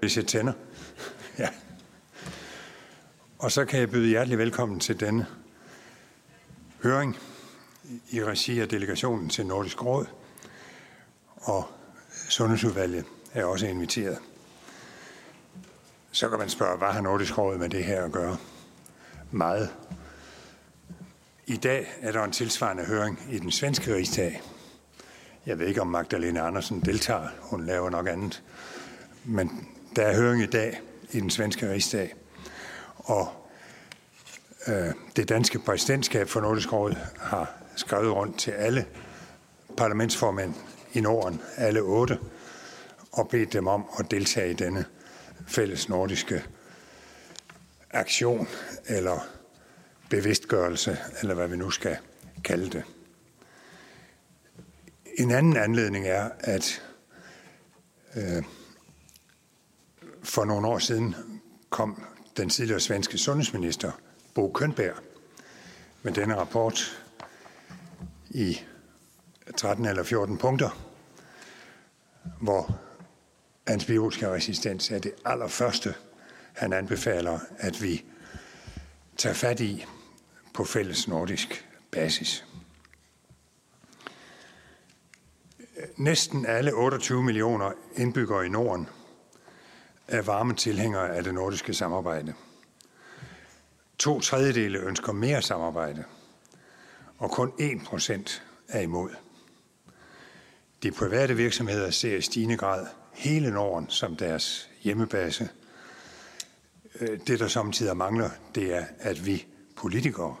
Hvis jeg tænder. Ja. Og så kan jeg byde hjertelig velkommen til denne høring i regi af delegationen til Nordisk Råd. Og Sundhedsudvalget er også inviteret. Så kan man spørge, hvad har Nordisk Råd med det her at gøre? Meget. I dag er der en tilsvarende høring i den svenske rigsdag. Jeg ved ikke, om Magdalene Andersen deltager. Hun laver nok andet. Men der er høring i dag i den svenske rigsdag. Og øh, det danske præsidentskab for Nordisk Råd har skrevet rundt til alle parlamentsformænd i Norden, alle otte, og bedt dem om at deltage i denne fælles nordiske aktion eller bevidstgørelse, eller hvad vi nu skal kalde det. En anden anledning er, at øh, for nogle år siden kom den tidligere svenske sundhedsminister Bo Kønberg med denne rapport i 13 eller 14 punkter, hvor antibiotikaresistens er det allerførste, han anbefaler, at vi tager fat i på fælles nordisk basis. Næsten alle 28 millioner indbyggere i Norden er varme tilhængere af det nordiske samarbejde. To tredjedele ønsker mere samarbejde, og kun 1 procent er imod. De private virksomheder ser i stigende grad hele Norden som deres hjemmebase. Øh, det, der samtidig mangler, det er, at vi politikere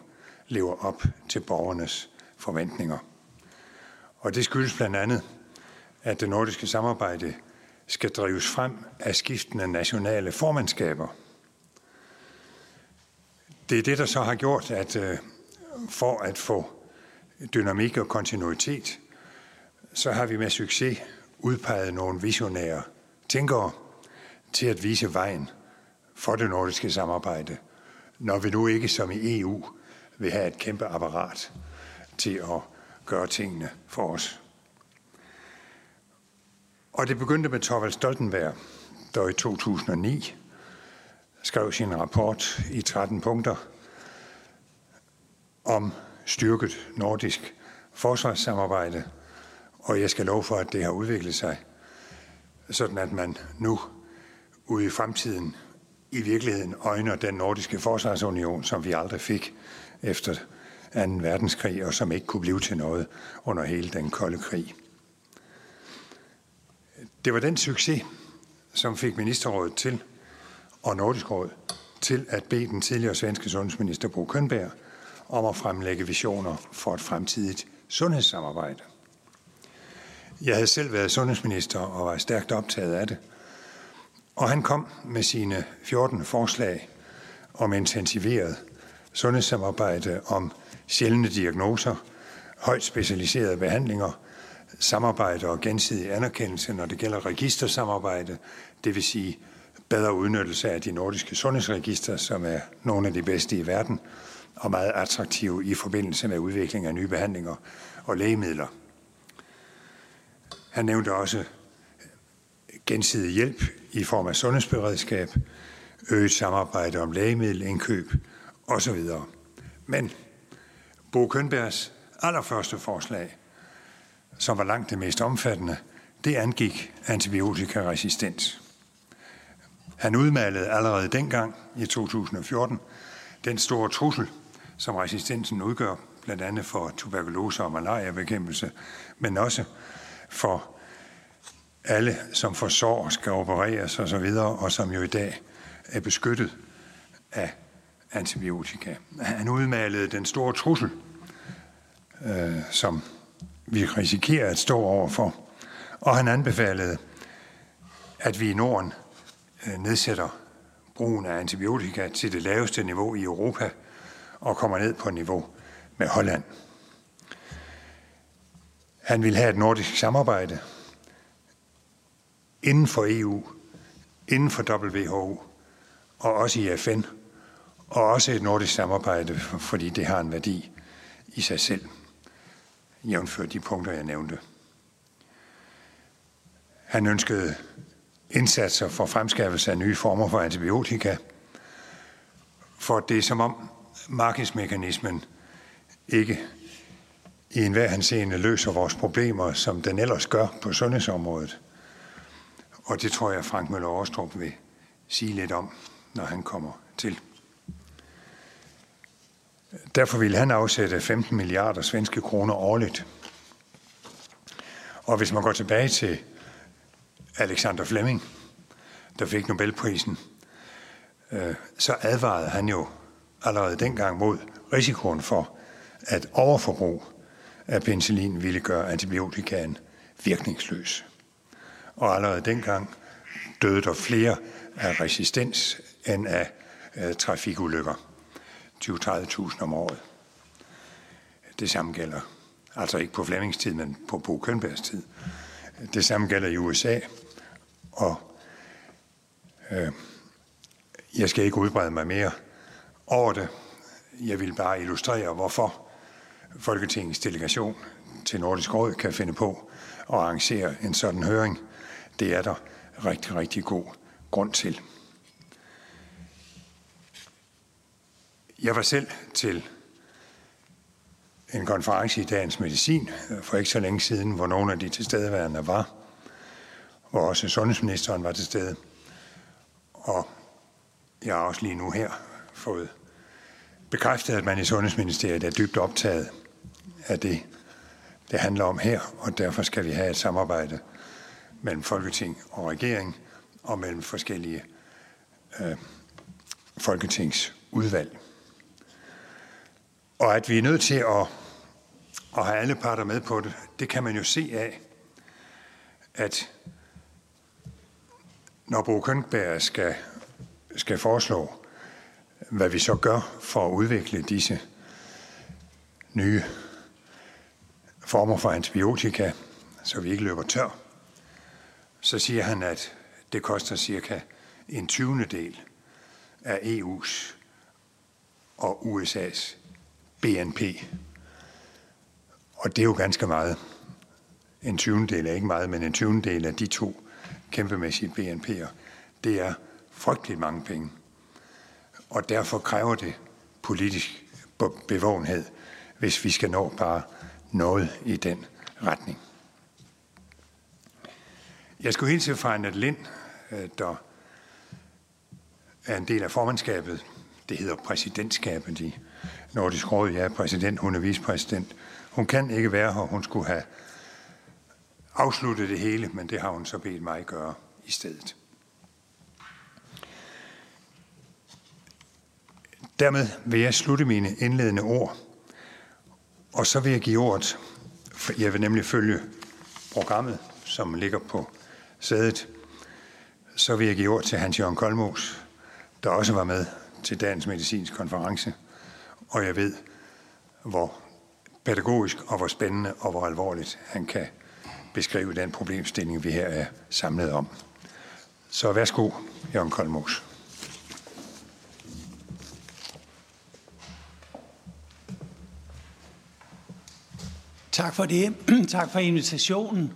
lever op til borgernes forventninger. Og det skyldes blandt andet, at det nordiske samarbejde skal drives frem af skiftende nationale formandskaber. Det er det, der så har gjort, at øh, for at få dynamik og kontinuitet, så har vi med succes udpeget nogle visionære tænkere til at vise vejen for det nordiske samarbejde, når vi nu ikke som i EU vil have et kæmpe apparat til at gøre tingene for os. Og det begyndte med Torvald Stoltenberg, der i 2009 skrev sin rapport i 13 punkter om styrket nordisk forsvarssamarbejde, og jeg skal love for, at det har udviklet sig, sådan at man nu ude i fremtiden i virkeligheden øjner den nordiske forsvarsunion, som vi aldrig fik efter 2. verdenskrig, og som ikke kunne blive til noget under hele den kolde krig. Det var den succes, som fik ministerrådet til, og Nordisk Råd, til at bede den tidligere svenske sundhedsminister Bo Kønberg om at fremlægge visioner for et fremtidigt sundhedssamarbejde. Jeg havde selv været sundhedsminister og var stærkt optaget af det. Og han kom med sine 14 forslag om intensiveret sundhedssamarbejde om sjældne diagnoser, højt specialiserede behandlinger, samarbejde og gensidig anerkendelse, når det gælder registersamarbejde, det vil sige bedre udnyttelse af de nordiske sundhedsregister, som er nogle af de bedste i verden, og meget attraktive i forbindelse med udvikling af nye behandlinger og lægemidler. Han nævnte også gensidig hjælp i form af sundhedsberedskab, øget samarbejde om lægemiddelindkøb osv. Men Bo Kønbergs allerførste forslag, som var langt det mest omfattende, det angik antibiotikaresistens. Han udmalede allerede dengang i 2014 den store trussel, som resistensen udgør, blandt andet for tuberkulose og malariabekæmpelse, men også for alle, som får sår, skal opereres osv., og som jo i dag er beskyttet af antibiotika. Han udmalede den store trussel, øh, som vi risikerer at stå overfor, og han anbefalede, at vi i Norden øh, nedsætter brugen af antibiotika til det laveste niveau i Europa og kommer ned på niveau med Holland. Han vil have et nordisk samarbejde inden for EU, inden for WHO og også i FN, og også et nordisk samarbejde, fordi det har en værdi i sig selv, jævnfør de punkter, jeg nævnte. Han ønskede indsatser for fremskaffelse af nye former for antibiotika, for det er som om markedsmekanismen ikke i enhver henseende løser vores problemer, som den ellers gør på sundhedsområdet. Og det tror jeg, Frank Møller Overstrup vil sige lidt om, når han kommer til. Derfor vil han afsætte 15 milliarder svenske kroner årligt. Og hvis man går tilbage til Alexander Fleming, der fik Nobelprisen, øh, så advarede han jo allerede dengang mod risikoen for, at overforbrug af penicillin ville gøre antibiotikaen virkningsløs. Og allerede dengang døde der flere af resistens end af øh, trafikulykker. 20-30.000 om året. Det samme gælder, altså ikke på Flemmings tid, men på Bo Kønbergs tid. Det samme gælder i USA, og øh, jeg skal ikke udbrede mig mere over det. Jeg vil bare illustrere, hvorfor Folketingets delegation til Nordisk Råd kan finde på at arrangere en sådan høring. Det er der rigtig, rigtig god grund til. Jeg var selv til en konference i Dagens Medicin øh, for ikke så længe siden, hvor nogle af de tilstedeværende var, hvor også sundhedsministeren var til stede. Og jeg har også lige nu her fået bekræftet, at man i Sundhedsministeriet er dybt optaget af det, det handler om her, og derfor skal vi have et samarbejde mellem Folketing og regering og mellem forskellige øh, folketingsudvalg. Og at vi er nødt til at, at have alle parter med på det, det kan man jo se af, at når Bo Kønberg skal, skal foreslå, hvad vi så gør for at udvikle disse nye former for antibiotika, så vi ikke løber tør, så siger han, at det koster cirka en 20. del af EU's og USA's BNP. Og det er jo ganske meget. En 20. del er ikke meget, men en 20. del af de to kæmpemæssige BNP'er, det er frygteligt mange penge. Og derfor kræver det politisk bevågenhed, hvis vi skal nå bare noget i den retning. Jeg skulle hilse fra Annette Lind, øh, der er en del af formandskabet. Det hedder præsidentskabet i Nordisk Råd. Jeg er præsident, hun er vicepræsident. Hun kan ikke være her. Hun skulle have afsluttet det hele, men det har hun så bedt mig gøre i stedet. Dermed vil jeg slutte mine indledende ord og så vil jeg give ordet, for jeg vil nemlig følge programmet, som ligger på sædet. Så vil jeg give ord til Hans-Jørgen Kolmos, der også var med til dagens medicinsk konference. Og jeg ved, hvor pædagogisk og hvor spændende og hvor alvorligt han kan beskrive den problemstilling, vi her er samlet om. Så værsgo, Jørgen Kolmos. Tak for det. tak for invitationen.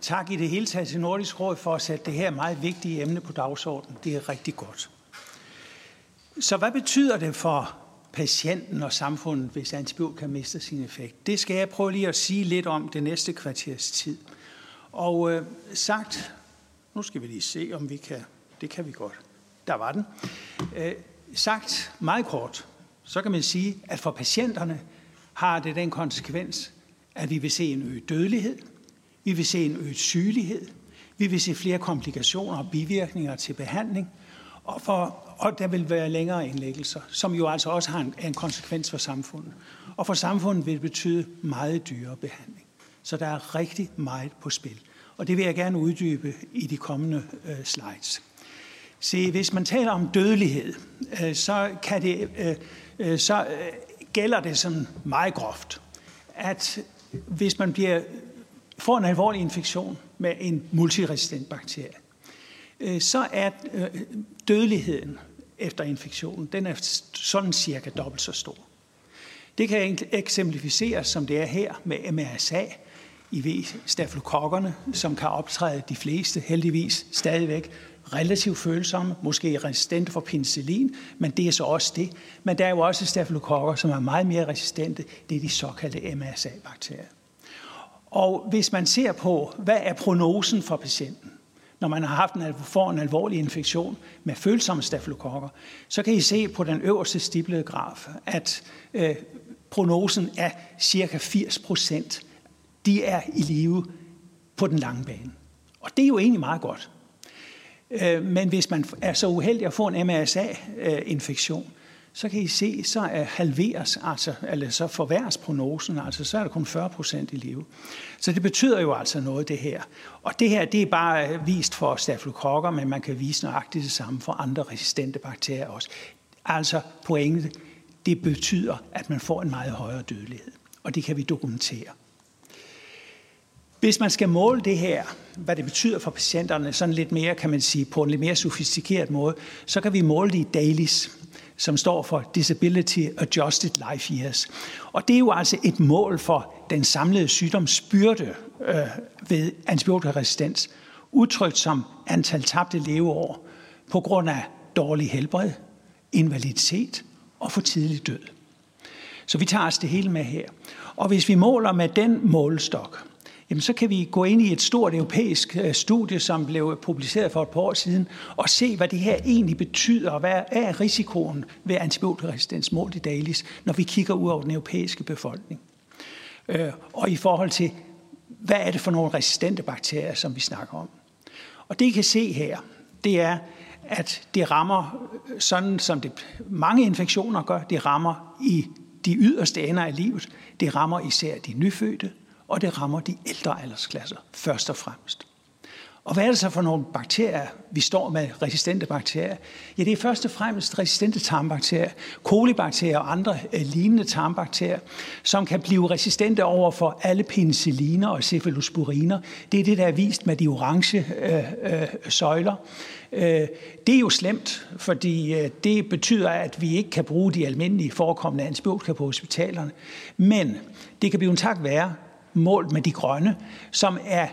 Tak i det hele taget til Nordisk Råd for at sætte det her meget vigtige emne på dagsordenen. Det er rigtig godt. Så hvad betyder det for patienten og samfundet, hvis antibiotika mister sin effekt? Det skal jeg prøve lige at sige lidt om det næste kvarters tid. Og øh, sagt, nu skal vi lige se, om vi kan, det kan vi godt. Der var den. Øh, sagt meget kort, så kan man sige, at for patienterne har det den konsekvens, at vi vil se en øget dødelighed, vi vil se en øget sygelighed, vi vil se flere komplikationer og bivirkninger til behandling, og, for, og der vil være længere indlæggelser, som jo altså også har en, en konsekvens for samfundet. Og for samfundet vil det betyde meget dyrere behandling. Så der er rigtig meget på spil. Og det vil jeg gerne uddybe i de kommende øh, slides. Se, hvis man taler om dødelighed, øh, så, kan det, øh, øh, så øh, gælder det sådan meget groft, at hvis man bliver, får en alvorlig infektion med en multiresistent bakterie, øh, så er øh, dødeligheden efter infektionen, den er sådan cirka dobbelt så stor. Det kan eksemplificeres, som det er her, med MRSA. I stafylokokkerne, som kan optræde de fleste, heldigvis stadigvæk relativt følsomme, måske resistente for penicillin, men det er så også det. Men der er jo også stafylokokker, som er meget mere resistente. Det er de såkaldte MRSA-bakterier. Og hvis man ser på, hvad er prognosen for patienten, når man har haft en, får en alvorlig infektion med følsomme stafylokokker, så kan I se på den øverste stiplede graf, at øh, prognosen er cirka 80 procent. De er i live på den lange bane. Og det er jo egentlig meget godt. Øh, men hvis man er så uheldig at få en MRSA-infektion, øh, så kan I se, så er halveres, altså, eller så forværres prognosen, altså så er der kun 40 procent i live. Så det betyder jo altså noget, det her. Og det her, det er bare vist for stafylokokker, men man kan vise nøjagtigt det samme for andre resistente bakterier også. Altså pointet, det betyder, at man får en meget højere dødelighed. Og det kan vi dokumentere. Hvis man skal måle det her, hvad det betyder for patienterne, sådan lidt mere, kan man sige, på en lidt mere sofistikeret måde, så kan vi måle det i dailies, som står for Disability Adjusted Life Years. Og det er jo altså et mål for den samlede sygdomsbyrde øh, ved antibiotikaresistens, udtrykt som antal tabte leveår på grund af dårlig helbred, invaliditet og for tidlig død. Så vi tager os det hele med her. Og hvis vi måler med den målestok, jamen så kan vi gå ind i et stort europæisk øh, studie, som blev publiceret for et par år siden, og se, hvad det her egentlig betyder, og hvad er risikoen ved antibiotikaresistens målt i dalis, når vi kigger ud over den europæiske befolkning. Øh, og i forhold til, hvad er det for nogle resistente bakterier, som vi snakker om. Og det I kan se her, det er, at det rammer, øh, sådan som det mange infektioner gør, det rammer i de yderste ender af livet. Det rammer især de nyfødte, og det rammer de ældre aldersklasser først og fremmest. Og hvad er det så for nogle bakterier, vi står med, resistente bakterier? Ja, det er først og fremmest resistente tarmbakterier, kolibakterier og andre øh, lignende tarmbakterier, som kan blive resistente over for alle penicilliner og cephalosporiner. Det er det, der er vist med de orange øh, øh, søjler. Øh, det er jo slemt, fordi øh, det betyder, at vi ikke kan bruge de almindelige forekommende antibiotika på hospitalerne. Men det kan blive en tak værre, målt med de grønne, som er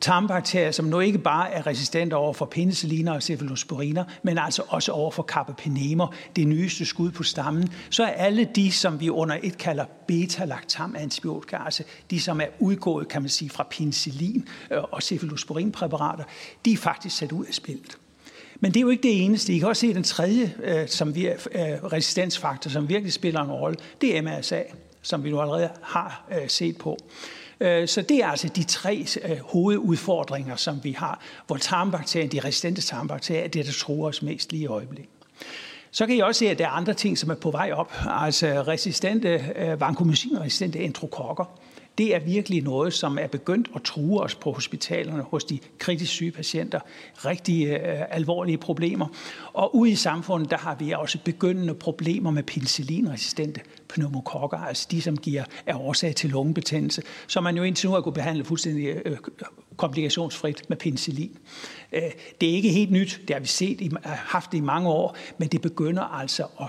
tarmbakterier, som nu ikke bare er resistente over for penicilliner og cephalosporiner, men altså også over for carbapenemer, det nyeste skud på stammen, så er alle de, som vi under et kalder beta-lactam antibiotika, altså de, som er udgået, kan man sige, fra penicillin øh, og cephalosporinpræparater, de er faktisk sat ud af spillet. Men det er jo ikke det eneste. I kan også se den tredje øh, som vi, øh, resistensfaktor, som virkelig spiller en rolle. Det er MRSA, som vi nu allerede har set på. Øh, så det er altså de tre øh, hovedudfordringer, som vi har, hvor tarmbakterien, de resistente tarmbakterier, er det, der truer os mest lige i øjeblikket. Så kan I også se, at der er andre ting, som er på vej op. Altså resistente, øh, vancomycin-resistente enterokokker det er virkelig noget, som er begyndt at true os på hospitalerne hos de kritisk syge patienter. Rigtig øh, alvorlige problemer. Og ude i samfundet, der har vi også begyndende problemer med penicillinresistente pneumokokker, altså de, som giver er årsag til lungebetændelse, som man jo indtil nu har kunne behandle fuldstændig øh, komplikationsfrit med penicillin. Øh, det er ikke helt nyt, det har vi set, haft det i mange år, men det begynder altså at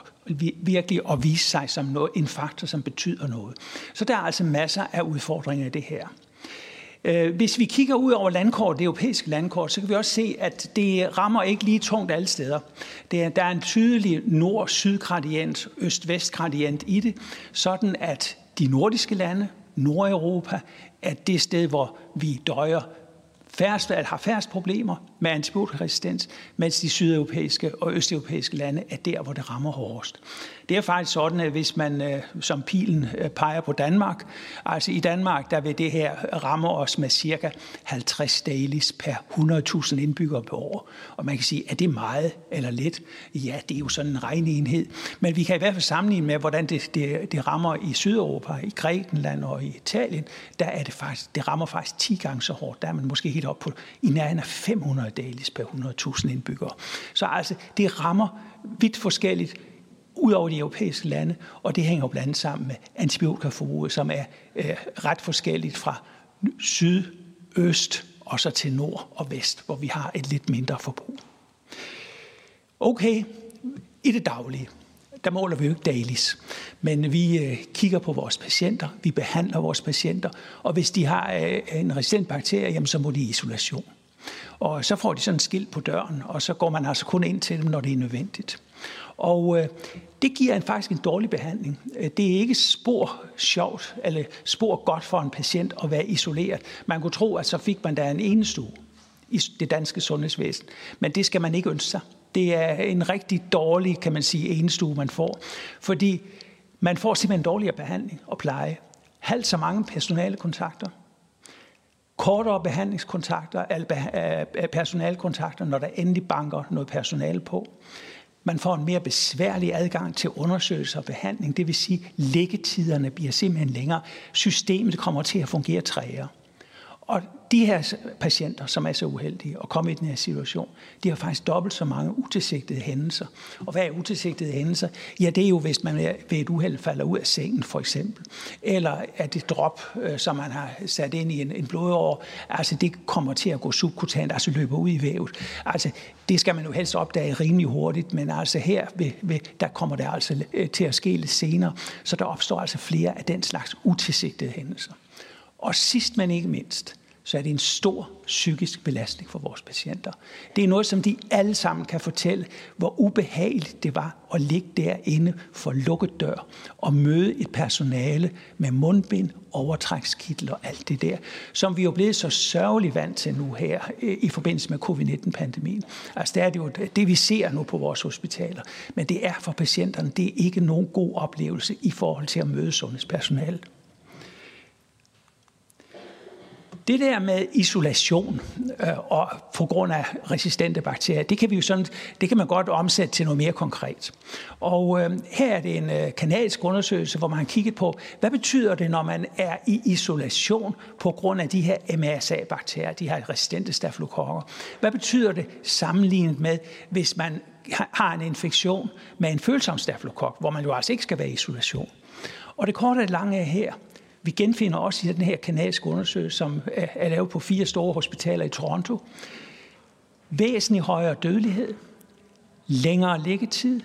virkelig at vise sig som noget, en faktor, som betyder noget. Så der er altså masser af udfordringer i det her. Øh, hvis vi kigger ud over landkort, det europæiske landkort, så kan vi også se, at det rammer ikke lige tungt alle steder. Det er, der er en tydelig nord-syd-gradient, øst-vest-gradient i det, sådan at de nordiske lande, Nordeuropa, er det sted, hvor vi døjer færrest, har færrest problemer med antibiotikaresistens, mens de sydeuropæiske og østeuropæiske lande er der, hvor det rammer hårdest. Det er faktisk sådan, at hvis man øh, som pilen øh, peger på Danmark, altså i Danmark, der vil det her ramme os med cirka 50 dailies per 100.000 indbyggere på år. Og man kan sige, er det meget eller lidt? Ja, det er jo sådan en regnenhed. Men vi kan i hvert fald sammenligne med, hvordan det, det, det rammer i Sydeuropa, i Grækenland og i Italien. Der er det faktisk, det rammer faktisk 10 gange så hårdt. Der er man måske helt op på i nærheden af 500 dailies per 100.000 indbyggere. Så altså, det rammer vidt forskelligt ud over de europæiske lande, og det hænger jo blandt andet sammen med antibiotikaforbruget, som er øh, ret forskelligt fra syd, øst og så til nord og vest, hvor vi har et lidt mindre forbrug. Okay, i det daglige, der måler vi jo ikke dalis, men vi øh, kigger på vores patienter, vi behandler vores patienter, og hvis de har øh, en resistent bakterie, jamen, så må de i isolation. Og så får de sådan en skilt på døren, og så går man altså kun ind til dem, når det er nødvendigt. Og øh, det giver en faktisk en dårlig behandling. Det er ikke spor sjovt, eller spor godt for en patient at være isoleret. Man kunne tro, at så fik man da en enestue i det danske sundhedsvæsen. Men det skal man ikke ønske sig. Det er en rigtig dårlig, kan man sige, enestue, man får. Fordi man får simpelthen dårligere behandling og pleje. Halvt så mange personale kontakter. kortere behandlingskontakter, øh, personalkontakter, når der endelig banker noget personale på. Man får en mere besværlig adgang til undersøgelse og behandling, det vil sige, at liggetiderne bliver simpelthen længere. Systemet kommer til at fungere træere. Og de her patienter, som er så uheldige at komme i den her situation, de har faktisk dobbelt så mange utilsigtede hændelser. Og hvad er utilsigtede hændelser? Ja, det er jo, hvis man ved et uheld falder ud af sengen, for eksempel. Eller at det drop, øh, som man har sat ind i en, en blodår, altså det kommer til at gå subkutant, altså løber ud i vævet. Altså, det skal man jo helst opdage rimelig hurtigt, men altså her, ved, ved, der kommer det altså øh, til at ske lidt senere. Så der opstår altså flere af den slags utilsigtede hændelser. Og sidst men ikke mindst, så er det en stor psykisk belastning for vores patienter. Det er noget, som de alle sammen kan fortælle, hvor ubehageligt det var at ligge derinde for lukket dør og møde et personale med mundbind, overtrækskittel og alt det der, som vi er jo blevet så sørgeligt vant til nu her øh, i forbindelse med covid-19-pandemien. Altså det er det jo det, vi ser nu på vores hospitaler. Men det er for patienterne, det er ikke nogen god oplevelse i forhold til at møde sundhedspersonalet. Det der med isolation øh, og på grund af resistente bakterier, det kan vi jo sådan, det kan man godt omsætte til noget mere konkret. Og øh, her er det en øh, kanadisk undersøgelse, hvor man har kigget på, hvad betyder det, når man er i isolation på grund af de her MRSA-bakterier, de her resistente stafylokokker. Hvad betyder det sammenlignet med, hvis man har en infektion med en følsom stafylokok, hvor man jo altså ikke skal være i isolation. Og det korte og lange er her, vi genfinder også i den her kanadiske undersøgelse, som er lavet på fire store hospitaler i Toronto, Væsentlig højere dødelighed, længere liggetid,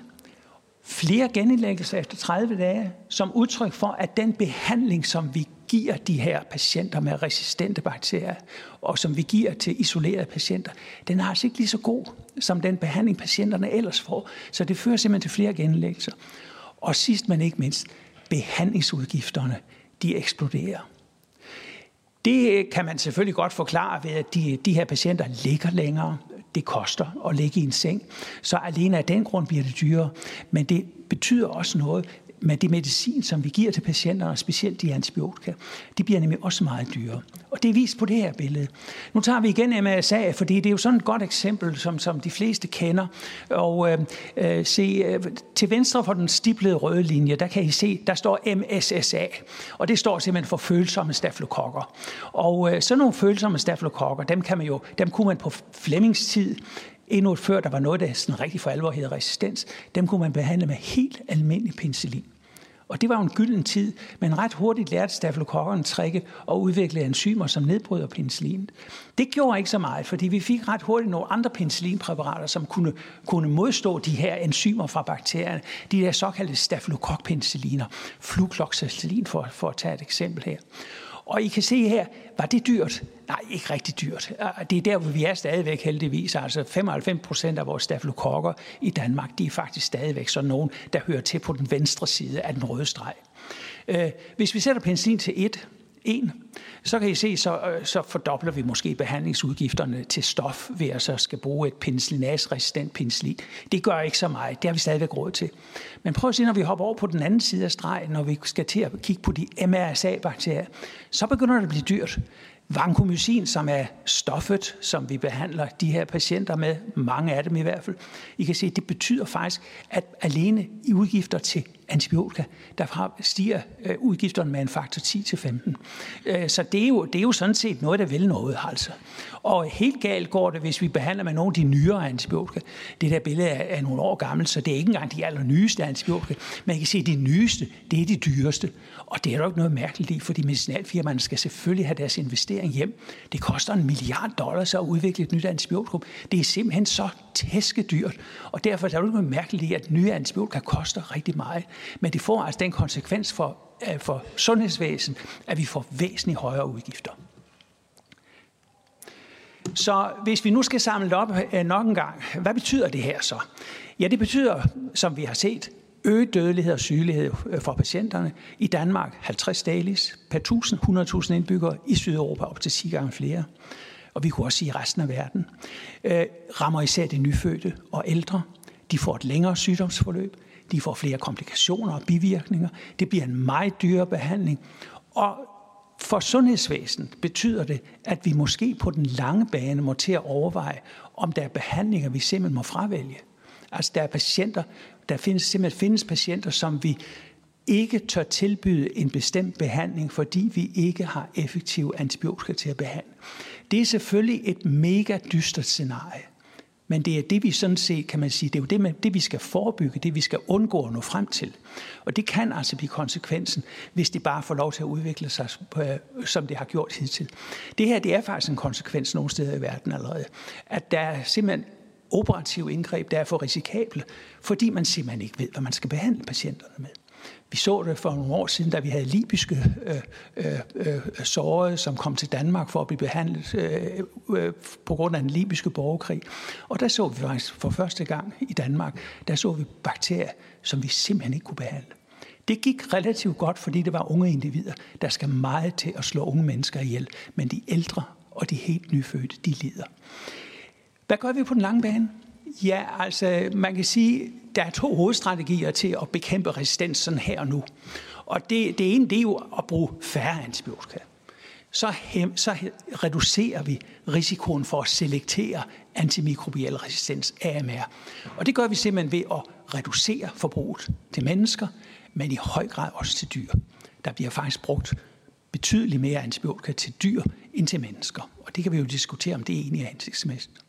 flere genindlæggelser efter 30 dage, som udtryk for, at den behandling, som vi giver de her patienter med resistente bakterier, og som vi giver til isolerede patienter, den er altså ikke lige så god, som den behandling, patienterne ellers får. Så det fører simpelthen til flere genindlæggelser. Og sidst men ikke mindst, behandlingsudgifterne de eksploderer. Det øh, kan man selvfølgelig godt forklare ved, at de, de her patienter ligger længere. Det koster at ligge i en seng. Så alene af den grund bliver det dyrere. Men det betyder også noget med det medicin, som vi giver til patienter, og specielt de antibiotika, de bliver nemlig også meget dyre. Og det er vist på det her billede. Nu tager vi igen MRSA, fordi det er jo sådan et godt eksempel, som, som de fleste kender. Og øh, øh, se, øh, til venstre for den stiplede røde linje, der kan I se, der står MSSA. Og det står simpelthen for følsomme stafylokokker. Og øh, sådan nogle følsomme stafylokokker, dem, kan man jo, dem kunne man på Flemmings tid endnu før der var noget, der sådan rigtig for alvor hed resistens, dem kunne man behandle med helt almindelig penicillin. Og det var jo en gylden tid, men ret hurtigt lærte stafylokokkerne trække og udvikle enzymer, som nedbryder penicillin. Det gjorde ikke så meget, fordi vi fik ret hurtigt nogle andre penicillinpræparater, som kunne, kunne modstå de her enzymer fra bakterierne. De der såkaldte stafylokokpenicilliner, flukloxacillin for, for at tage et eksempel her. Og I kan se her, var det dyrt? Nej, ikke rigtig dyrt. Det er der, hvor vi er stadigvæk heldigvis. Altså 95 procent af vores stafylokokker i Danmark, de er faktisk stadigvæk sådan nogen, der hører til på den venstre side af den røde streg. Øh, hvis vi sætter penicillin til 1, 1, så kan I se, så, øh, så fordobler vi måske behandlingsudgifterne til stof ved at så skal bruge et penicillinase-resistent penicillin. Det gør ikke så meget. Det har vi stadigvæk råd til. Men prøv at se, når vi hopper over på den anden side af stregen, når vi skal til at kigge på de MRSA-bakterier, så begynder det at blive dyrt. Vancomycin, som er stoffet, som vi behandler de her patienter med, mange af dem i hvert fald, I kan se, det betyder faktisk, at alene i udgifter til antibiotika, der stiger øh, udgifterne med en faktor 10-15. Øh, så det er, jo, det er jo sådan set noget, der vil noget, altså. Og helt galt går det, hvis vi behandler med nogle af de nyere antibiotika. Det der billede er, er nogle år gammelt, så det er ikke engang de allernyeste antibiotika. Man kan se, at de nyeste, det er de dyreste. Og det er der ikke noget mærkeligt i, fordi medicinalfirmaerne skal selvfølgelig have deres investering hjem. Det koster en milliard dollars at udvikle et nyt antibiotikum. Det er simpelthen så tæskedyrt, og derfor er der ikke noget mærkeligt i, at nye antibiotika koster rigtig meget. Men det får altså den konsekvens for, øh, for sundhedsvæsen, at vi får væsentligt højere udgifter. Så hvis vi nu skal samle det op øh, nok en gang, hvad betyder det her så? Ja, det betyder, som vi har set, øget dødelighed og sygelighed øh, for patienterne. I Danmark 50 dalis per 1000, 100.000 indbyggere. I Sydeuropa op til 10 gange flere. Og vi kunne også sige resten af verden. Øh, rammer især de nyfødte og ældre. De får et længere sygdomsforløb. De får flere komplikationer og bivirkninger. Det bliver en meget dyrere behandling. Og for sundhedsvæsenet betyder det, at vi måske på den lange bane må til at overveje, om der er behandlinger, vi simpelthen må fravælge. Altså der er patienter, der findes simpelthen findes patienter, som vi ikke tør tilbyde en bestemt behandling, fordi vi ikke har effektive antibiotika til at behandle. Det er selvfølgelig et mega dystert scenarie. Men det er det, vi sådan set, kan man sige, det er jo det, det, vi skal forebygge, det vi skal undgå at nå frem til. Og det kan altså blive konsekvensen, hvis det bare får lov til at udvikle sig, øh, som det har gjort hidtil. Det her, det er faktisk en konsekvens nogle steder i verden allerede. At der er simpelthen operative indgreb, der er for risikable, fordi man simpelthen ikke ved, hvad man skal behandle patienterne med. Vi så det for nogle år siden, da vi havde libyske øh, øh, øh, sårede, som kom til Danmark for at blive behandlet øh, øh, på grund af den libyske borgerkrig. Og der så vi faktisk for første gang i Danmark, der så vi bakterier, som vi simpelthen ikke kunne behandle. Det gik relativt godt, fordi det var unge individer. Der skal meget til at slå unge mennesker ihjel, men de ældre og de helt nyfødte, de lider. Hvad gør vi på den lange bane? Ja, altså man kan sige, der er to hovedstrategier til at bekæmpe resistens sådan her og nu. Og det, det ene, det er jo at bruge færre antibiotika. Så, hem, så reducerer vi risikoen for at selektere antimikrobiel resistens, AMR. Og det gør vi simpelthen ved at reducere forbruget til mennesker, men i høj grad også til dyr. Der bliver faktisk brugt betydeligt mere antibiotika til dyr end til mennesker. Og det kan vi jo diskutere, om det egentlig er hensigtsmæssigt.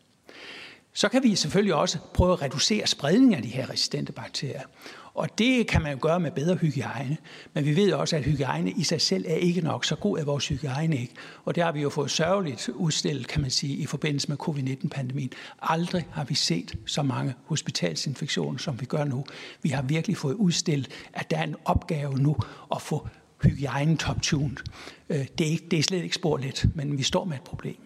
Så kan vi selvfølgelig også prøve at reducere spredningen af de her resistente bakterier. Og det kan man jo gøre med bedre hygiejne. Men vi ved også, at hygiejne i sig selv er ikke nok. Så god er vores hygiejne ikke. Og det har vi jo fået sørgeligt udstillet, kan man sige, i forbindelse med covid-19-pandemien. Aldrig har vi set så mange hospitalsinfektioner, som vi gør nu. Vi har virkelig fået udstillet, at der er en opgave nu at få hygiejnen top-tuned. Øh, det er, ikke, det er slet ikke spor let, men vi står med et problem.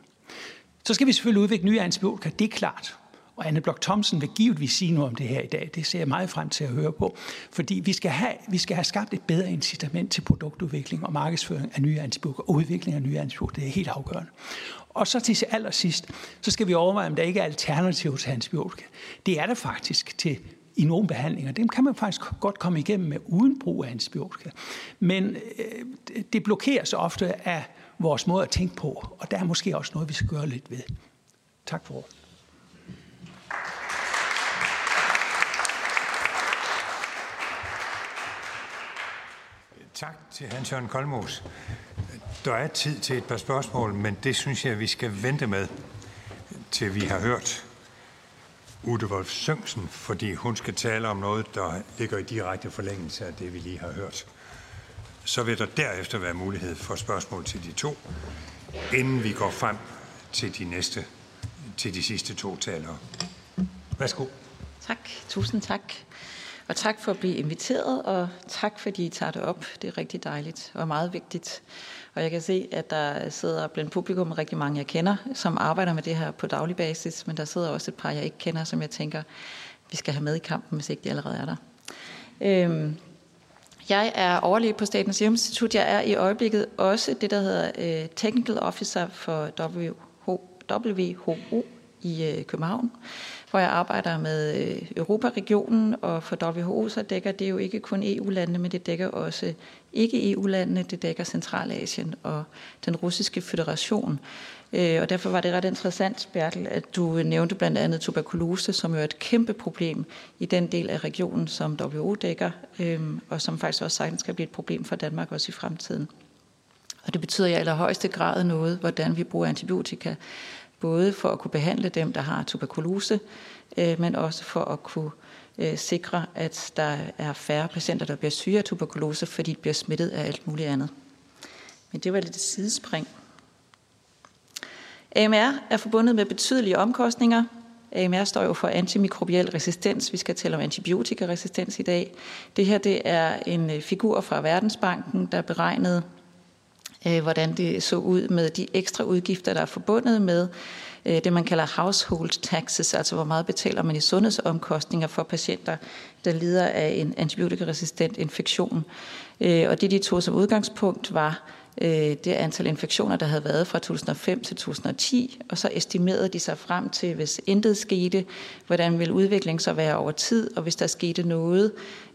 Så skal vi selvfølgelig udvikle nye antibiotika, det er klart. Og Anne Blok Thomsen vil givetvis sige noget om det her i dag. Det ser jeg meget frem til at høre på. Fordi vi skal have, vi skal have skabt et bedre incitament til produktudvikling og markedsføring af nye antibiotika og udvikling af nye antibiotika. Det er helt afgørende. Og så til allersidst, så skal vi overveje, om der ikke er alternativer til antibiotika. Det er der faktisk til i nogle behandlinger. Dem kan man faktisk godt komme igennem med uden brug af antibiotika. Men øh, det blokeres ofte af vores måde at tænke på, og der er måske også noget, vi skal gøre lidt ved. Tak for ordet. Tak til Hans Jørgen Kolmos. Der er tid til et par spørgsmål, men det synes jeg, vi skal vente med, til vi har hørt Ute Wolf Søngsen, fordi hun skal tale om noget, der ligger i direkte forlængelse af det, vi lige har hørt. Så vil der derefter være mulighed for spørgsmål til de to, inden vi går frem til de næste, til de sidste to talere. Værsgo. Tak. Tusind tak. Og tak for at blive inviteret, og tak fordi I tager det op. Det er rigtig dejligt og meget vigtigt. Og jeg kan se, at der sidder blandt publikum rigtig mange, jeg kender, som arbejder med det her på daglig basis, men der sidder også et par, jeg ikke kender, som jeg tænker, vi skal have med i kampen, hvis ikke de allerede er der. Øhm, jeg er overlæge på Statens Serum Institut. Jeg er i øjeblikket også det, der hedder øh, Technical Officer for WHO, WHO i øh, København hvor jeg arbejder med øh, Europaregionen, og for WHO så dækker det jo ikke kun EU-landene, men det dækker også ikke EU-landene, det dækker Centralasien og den russiske federation. Øh, og derfor var det ret interessant, Bertel, at du nævnte blandt andet tuberkulose, som jo er et kæmpe problem i den del af regionen, som WHO dækker, øh, og som faktisk også sagtens skal blive et problem for Danmark også i fremtiden. Og det betyder i allerhøjeste grad noget, hvordan vi bruger antibiotika, både for at kunne behandle dem, der har tuberkulose, øh, men også for at kunne øh, sikre, at der er færre patienter, der bliver syge af tuberkulose, fordi de bliver smittet af alt muligt andet. Men det var lidt et sidespring. AMR er forbundet med betydelige omkostninger. AMR står jo for antimikrobiel resistens. Vi skal tale om antibiotikaresistens i dag. Det her det er en øh, figur fra Verdensbanken, der beregnede, øh, hvordan det så ud med de ekstra udgifter, der er forbundet med øh, det, man kalder household taxes, altså hvor meget betaler man i sundhedsomkostninger for patienter, der lider af en antibiotikaresistent infektion. Øh, og det, de tog som udgangspunkt, var øh, det antal infektioner, der havde været fra 2005 til 2010, og så estimerede de sig frem til, hvis intet skete, hvordan ville udviklingen så være over tid, og hvis der skete noget,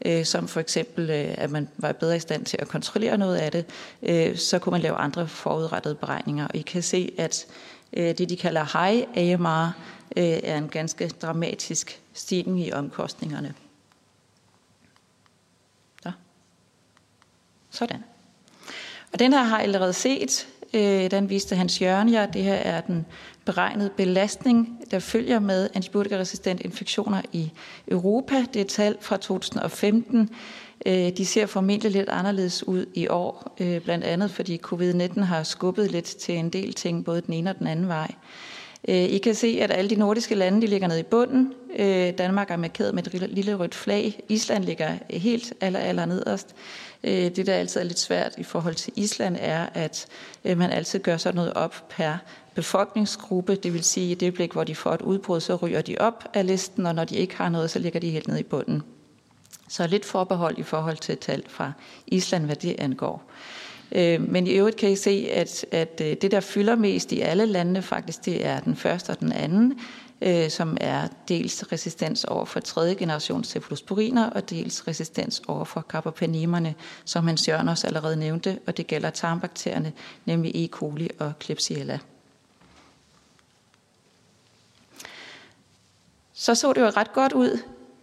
øh, som for eksempel, øh, at man var bedre i stand til at kontrollere noget af det, øh, så kunne man lave andre forudrettede beregninger. Og I kan se, at øh, det, de kalder high AMR, øh, er en ganske dramatisk stigning i omkostningerne. Så. Sådan. Og den her har jeg allerede set. Øh, den viste Hans Jørgen jer. Det her er den beregnede belastning, der følger med antibiotikaresistente infektioner i Europa. Det er tal fra 2015. Øh, de ser formentlig lidt anderledes ud i år, øh, blandt andet fordi covid-19 har skubbet lidt til en del ting, både den ene og den anden vej. Øh, I kan se, at alle de nordiske lande de ligger nede i bunden. Danmark er markeret med et lille rødt flag. Island ligger helt aller, aller nederst. Øh, det, der altid er lidt svært i forhold til Island, er, at øh, man altid gør sådan noget op per befolkningsgruppe. Det vil sige, at i det øjeblik, hvor de får et udbrud, så ryger de op af listen, og når de ikke har noget, så ligger de helt nede i bunden. Så lidt forbehold i forhold til tal fra Island, hvad det angår. Øh, men i øvrigt kan I se, at, at det, der fylder mest i alle landene, faktisk det er den første og den anden øh, som er dels resistens over for tredje generations cefalosporiner, og dels resistens over for carbapenemerne, som Hans Jørgen også allerede nævnte, og det gælder tarmbakterierne, nemlig E. coli og Klebsiella. Så så det jo ret godt ud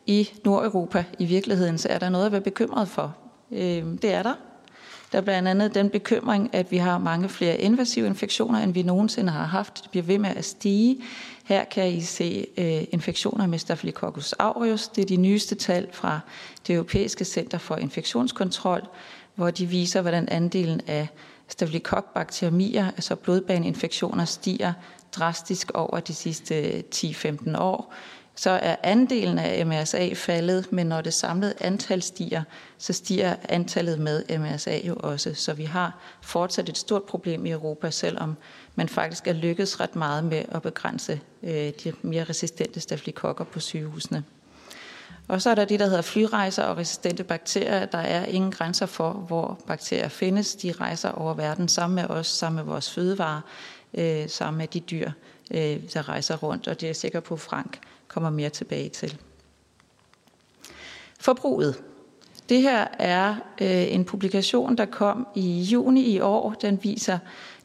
i Nordeuropa. I virkeligheden så er der noget at være bekymret for. Øh, det er der. Der er blandt andet den bekymring, at vi har mange flere invasive infektioner, end vi nogensinde har haft. Det bliver ved med at stige. Her kan I se øh, infektioner med Staphylococcus aureus. Det er de nyeste tal fra det europæiske center for infektionskontrol, hvor de viser, hvordan andelen af stafylokokbakterier, altså blodbaneinfektioner, stiger drastisk over de sidste 10-15 år så er andelen af MRSA faldet, men når det samlede antal stiger, så stiger antallet med MRSA jo også. Så vi har fortsat et stort problem i Europa, selvom man faktisk er lykkedes ret meget med at begrænse øh, de mere resistente stafylokokker på sygehusene. Og så er der det, der hedder flyrejser og resistente bakterier. Der er ingen grænser for, hvor bakterier findes. De rejser over verden sammen med os, sammen med vores fødevarer, øh, sammen med de dyr, øh, der rejser rundt. Og det er jeg sikker på, Frank kommer mere tilbage til. Forbruget. Det her er øh, en publikation, der kom i juni i år. Den viser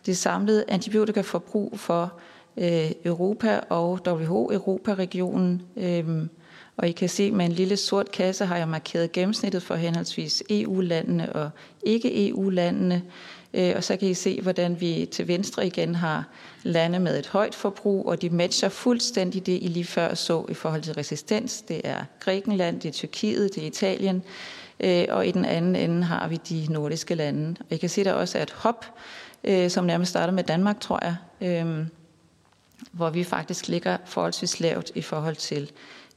det samlede antibiotikaforbrug for øh, Europa og WHO, Europa-regionen. Øhm, og I kan se, med en lille sort kasse har jeg markeret gennemsnittet for henholdsvis EU-landene og ikke-EU-landene. Øh, og så kan I se, hvordan vi til venstre igen har lande med et højt forbrug, og de matcher fuldstændig det, I lige før så i forhold til resistens. Det er Grækenland, det er Tyrkiet, det er Italien, øh, og i den anden ende har vi de nordiske lande. Og I kan se, der også er et hop, øh, som nærmest starter med Danmark, tror jeg, øh, hvor vi faktisk ligger forholdsvis lavt i forhold til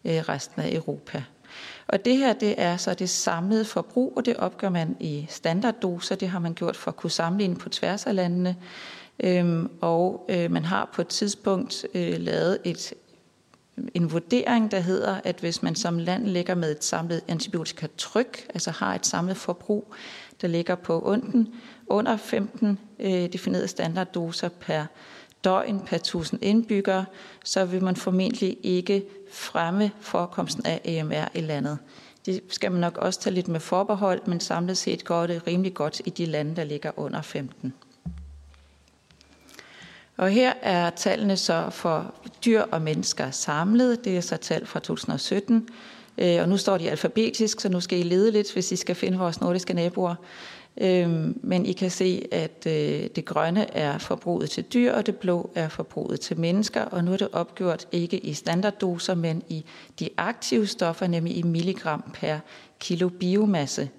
resten af Europa. Og det her, det er så det samlede forbrug, og det opgør man i standarddoser. Det har man gjort for at kunne sammenligne på tværs af landene. Øhm, og øh, man har på et tidspunkt øh, lavet et, en vurdering, der hedder, at hvis man som land ligger med et samlet antibiotikatryk, altså har et samlet forbrug, der ligger på under, under 15 øh, definerede standarddoser per døgn per 1000 indbyggere, så vil man formentlig ikke fremme forekomsten af AMR i landet. Det skal man nok også tage lidt med forbehold, men samlet set går det rimelig godt i de lande, der ligger under 15. Og her er tallene så for dyr og mennesker samlet. Det er så tal fra 2017. Øh, og nu står de alfabetisk, så nu skal I lede lidt, hvis I skal finde vores nordiske naboer. Øhm, men I kan se, at øh, det grønne er forbruget til dyr, og det blå er forbruget til mennesker. Og nu er det opgjort ikke i standarddoser, men i de aktive stoffer, nemlig i milligram per kilo biomasse.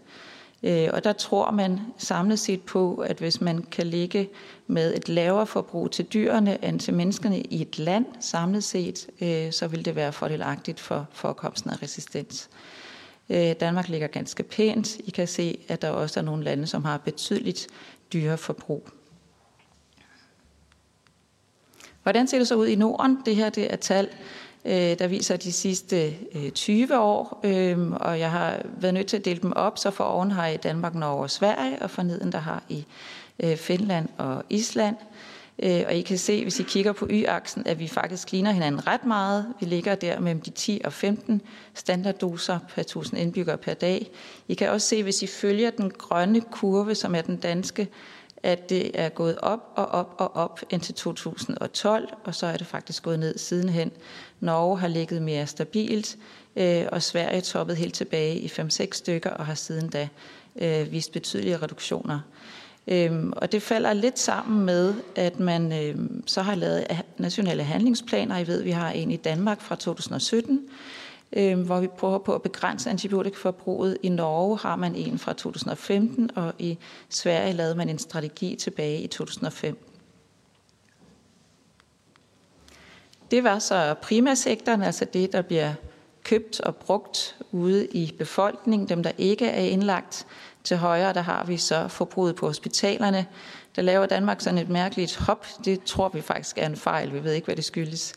Øh, og der tror man samlet set på, at hvis man kan ligge med et lavere forbrug til dyrene end til menneskerne i et land samlet set, øh, så vil det være fordelagtigt for forekomsten af resistens. Øh, Danmark ligger ganske pænt. I kan se, at der også er nogle lande, som har betydeligt dyre forbrug. Hvordan ser det så ud i Norden? Det her det er tal, øh, der viser de sidste øh, 20 år, øhm, og jeg har været nødt til at dele dem op, så for oven har I Danmark, Norge og Sverige, og for neden der har I Finland og Island. Øh, og I kan se, hvis I kigger på y-aksen, at vi faktisk ligner hinanden ret meget. Vi ligger der mellem de 10 og 15 standarddoser per 1000 indbyggere per dag. I kan også se, hvis I følger den grønne kurve, som er den danske, at det er gået op og op og op indtil 2012, og så er det faktisk gået ned sidenhen. Norge har ligget mere stabilt, øh, og Sverige toppet helt tilbage i 5-6 stykker og har siden da øh, vist betydelige reduktioner. Øhm, og det falder lidt sammen med, at man øhm, så har lavet nationale handlingsplaner. I ved, vi har en i Danmark fra 2017, øhm, hvor vi prøver på at begrænse antibiotikaforbruget. I Norge har man en fra 2015, og i Sverige lavede man en strategi tilbage i 2005. Det var så primærsektoren, altså det, der bliver købt og brugt ude i befolkningen, dem der ikke er indlagt. Til højre, der har vi så forbruget på hospitalerne. Der laver Danmark sådan et mærkeligt hop. Det tror vi faktisk er en fejl. Vi ved ikke, hvad det skyldes.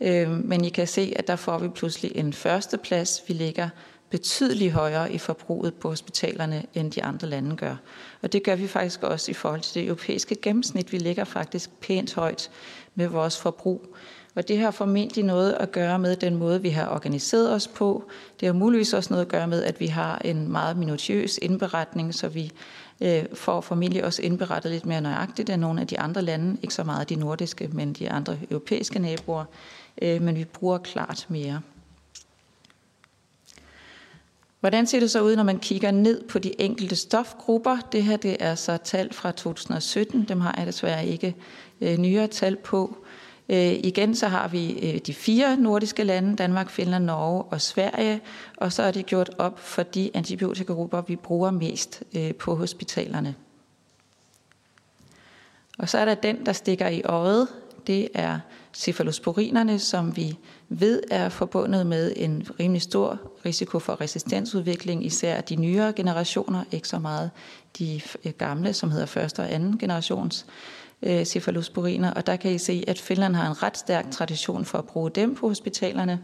Øhm, men I kan se, at der får vi pludselig en førsteplads. Vi ligger betydeligt højere i forbruget på hospitalerne, end de andre lande gør. Og det gør vi faktisk også i forhold til det europæiske gennemsnit. Vi ligger faktisk pænt højt med vores forbrug. Og det har formentlig noget at gøre med den måde, vi har organiseret os på. Det har muligvis også noget at gøre med, at vi har en meget minutiøs indberetning, så vi øh, får formentlig også indberettet lidt mere nøjagtigt end nogle af de andre lande. Ikke så meget de nordiske, men de andre europæiske naboer. Øh, men vi bruger klart mere. Hvordan ser det så ud, når man kigger ned på de enkelte stofgrupper? Det her det er så tal fra 2017. Dem har jeg desværre ikke øh, nyere tal på. Øh, igen så har vi øh, de fire nordiske lande, Danmark, Finland, Norge og Sverige, og så er det gjort op for de antibiotikagrupper, vi bruger mest øh, på hospitalerne. Og så er der den, der stikker i øjet. Det er cefalosporinerne, som vi ved er forbundet med en rimelig stor risiko for resistensudvikling, især de nyere generationer, ikke så meget de øh, gamle, som hedder første og anden generations øh, cefalosporiner, og der kan I se, at Finland har en ret stærk tradition for at bruge dem på hospitalerne.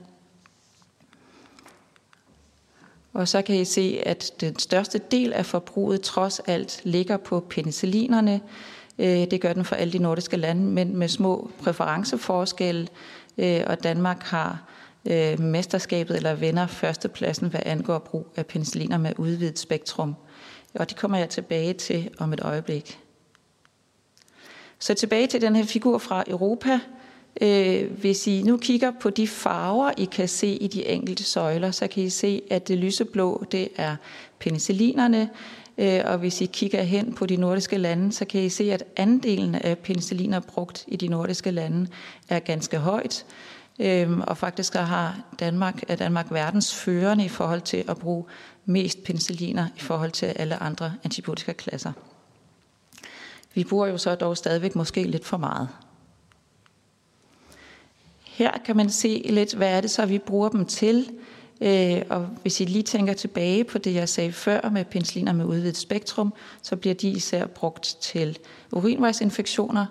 Og så kan I se, at den største del af forbruget trods alt ligger på penicillinerne. Øh, det gør den for alle de nordiske lande, men med små præferenceforskelle. Øh, og Danmark har øh, mesterskabet eller vinder førstepladsen, hvad angår brug af penicilliner med udvidet spektrum. Og det kommer jeg tilbage til om et øjeblik. Så tilbage til den her figur fra Europa. Øh, hvis I nu kigger på de farver, I kan se i de enkelte søjler, så kan I se, at det lyseblå, det er penicillinerne. Øh, og hvis I kigger hen på de nordiske lande, så kan I se, at andelen af penicilliner brugt i de nordiske lande er ganske højt. Øh, og faktisk har Danmark, er Danmark verdens førende i forhold til at bruge mest penicilliner i forhold til alle andre antibiotikaklasser. Vi bruger jo så dog stadigvæk måske lidt for meget. Her kan man se lidt, hvad er det så, vi bruger dem til. Øh, og hvis I lige tænker tilbage på det, jeg sagde før med penicilliner med udvidet spektrum, så bliver de især brugt til urinvejsinfektioner.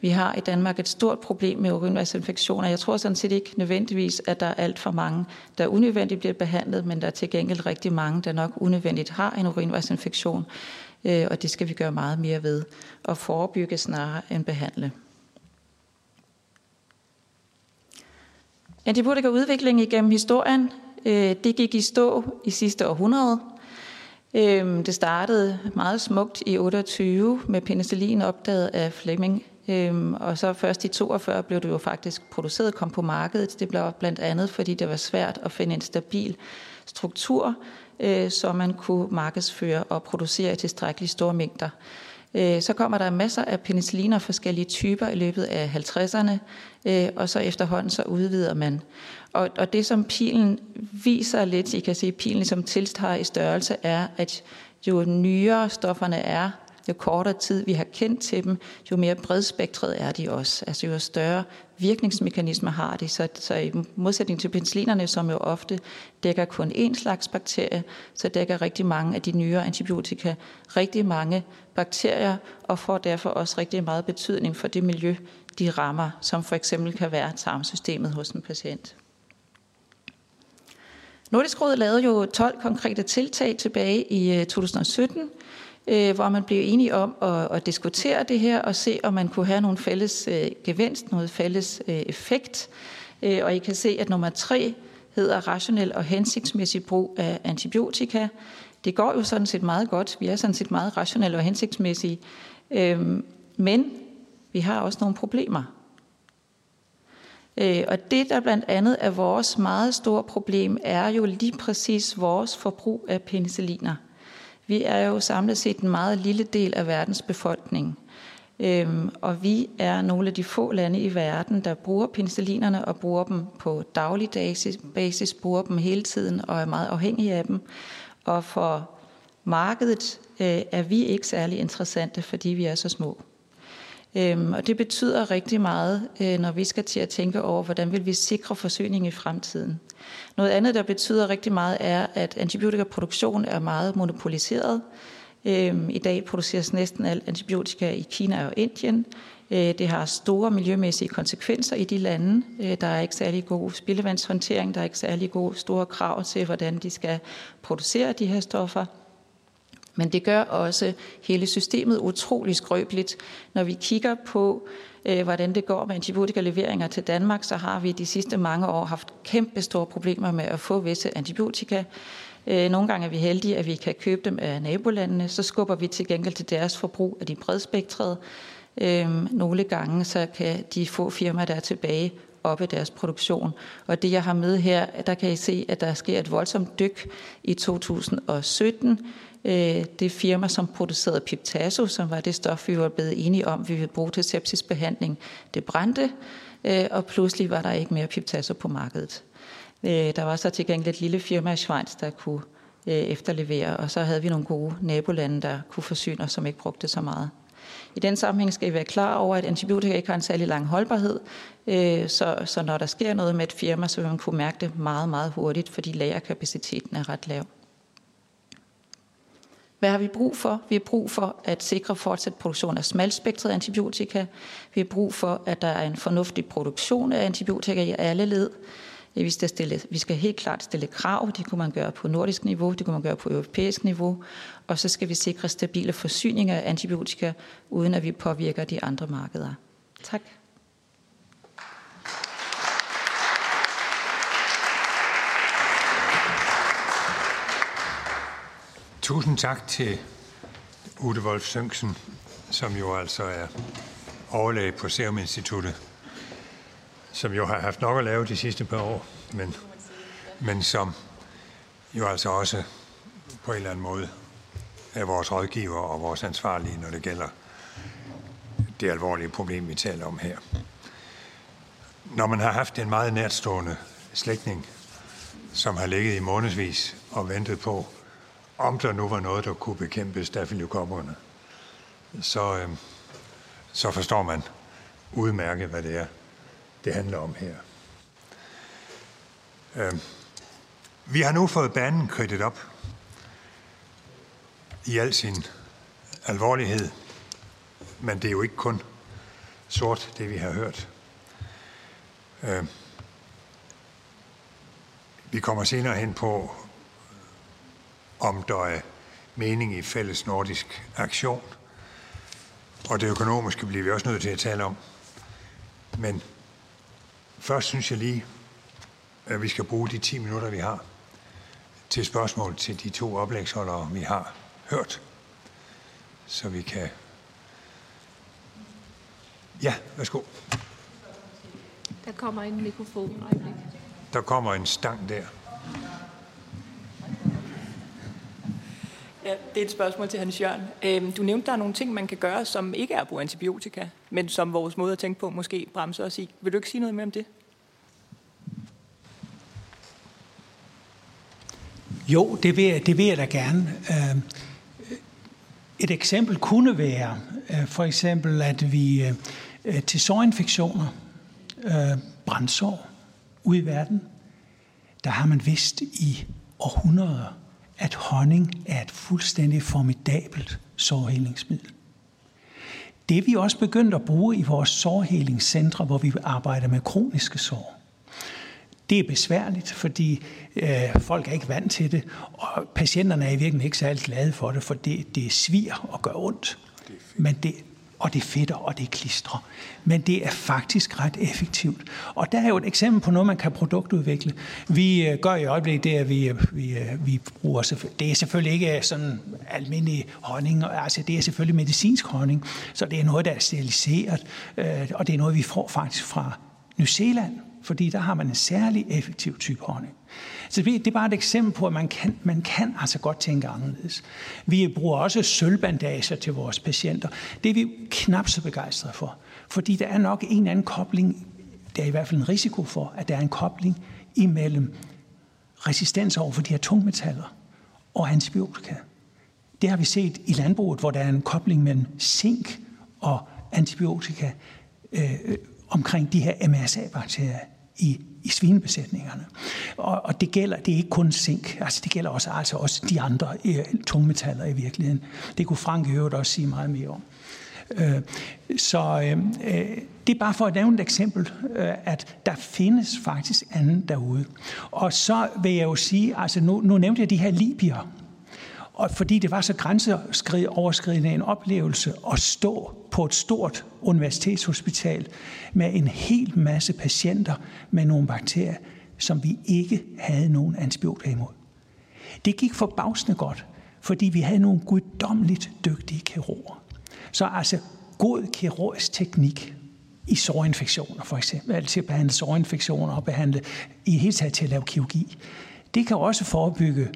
Vi har i Danmark et stort problem med urinvejsinfektioner. Jeg tror sådan set ikke nødvendigvis, at der er alt for mange, der unødvendigt bliver behandlet, men der er til gengæld rigtig mange, der nok unødvendigt har en urinvejsinfektion. Øh, og det skal vi gøre meget mere ved og forebygge snarere end behandle. Antibiotikaudvikling igennem historien, øh, det gik i stå i sidste århundrede. Øh, det startede meget smukt i 28 med penicillin opdaget af Fleming Øhm, og så først i 42 blev det jo faktisk produceret, kom på markedet. Det blev blandt andet, fordi det var svært at finde en stabil struktur, øh, så man kunne markedsføre og producere i tilstrækkeligt store mængder. Øh, så kommer der masser af penicilliner af forskellige typer i løbet af 50'erne, øh, og så efterhånden så udvider man. Og, og det som pilen viser lidt, I kan se pilen ligesom tilstår i størrelse, er, at jo nyere stofferne er, jo kortere tid vi har kendt til dem, jo mere bredspektret er de også. Altså jo større virkningsmekanismer har de. Så, så i modsætning til penicillinerne, som jo ofte dækker kun én slags bakterie, så dækker rigtig mange af de nyere antibiotika rigtig mange bakterier, og får derfor også rigtig meget betydning for det miljø, de rammer, som for eksempel kan være tarmsystemet hos en patient. Nordisk Råd lavede jo 12 konkrete tiltag tilbage i øh, 2017, øh, hvor man blev enige om at, at diskutere det her og se, om man kunne have nogle fælles øh, gevinst, noget fælles øh, effekt. Øh, og I kan se, at nummer tre hedder rationel og hensigtsmæssig brug af antibiotika. Det går jo sådan set meget godt. Vi er sådan set meget rationelle og hensigtsmæssige. Øh, men vi har også nogle problemer. Øh, og det, der blandt andet er vores meget store problem, er jo lige præcis vores forbrug af penicilliner. Vi er jo samlet set en meget lille del af verdens befolkning. Øhm, og vi er nogle af de få lande i verden, der bruger penicillinerne og bruger dem på daglig basis, bruger dem hele tiden og er meget afhængige af dem. Og for markedet øh, er vi ikke særlig interessante, fordi vi er så små. Øhm, og det betyder rigtig meget, øh, når vi skal til at tænke over, hvordan vil vi sikre forsyning i fremtiden. Noget andet, der betyder rigtig meget, er, at antibiotikaproduktion er meget monopoliseret. Øhm, I dag produceres næsten al antibiotika i Kina og Indien. Øh, det har store miljømæssige konsekvenser i de lande. Øh, der er ikke særlig god spildevandshåndtering, der er ikke særlig gode store krav til, hvordan de skal producere de her stoffer. Men det gør også hele systemet utrolig skrøbeligt. Når vi kigger på, øh, hvordan det går med antibiotikaleveringer til Danmark, så har vi de sidste mange år haft kæmpe store problemer med at få visse antibiotika. Øh, nogle gange er vi heldige, at vi kan købe dem af nabolandene. Så skubber vi til gengæld til deres forbrug af de bredspektrede. Øhm, nogle gange så kan de få firmaer, der er tilbage, op i deres produktion. Og det, jeg har med her, der kan I se, at der sker et voldsomt dyk i 2017 Øh, det firma, som producerede Piptazo, som var det stof, vi var blevet enige om, vi ville bruge til sepsisbehandling, det brændte, øh, og pludselig var der ikke mere Piptazo på markedet. Øh, der var så til gengæld et lille firma i Schweiz, der kunne øh, efterlevere, og så havde vi nogle gode nabolande, der kunne forsyne os, som ikke brugte så meget. I den sammenhæng skal I være klar over, at antibiotika ikke har en særlig lang holdbarhed, øh, så, så når der sker noget med et firma, så vil man kunne mærke det meget, meget hurtigt, fordi lagerkapaciteten er ret lav. Hvad har vi brug for? Vi har brug for at sikre fortsat produktion af smalspektret antibiotika. Vi har brug for, at der er en fornuftig produktion af antibiotika i alle led. Vi skal, stille, vi skal helt klart stille krav. Det kunne man gøre på nordisk niveau, det kunne man gøre på europæisk niveau. Og så skal vi sikre stabile forsyninger af antibiotika, uden at vi påvirker de andre markeder. Tak. Tusind tak til Ute Wolf Sønksen, som jo altså er overlæge på Serum Instituttet, som jo har haft nok at lave de sidste par år, men, men som jo altså også på en eller anden måde er vores rådgiver og vores ansvarlige, når det gælder det alvorlige problem, vi taler om her. Når man har haft en meget nærtstående slægtning, som har ligget i månedsvis og ventet på, om der nu var noget, der kunne bekæmpe stafylokokkerne, så, øh, så forstår man udmærket, hvad det er, det handler om her. Øh, vi har nu fået banen kridtet op i al sin alvorlighed, men det er jo ikke kun sort, det vi har hørt. Øh, vi kommer senere hen på, om der er mening i fælles nordisk aktion. Og det økonomiske bliver vi også nødt til at tale om. Men først synes jeg lige, at vi skal bruge de 10 minutter, vi har, til spørgsmål til de to oplægsholdere, vi har hørt, så vi kan Ja, værsgo. Der kommer en mikrofon. Der kommer en stang der. Ja, det er et spørgsmål til Hans Jørgen. Øhm, du nævnte, der er nogle ting, man kan gøre, som ikke er at bruge antibiotika, men som vores måde at tænke på måske bremser os i. Vil du ikke sige noget mere om det? Jo, det vil, jeg, det vil jeg da gerne. Øhm, et eksempel kunne være øh, for eksempel, at vi øh, øh, til sårinfektioner, brændsår ude i verden, der har man vidst i århundreder, at honning er et fuldstændig formidabelt sårhelingsmiddel. Det er vi også begyndt at bruge i vores sårhelingscentre, hvor vi arbejder med kroniske sår. Det er besværligt, fordi øh, folk er ikke vant til det, og patienterne er i virkeligheden ikke særlig glade for det, for det, det svir og gør ondt. Men det, og det fedter, og det klistrer. Men det er faktisk ret effektivt. Og der er jo et eksempel på noget, man kan produktudvikle. Vi øh, gør i øjeblikket det, at vi, øh, vi, øh, vi bruger, det er selvfølgelig ikke sådan almindelig honning, altså det er selvfølgelig medicinsk honning, så det er noget, der er steriliseret, og det er noget, vi får faktisk fra New Zealand, fordi der har man en særlig effektiv type honning. Så det er bare et eksempel på, at man kan, man kan altså godt tænke anderledes. Vi bruger også sølvbandager til vores patienter. Det er vi knap så begejstrede for, fordi der er nok en anden kobling, der er i hvert fald en risiko for, at der er en kobling imellem resistens over for de her tungmetaller og antibiotika. Det har vi set i landbruget, hvor der er en kobling mellem zink og antibiotika øh, omkring de her MRSA-bakterier i, i svinebesætningerne. Og, og det gælder, det er ikke kun zink, altså det gælder også, altså også de andre øh, tungmetaller i virkeligheden. Det kunne Frank i øvrigt også sige meget mere om. Øh, så øh, øh, det er bare for at nævne et eksempel, øh, at der findes faktisk anden derude. Og så vil jeg jo sige, altså nu, nu nævnte jeg de her libier, og fordi det var så grænseoverskridende en oplevelse at stå på et stort universitetshospital med en hel masse patienter med nogle bakterier, som vi ikke havde nogen antibiotika imod. Det gik forbavsende godt, fordi vi havde nogle guddommeligt dygtige kirurger. Så altså god kirurgisk teknik i sårinfektioner for eksempel, altså til at behandle sårinfektioner og behandle i hele taget til at lave kirurgi. Det kan også forebygge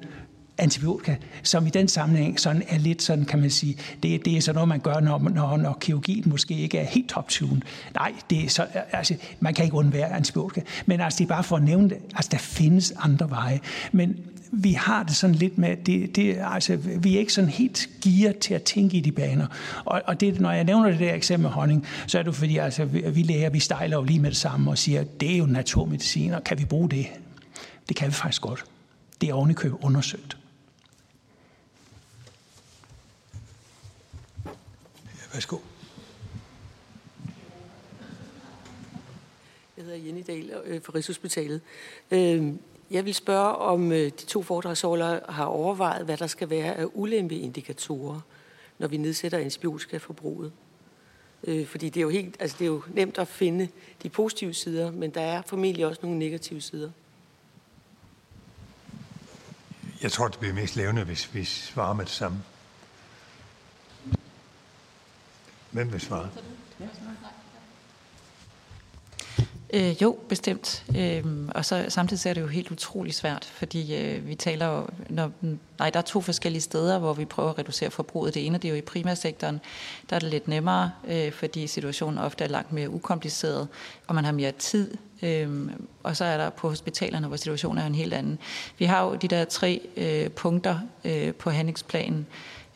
antibiotika, som i den sammenhæng sådan er lidt sådan, kan man sige, det, det er sådan noget, man gør, når, når, når kirurgien måske ikke er helt top -tune. Nej, det er så, altså, man kan ikke undvære antibiotika. Men altså, det er bare for at nævne det. Altså, der findes andre veje. Men vi har det sådan lidt med, det, det, altså, vi er ikke sådan helt gearet til at tænke i de baner. Og, og det, når jeg nævner det der eksempel med honning, så er det fordi, altså, vi, vi læger, vi stejler jo lige med det samme og siger, det er jo naturmedicin, og kan vi bruge det? Det kan vi faktisk godt. Det er ovenikøb undersøgt. Værsgo. Jeg hedder Jenny Dahl øh, fra Rigshospitalet. Øh, jeg vil spørge, om øh, de to foredragsholdere har overvejet, hvad der skal være af ulempeindikatorer, når vi nedsætter antibiotikaforbruget. Fordi det er, jo helt, altså det er jo nemt at finde de positive sider, men der er formentlig også nogle negative sider. Jeg tror, det bliver mest levende, hvis vi svarer med det samme. Hvem vil svare? Øh, jo, bestemt. Øh, og så samtidig er det jo helt utrolig svært, fordi øh, vi taler jo, når, nej, der er to forskellige steder, hvor vi prøver at reducere forbruget. Det ene det er jo i primærsektoren, der er det lidt nemmere, øh, fordi situationen ofte er langt mere ukompliceret, og man har mere tid. Øh, og så er der på hospitalerne, hvor situationen er en helt anden. Vi har jo de der tre øh, punkter øh, på handlingsplanen,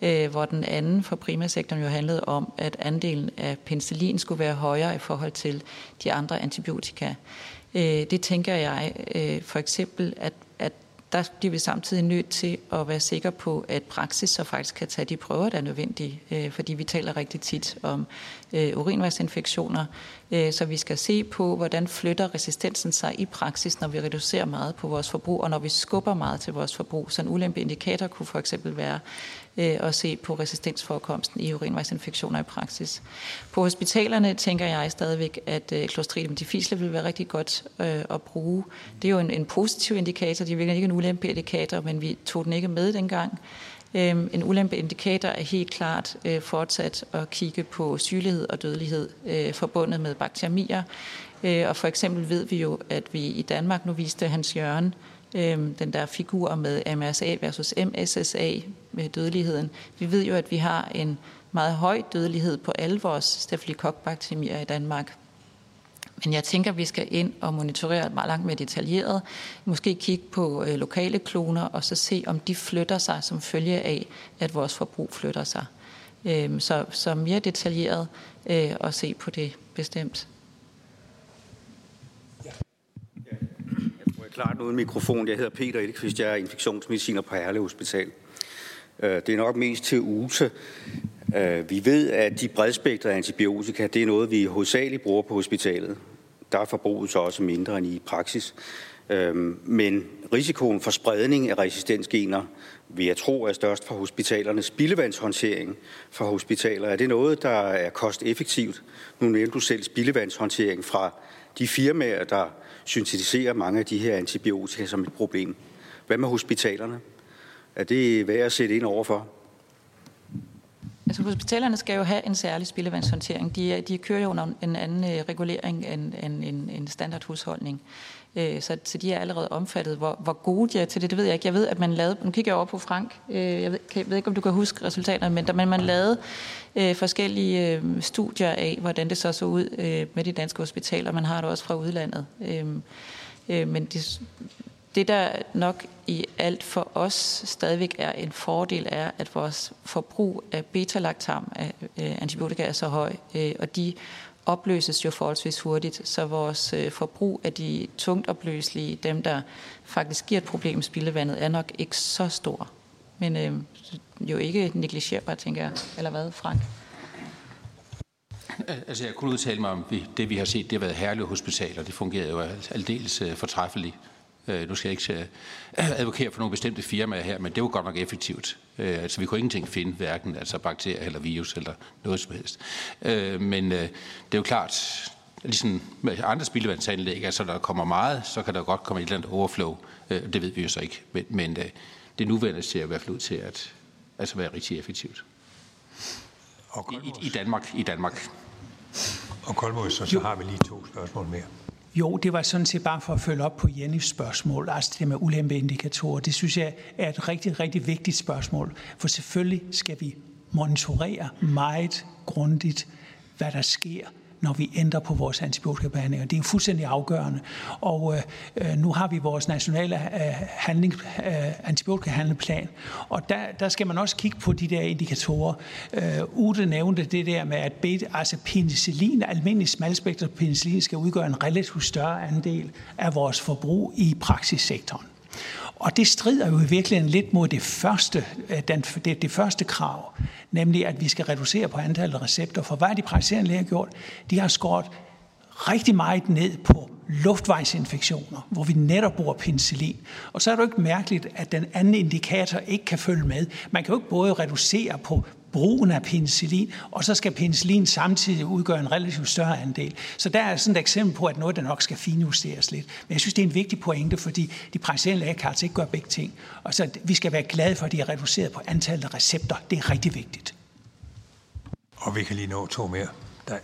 øh, hvor den anden for primærsektoren jo handlede om, at andelen af penicillin skulle være højere i forhold til de andre antibiotika. Øh, det tænker jeg øh, for eksempel, at, at der bliver vi samtidig nødt til at være sikre på, at praksis så faktisk kan tage de prøver, der er nødvendige. Øh, fordi vi taler rigtig tit om øh, urinvejsinfektioner, øh, så vi skal se på, hvordan flytter resistensen sig i praksis, når vi reducerer meget på vores forbrug, og når vi skubber meget til vores forbrug. Så en ulempe indikator kunne for eksempel være øh, og se på resistensforekomsten i urinvejsinfektioner i praksis. På hospitalerne tænker jeg stadigvæk, at øh, Clostridium difficile vil være rigtig godt øh, at bruge. Det er jo en, en positiv indikator, det er virkelig ikke en ulempe indikator, men vi tog den ikke med dengang. Øhm, en ulempeindikator er helt klart øh, fortsat at kigge på sygelighed og dødelighed øh, forbundet med bakterier. Øh, og for eksempel ved vi jo, at vi i Danmark, nu viste Hans Jørgen, Øhm, den der figur med MRSA versus MSSA med dødeligheden. Vi ved jo, at vi har en meget høj dødelighed på alle vores stafylokokbakterier i Danmark. Men jeg tænker, at vi skal ind og monitorere meget langt mere detaljeret. Måske kigge på øh, lokale kloner, og så se, om de flytter sig som følge af, at vores forbrug flytter sig. Øh, så, så mere detaljeret øh, og se på det bestemt. Ja. Jeg tror, jeg klart uden mikrofon. Jeg hedder Peter Elikvist. Jeg er infektionsmediciner på Herlev Hospital. Øh, det er nok mest til USE. Øh, vi ved, at de bredspektrede antibiotika, det er noget, vi hovedsageligt bruger på hospitalet. Der er forbruget så også mindre end i praksis. Øh, men risikoen for spredning af resistensgener vil jeg tro er størst for hospitalernes spildevandshåndtering for hospitaler. Er det noget, der er kosteffektivt? Nu nævnte du selv spildevandshåndtering fra de firmaer, der syntetiserer mange af de her antibiotika som et problem. Hvad med hospitalerne? Er det værd at sætte ind overfor? Altså hospitalerne skal jo have en særlig spildevandshåndtering. De, de kører jo under en anden øh, regulering end, end en, en standardhusholdning. Øh, så, så de er allerede omfattet. Hvor, hvor gode de er til det, det ved jeg ikke. Jeg ved, at man lavede, nu kigger jeg over på Frank, øh, jeg, ved, jeg ved ikke, om du kan huske resultaterne, men der, man, man lavede øh, forskellige øh, studier af, hvordan det så så ud øh, med de danske hospitaler. Man har det også fra udlandet. Øh, øh, men det, det, der nok i alt for os stadigvæk er en fordel, er, at vores forbrug af beta-lactam af øh, antibiotika er så høj, øh, og de opløses jo forholdsvis hurtigt, så vores øh, forbrug af de tungt opløselige, dem der faktisk giver et problem med spildevandet, er nok ikke så stor. Men øh, jo ikke negligerbart, tænker jeg. Eller hvad, Frank? Altså, jeg kunne udtale mig om det, vi har set. Det har været herlige hospitaler. Det fungerede jo aldeles øh, fortræffeligt. Øh, nu skal jeg ikke øh, advokere for nogle bestemte firmaer her, men det var godt nok effektivt. Øh, altså, vi kunne ingenting finde, hverken altså bakterier eller virus eller noget som helst. Øh, men øh, det er jo klart, ligesom med andre spildevandsanlæg, altså der kommer meget, så kan der godt komme et eller andet overflow. Øh, det ved vi jo så ikke. Men, men øh, det nuværende ser i hvert fald ud til at altså være rigtig effektivt. I, i, I Danmark. I Danmark. Og Koldmod, så, så har vi lige to spørgsmål mere. Jo, det var sådan set bare for at følge op på Jennys spørgsmål, altså det med ulempeindikatorer. Det synes jeg er et rigtig, rigtig vigtigt spørgsmål, for selvfølgelig skal vi monitorere meget grundigt, hvad der sker når vi ændrer på vores antibiotikabehandlinger. Det er fuldstændig afgørende. Og øh, øh, nu har vi vores nationale øh, handling, øh, antibiotikahandleplan, og der, der skal man også kigge på de der indikatorer. Øh, Ute nævnte det der med, at beta, altså penicillin, almindelig smalspektret penicillin, skal udgøre en relativt større andel af vores forbrug i praksissektoren. Og det strider jo i virkeligheden lidt mod det første, øh, den, det, det første krav, nemlig at vi skal reducere på antallet af recepter. For hvad har de praktiserende læger gjort? De har skåret rigtig meget ned på luftvejsinfektioner, hvor vi netop bruger penicillin. Og så er det jo ikke mærkeligt, at den anden indikator ikke kan følge med. Man kan jo ikke både reducere på brugen af penicillin, og så skal penicillin samtidig udgøre en relativt større andel. Så der er sådan et eksempel på, at noget, der nok skal finjusteres lidt. Men jeg synes, det er en vigtig pointe, fordi de praktiserende læger kan altså ikke gøre begge ting. Og så vi skal være glade for, at de er reduceret på antallet af recepter. Det er rigtig vigtigt. Og vi kan lige nå to mere,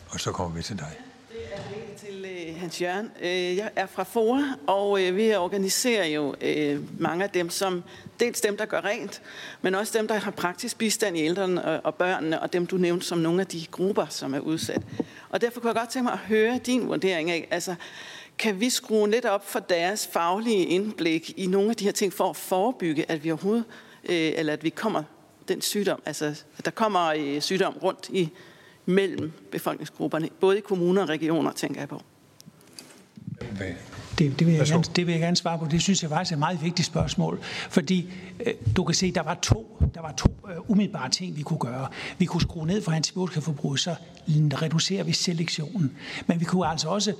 og så kommer vi til dig til øh, Hans Jørgen. Øh, jeg er fra FOA, og øh, vi organiserer jo øh, mange af dem, som dels dem, der gør rent, men også dem, der har praktisk bistand i ældrene og børnene, og dem, du nævnte som nogle af de grupper, som er udsat. Og derfor kunne jeg godt tænke mig at høre din vurdering af, altså, kan vi skrue lidt op for deres faglige indblik i nogle af de her ting for at forebygge, at vi overhovedet, øh, eller at vi kommer den sygdom, altså at der kommer øh, sygdom rundt i mellem befolkningsgrupperne, både i kommuner og regioner, tænker jeg på. Det, det, vil jeg gerne, det vil jeg gerne svare på. Det synes jeg faktisk er et meget vigtigt spørgsmål. Fordi øh, du kan se, der var to, der var to øh, umiddelbare ting, vi kunne gøre. Vi kunne skrue ned for antibiotikaforbruget, så reducerer vi selektionen. Men vi kunne altså også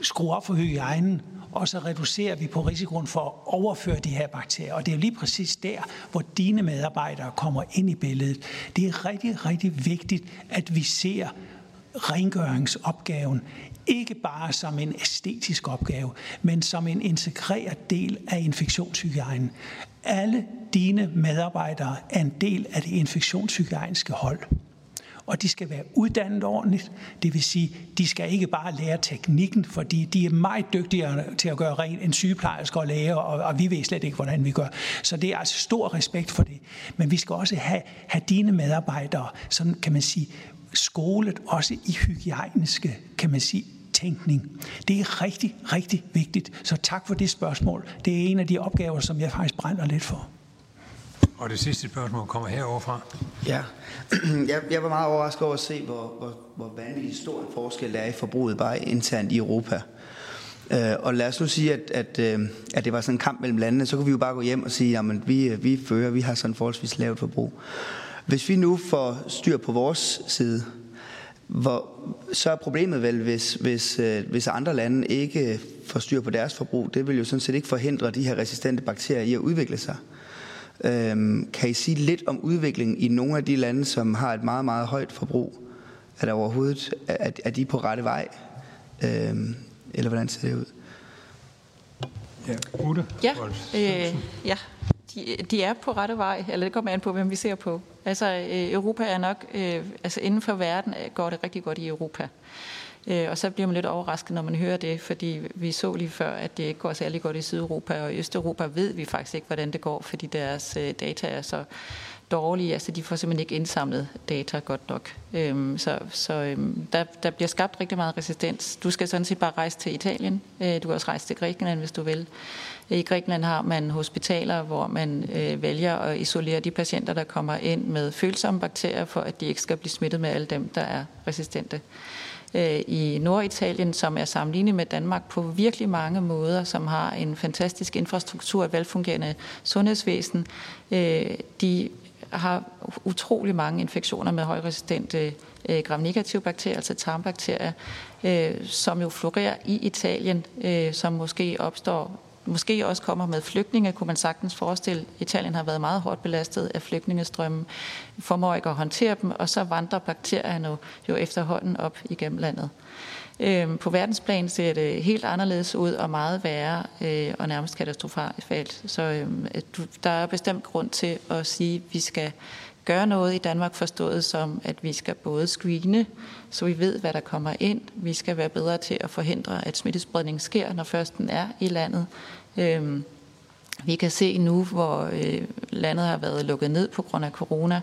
skrue op for hygiejnen, og så reducerer vi på risikoen for at overføre de her bakterier. Og det er lige præcis der, hvor dine medarbejdere kommer ind i billedet. Det er rigtig, rigtig vigtigt, at vi ser rengøringsopgaven ikke bare som en æstetisk opgave, men som en integreret del af infektionshygiejnen. Alle dine medarbejdere er en del af det infektionshygiejniske hold og de skal være uddannet ordentligt. Det vil sige, de skal ikke bare lære teknikken, fordi de er meget dygtigere til at gøre rent end sygeplejersker og læger, og, og vi ved slet ikke, hvordan vi gør. Så det er altså stor respekt for det. Men vi skal også have, have dine medarbejdere, sådan kan man sige, skolet også i hygiejniske, kan man sige, tænkning. Det er rigtig, rigtig vigtigt. Så tak for det spørgsmål. Det er en af de opgaver, som jeg faktisk brænder lidt for. Og det sidste spørgsmål kommer heroverfra. Ja, jeg, jeg var meget overrasket over at se, hvor, hvor, hvor vanvittigt stor en forskel der er i forbruget bare internt i Europa. Øh, og lad os nu sige, at, at, øh, at det var sådan en kamp mellem landene, så kunne vi jo bare gå hjem og sige, at vi, øh, vi fører, vi har sådan forholdsvis lavt forbrug. Hvis vi nu får styr på vores side, hvor, så er problemet vel, hvis, hvis, øh, hvis andre lande ikke får styr på deres forbrug, det vil jo sådan set ikke forhindre de her resistente bakterier i at udvikle sig. Øhm, kan I sige lidt om udviklingen i nogle af de lande, som har et meget, meget højt forbrug? Er der overhovedet, er, er de på rette vej? Øhm, eller hvordan ser det ud? Ja, Ute? Ja, øh, ja. De, de er på rette vej, eller det kommer an på, hvem vi ser på. Altså, øh, Europa er nok, øh, altså inden for verden går det rigtig godt i Europa. Øh, og så bliver man lidt overrasket, når man hører det, fordi vi så lige før, at det ikke går særlig godt i Sydeuropa, og i Østeuropa ved vi faktisk ikke, hvordan det går, fordi deres øh, data er så dårlige, altså de får simpelthen ikke indsamlet data godt nok. Øhm, så så øhm, der, der bliver skabt rigtig meget resistens. Du skal sådan set bare rejse til Italien, øh, du kan også rejse til Grækenland, hvis du vil. Øh, I Grækenland har man hospitaler, hvor man øh, vælger at isolere de patienter, der kommer ind med følsomme bakterier, for at de ikke skal blive smittet med alle dem, der er resistente. Øh, i Norditalien, som er sammenlignet med Danmark på virkelig mange måder, som har en fantastisk infrastruktur, et velfungerende sundhedsvæsen. Øh, de har utrolig mange infektioner med højresistente øh, gram-negative bakterier, altså tarmbakterier, øh, som jo florerer i Italien, øh, som måske opstår måske også kommer med flygtninge, kunne man sagtens forestille. Italien har været meget hårdt belastet af flygtningestrømmen, formår ikke at håndtere dem, og så vandrer bakterierne jo efterhånden op igennem landet. Øhm, på verdensplan ser det helt anderledes ud og meget værre øh, og nærmest katastrofalt. Så øhm, der er bestemt grund til at sige, at vi skal gøre noget i Danmark forstået som, at vi skal både screene, så vi ved, hvad der kommer ind. Vi skal være bedre til at forhindre, at smittespredning sker, når først den er i landet. Øhm, vi kan se nu, hvor øh, landet har været lukket ned på grund af corona,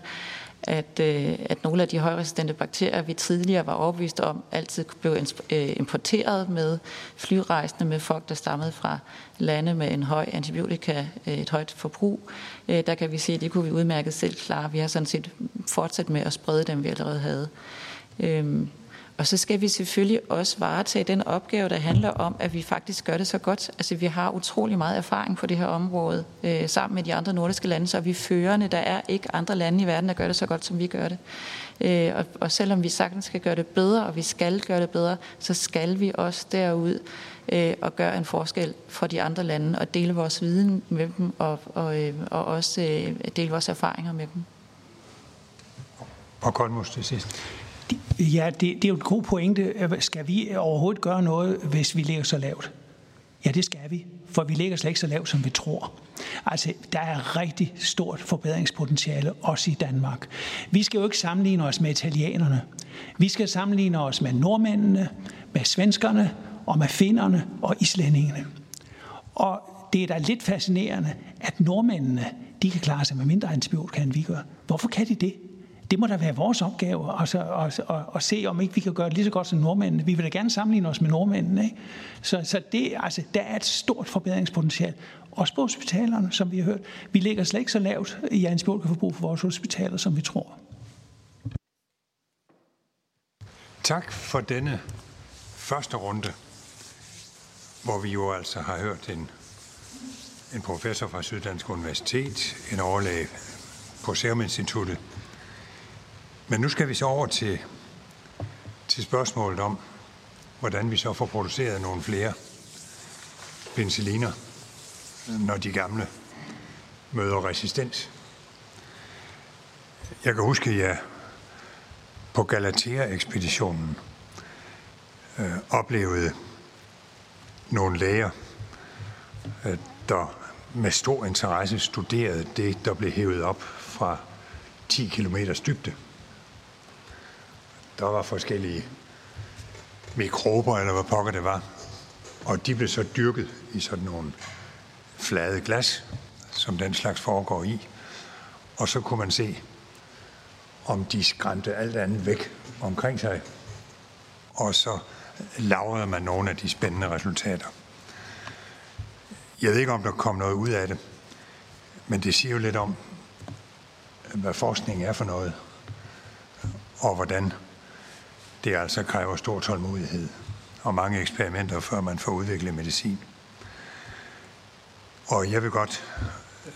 at, øh, at nogle af de højresistente bakterier, vi tidligere var overbevist om, altid blev øh, importeret med flyrejsende med folk, der stammede fra lande med en høj antibiotika, øh, et højt forbrug. Øh, der kan vi se, at det kunne vi udmærket selv klare. Vi har sådan set fortsat med at sprede dem, vi allerede havde. Øh, og så skal vi selvfølgelig også varetage den opgave, der handler om, at vi faktisk gør det så godt. Altså vi har utrolig meget erfaring på det her område. Øh, sammen med de andre nordiske lande, så vi førende. Der er ikke andre lande i verden, der gør det så godt, som vi gør det. Øh, og, og selvom vi sagtens skal gøre det bedre, og vi skal gøre det bedre, så skal vi også derud øh, og gøre en forskel for de andre lande, og dele vores viden med dem, og, og, øh, og også øh, dele vores erfaringer med dem. Og Kolmus til sidst. Ja, det, det er jo et god pointe. Skal vi overhovedet gøre noget, hvis vi ligger så lavt? Ja, det skal vi, for vi ligger slet ikke så lavt, som vi tror. Altså, der er rigtig stort forbedringspotentiale, også i Danmark. Vi skal jo ikke sammenligne os med italienerne. Vi skal sammenligne os med nordmændene, med svenskerne og med finnerne og islændingene. Og det er da lidt fascinerende, at nordmændene, de kan klare sig med mindre antibiotika, end vi gør. Hvorfor kan de det? Det må da være vores opgave at, at, at, at se, om ikke vi kan gøre det lige så godt som nordmændene. Vi vil da gerne sammenligne os med nordmændene. Ikke? Så, så det, altså, der er et stort forbedringspotentiale. Også på hospitalerne, som vi har hørt. Vi ligger slet ikke så lavt i antibiotikaforbrug for vores hospitaler, som vi tror. Tak for denne første runde, hvor vi jo altså har hørt en, en professor fra Syddansk Universitet, en overlæge på Serum Instituttet, men nu skal vi så over til, til spørgsmålet om, hvordan vi så får produceret nogle flere penicilliner, når de gamle møder resistens. Jeg kan huske, at jeg på Galatea-ekspeditionen øh, oplevede nogle læger, øh, der med stor interesse studerede det, der blev hævet op fra 10 km dybde. Der var forskellige mikrober, eller hvad pokker det var, og de blev så dyrket i sådan nogle flade glas, som den slags foregår i. Og så kunne man se, om de skræmte alt andet væk omkring sig. Og så lavrede man nogle af de spændende resultater. Jeg ved ikke, om der kom noget ud af det, men det siger jo lidt om, hvad forskning er for noget, og hvordan det altså kræver stor tålmodighed og mange eksperimenter, før man får udviklet medicin. Og jeg vil godt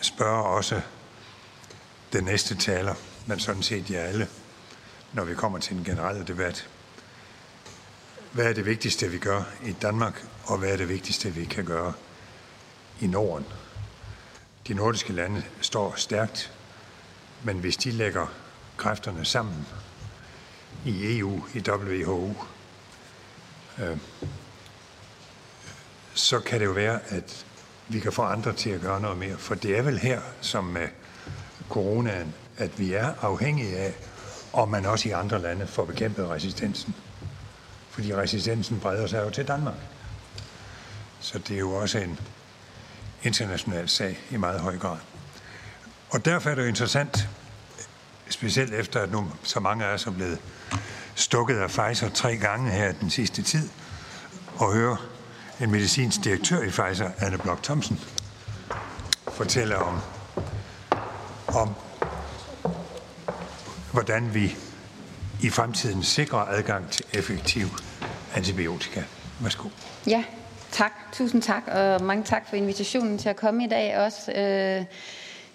spørge også den næste taler, men sådan set jer alle, når vi kommer til en generel debat. Hvad er det vigtigste, vi gør i Danmark, og hvad er det vigtigste, vi kan gøre i Norden? De nordiske lande står stærkt, men hvis de lægger kræfterne sammen i EU, i WHO, øh, så kan det jo være, at vi kan få andre til at gøre noget mere. For det er vel her, som med coronaen, at vi er afhængige af, om man også i andre lande får bekæmpet resistensen. Fordi resistensen breder sig jo til Danmark. Så det er jo også en international sag i meget høj grad. Og derfor er det jo interessant, specielt efter at nu så mange af os er blevet stukket af Pfizer tre gange her den sidste tid, og høre en medicinsk direktør i Pfizer, Anne Blok Thomsen, fortælle om, om hvordan vi i fremtiden sikrer adgang til effektiv antibiotika. Værsgo. Ja, tak. Tusind tak, og mange tak for invitationen til at komme i dag også. Øh,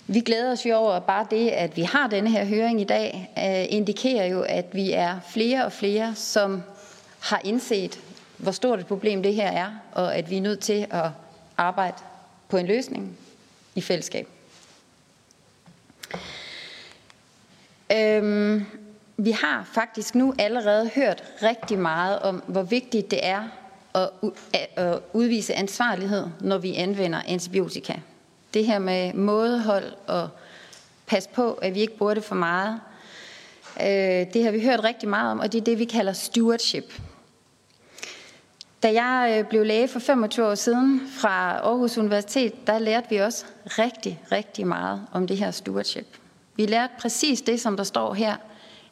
vi glæder os jo over bare det, at vi har denne her høring i dag, øh, indikerer jo, at vi er flere og flere, som har indset, hvor stort et problem det her er, og at vi er nødt til at arbejde på en løsning i fællesskab. Øhm, vi har faktisk nu allerede hørt rigtig meget om, hvor vigtigt det er at udvise ansvarlighed, når vi anvender antibiotika. Det her med mådehold og pas på, at vi ikke bruger det for meget. Øh, det har vi hørt rigtig meget om, og det er det, vi kalder stewardship. Da jeg øh, blev læge for 25 år siden fra Aarhus Universitet, der lærte vi også rigtig, rigtig meget om det her stewardship. Vi lærte præcis det, som der står her,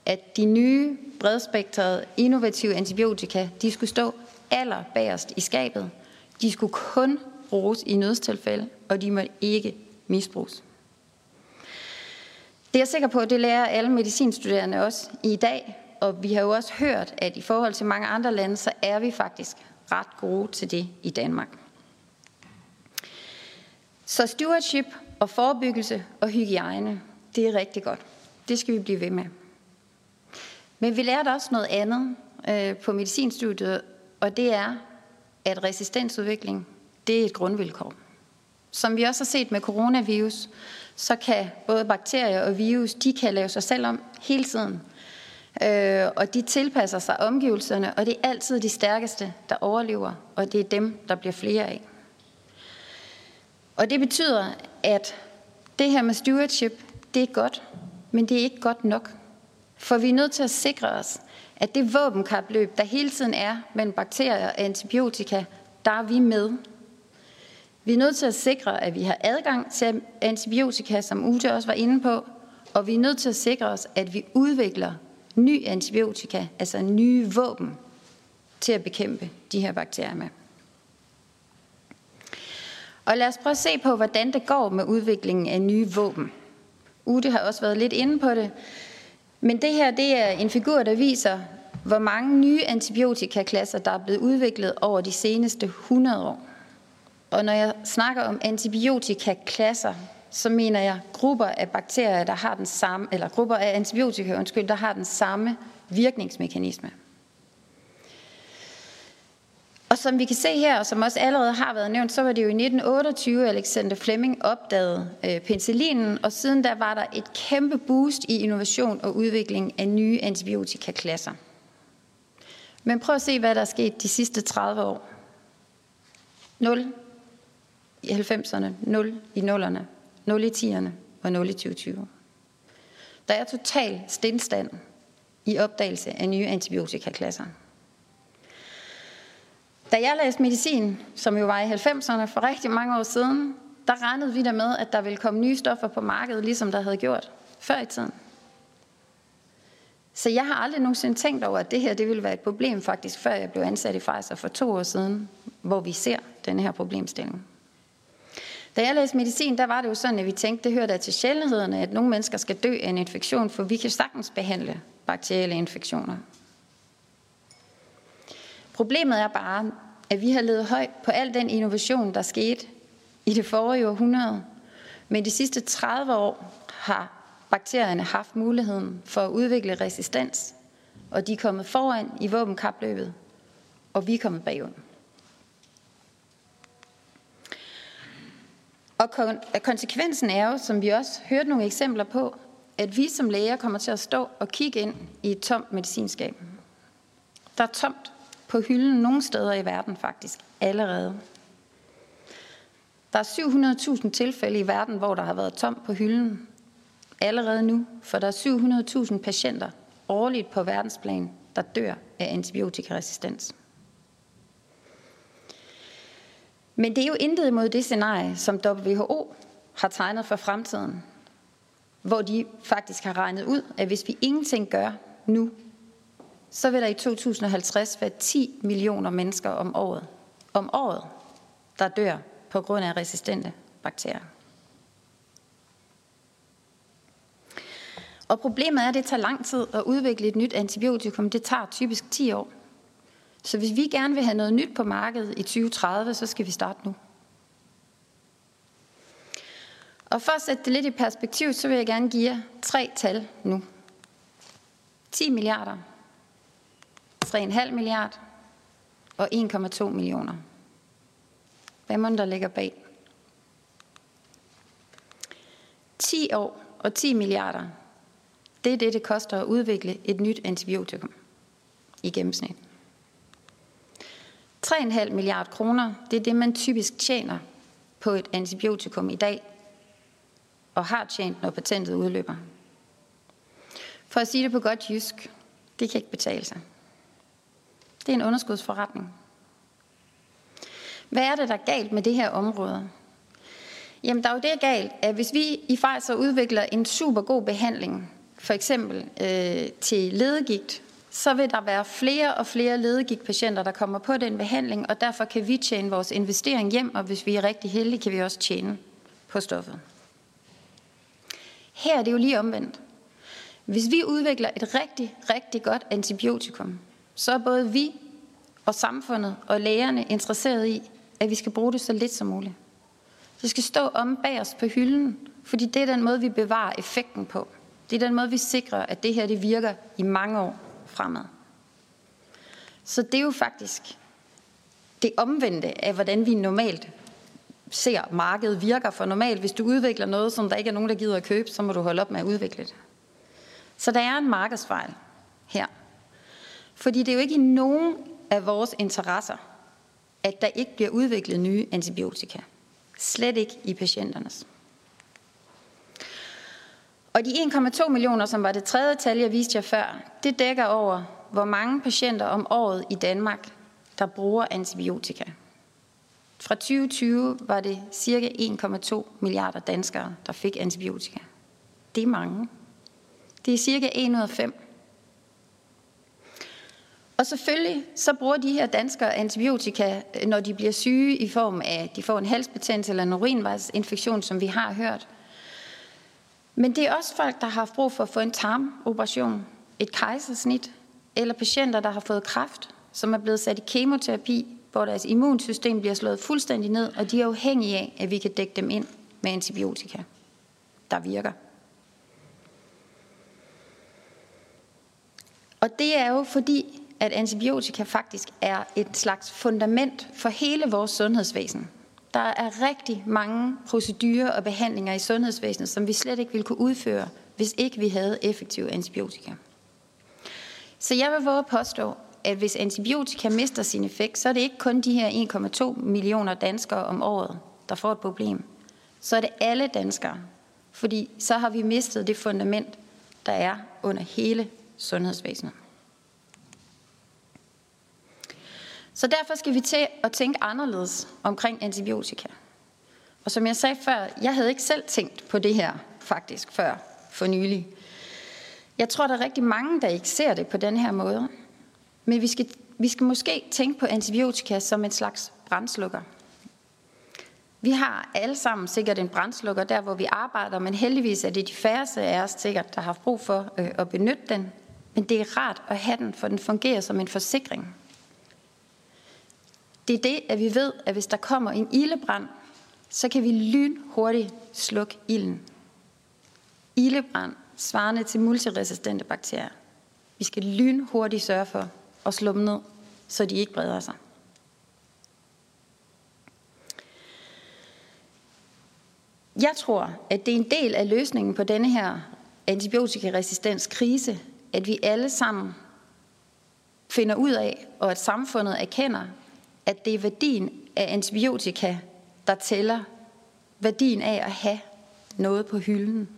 at de nye bredspektrede innovative antibiotika, de skulle stå aller bagerst i skabet. De skulle kun bruges i nødstilfælde, og de må ikke misbruges. Det er jeg sikker på, det lærer alle medicinstuderende også i dag, og vi har jo også hørt, at i forhold til mange andre lande, så er vi faktisk ret gode til det i Danmark. Så stewardship og forebyggelse og hygiejne, det er rigtig godt. Det skal vi blive ved med. Men vi lærte også noget andet øh, på medicinstudiet, og det er, at resistensudvikling, det er et grundvilkår. Som vi også har set med coronavirus, så kan både bakterier og virus, de kan lave sig selv om hele tiden. Øh, og de tilpasser sig omgivelserne, og det er altid de stærkeste, der overlever, og det er dem, der bliver flere af. Og det betyder, at det her med stewardship, det er godt, men det er ikke godt nok. For vi er nødt til at sikre os, at det våbenkapløb, der hele tiden er mellem bakterier og antibiotika, der er vi med. Vi er nødt til at sikre, at vi har adgang til antibiotika, som Ute også var inde på, og vi er nødt til at sikre os, at vi udvikler ny antibiotika, altså nye våben, til at bekæmpe de her bakterier med. Og lad os prøve at se på, hvordan det går med udviklingen af nye våben. Ute har også været lidt inde på det. Men det her det er en figur, der viser, hvor mange nye antibiotikaklasser, der er blevet udviklet over de seneste 100 år. Og når jeg snakker om antibiotikaklasser, så mener jeg grupper af bakterier, der har den samme, eller grupper af antibiotika, undskyld, der har den samme virkningsmekanisme. Og som vi kan se her, og som også allerede har været nævnt, så var det jo i 1928, Alexander Fleming opdagede øh, penicillinen, og siden da var der et kæmpe boost i innovation og udvikling af nye antibiotikaklasser. Men prøv at se, hvad der er sket de sidste 30 år. 0 i 90'erne, 0 i 0'erne, 0 i 10'erne og 0 i 2020. Der er total stillstand i opdagelse af nye antibiotikaklasser. Da jeg læste medicin, som jo var i 90'erne for rigtig mange år siden, der regnede vi der med, at der ville komme nye stoffer på markedet, ligesom der havde gjort før i tiden. Så jeg har aldrig nogensinde tænkt over, at det her det ville være et problem faktisk, før jeg blev ansat i Pfizer for to år siden, hvor vi ser den her problemstilling. Da jeg læste medicin, der var det jo sådan, at vi tænkte, det hører da til sjældenhederne, at nogle mennesker skal dø af en infektion, for vi kan sagtens behandle bakterielle infektioner. Problemet er bare, at vi har levet højt på al den innovation, der skete i det forrige århundrede. Men de sidste 30 år har bakterierne haft muligheden for at udvikle resistens, og de er kommet foran i våbenkapløbet, og vi er kommet bagud. Og konsekvensen er jo, som vi også hørte nogle eksempler på, at vi som læger kommer til at stå og kigge ind i et tomt medicinskab. Der er tomt på hylden nogle steder i verden faktisk allerede. Der er 700.000 tilfælde i verden, hvor der har været tomt på hylden allerede nu, for der er 700.000 patienter årligt på verdensplan, der dør af antibiotikaresistens. Men det er jo intet imod det scenarie, som WHO har tegnet for fremtiden, hvor de faktisk har regnet ud, at hvis vi ingenting gør nu, så vil der i 2050 være 10 millioner mennesker om året, om året, der dør på grund af resistente bakterier. Og problemet er, at det tager lang tid at udvikle et nyt antibiotikum. Det tager typisk 10 år. Så hvis vi gerne vil have noget nyt på markedet i 2030, så skal vi starte nu. Og for at sætte det lidt i perspektiv, så vil jeg gerne give jer tre tal nu. 10 milliarder, 3,5 milliard og 1,2 millioner. Hvad må der ligger bag? 10 år og 10 milliarder. Det er det, det koster at udvikle et nyt antibiotikum i gennemsnit. 3,5 milliard kroner, det er det, man typisk tjener på et antibiotikum i dag, og har tjent, når patentet udløber. For at sige det på godt jysk, det kan ikke betale sig. Det er en underskudsforretning. Hvad er det, der er galt med det her område? Jamen, der er jo det galt, at hvis vi i Pfizer udvikler en super god behandling, for eksempel øh, til ledegigt, så vil der være flere og flere ledegigtpatienter, der kommer på den behandling, og derfor kan vi tjene vores investering hjem, og hvis vi er rigtig heldige, kan vi også tjene på stoffet. Her er det jo lige omvendt. Hvis vi udvikler et rigtig, rigtig godt antibiotikum, så er både vi og samfundet og lægerne interesseret i, at vi skal bruge det så lidt som muligt. Det skal stå om bag os på hylden, fordi det er den måde, vi bevarer effekten på. Det er den måde, vi sikrer, at det her det virker i mange år fremad. Så det er jo faktisk det omvendte af, hvordan vi normalt ser markedet virker. For normalt, hvis du udvikler noget, som der ikke er nogen, der gider at købe, så må du holde op med at udvikle det. Så der er en markedsfejl her. Fordi det er jo ikke i nogen af vores interesser, at der ikke bliver udviklet nye antibiotika. Slet ikke i patienternes. Og de 1,2 millioner, som var det tredje tal, jeg viste jer før, det dækker over, hvor mange patienter om året i Danmark, der bruger antibiotika. Fra 2020 var det cirka 1,2 milliarder danskere, der fik antibiotika. Det er mange. Det er cirka 1 ud af 5. Og selvfølgelig så bruger de her danskere antibiotika, når de bliver syge i form af, de får en halsbetændelse eller en urinvejsinfektion, som vi har hørt. Men det er også folk, der har haft brug for at få en tarmoperation, et kejsersnit, eller patienter, der har fået kræft, som er blevet sat i kemoterapi, hvor deres immunsystem bliver slået fuldstændig ned, og de er afhængige af, at vi kan dække dem ind med antibiotika, der virker. Og det er jo fordi, at antibiotika faktisk er et slags fundament for hele vores sundhedsvæsen. Der er rigtig mange procedurer og behandlinger i sundhedsvæsenet, som vi slet ikke ville kunne udføre, hvis ikke vi havde effektive antibiotika. Så jeg vil våge at påstå, at hvis antibiotika mister sin effekt, så er det ikke kun de her 1,2 millioner danskere om året, der får et problem. Så er det alle danskere. Fordi så har vi mistet det fundament, der er under hele sundhedsvæsenet. Så derfor skal vi til at tænke anderledes omkring antibiotika. Og som jeg sagde før, jeg havde ikke selv tænkt på det her faktisk før for nylig. Jeg tror, der er rigtig mange, der ikke ser det på den her måde. Men vi skal, vi skal måske tænke på antibiotika som en slags brændslukker. Vi har alle sammen sikkert en brændslukker der, hvor vi arbejder, men heldigvis er det de færreste af os sikkert, der har brug for øh, at benytte den. Men det er rart at have den, for den fungerer som en forsikring. Det er det, at vi ved, at hvis der kommer en ildebrand, så kan vi lynhurtigt slukke ilden. Ildebrand svarende til multiresistente bakterier. Vi skal lynhurtigt sørge for at slå dem ned, så de ikke breder sig. Jeg tror, at det er en del af løsningen på denne her antibiotikaresistenskrise, at vi alle sammen finder ud af, og at samfundet erkender, at det er værdien af antibiotika, der tæller værdien af at have noget på hylden.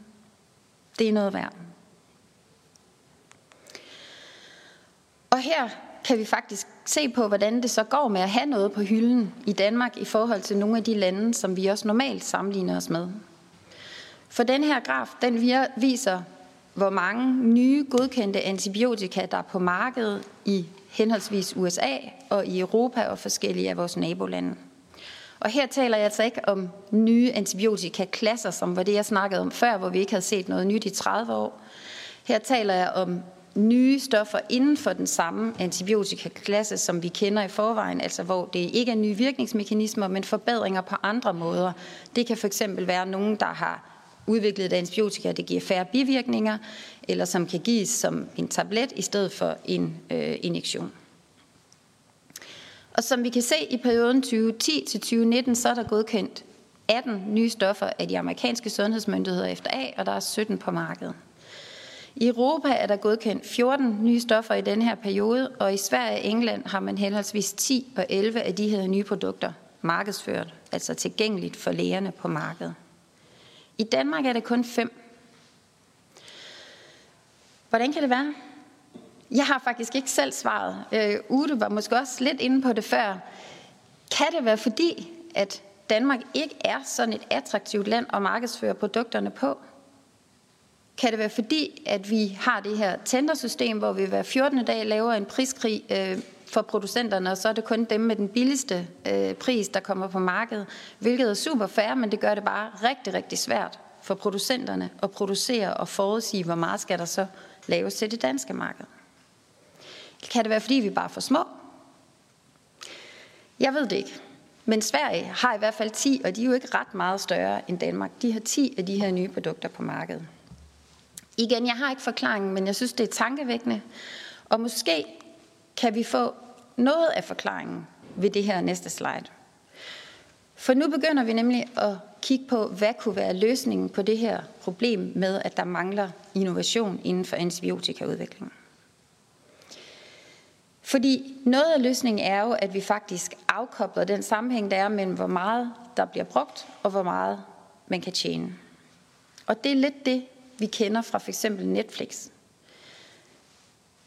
Det er noget værd. Og her kan vi faktisk se på, hvordan det så går med at have noget på hylden i Danmark i forhold til nogle af de lande, som vi også normalt sammenligner os med. For den her graf, den viser, hvor mange nye godkendte antibiotika, der er på markedet i henholdsvis USA og i Europa og forskellige af vores nabolande. Og her taler jeg altså ikke om nye antibiotika-klasser, som var det, jeg snakkede om før, hvor vi ikke havde set noget nyt i 30 år. Her taler jeg om nye stoffer inden for den samme antibiotikaklasse, som vi kender i forvejen, altså hvor det ikke er nye virkningsmekanismer, men forbedringer på andre måder. Det kan for eksempel være nogen, der har udviklet et antibiotika, det giver færre bivirkninger, eller som kan gives som en tablet i stedet for en øh, injektion. Og som vi kan se i perioden 2010 til 2019, så er der godkendt 18 nye stoffer af de amerikanske sundhedsmyndigheder efter A, og der er 17 på markedet. I Europa er der godkendt 14 nye stoffer i den her periode, og i Sverige og England har man henholdsvis 10 og 11 af de her nye produkter markedsført, altså tilgængeligt for lægerne på markedet. I Danmark er det kun fem. Hvordan kan det være? Jeg har faktisk ikke selv svaret. Øh, Ude var måske også lidt inde på det før. Kan det være fordi, at Danmark ikke er sådan et attraktivt land at markedsføre produkterne på? Kan det være fordi, at vi har det her tendersystem, hvor vi hver 14. dag laver en priskrig øh, for producenterne, og så er det kun dem med den billigste øh, pris, der kommer på markedet, hvilket er super fair, men det gør det bare rigtig, rigtig svært for producenterne at producere og forudsige, hvor meget skal der så laves til det danske marked. Kan det være, fordi vi bare er for små? Jeg ved det ikke. Men Sverige har i hvert fald 10, og de er jo ikke ret meget større end Danmark. De har 10 af de her nye produkter på markedet. Igen, jeg har ikke forklaringen, men jeg synes, det er tankevækkende. Og måske kan vi få noget af forklaringen ved det her næste slide. For nu begynder vi nemlig at kigge på, hvad kunne være løsningen på det her problem med, at der mangler innovation inden for antibiotikaudviklingen. Fordi noget af løsningen er jo, at vi faktisk afkobler den sammenhæng, der er mellem, hvor meget der bliver brugt, og hvor meget man kan tjene. Og det er lidt det, vi kender fra for eksempel Netflix.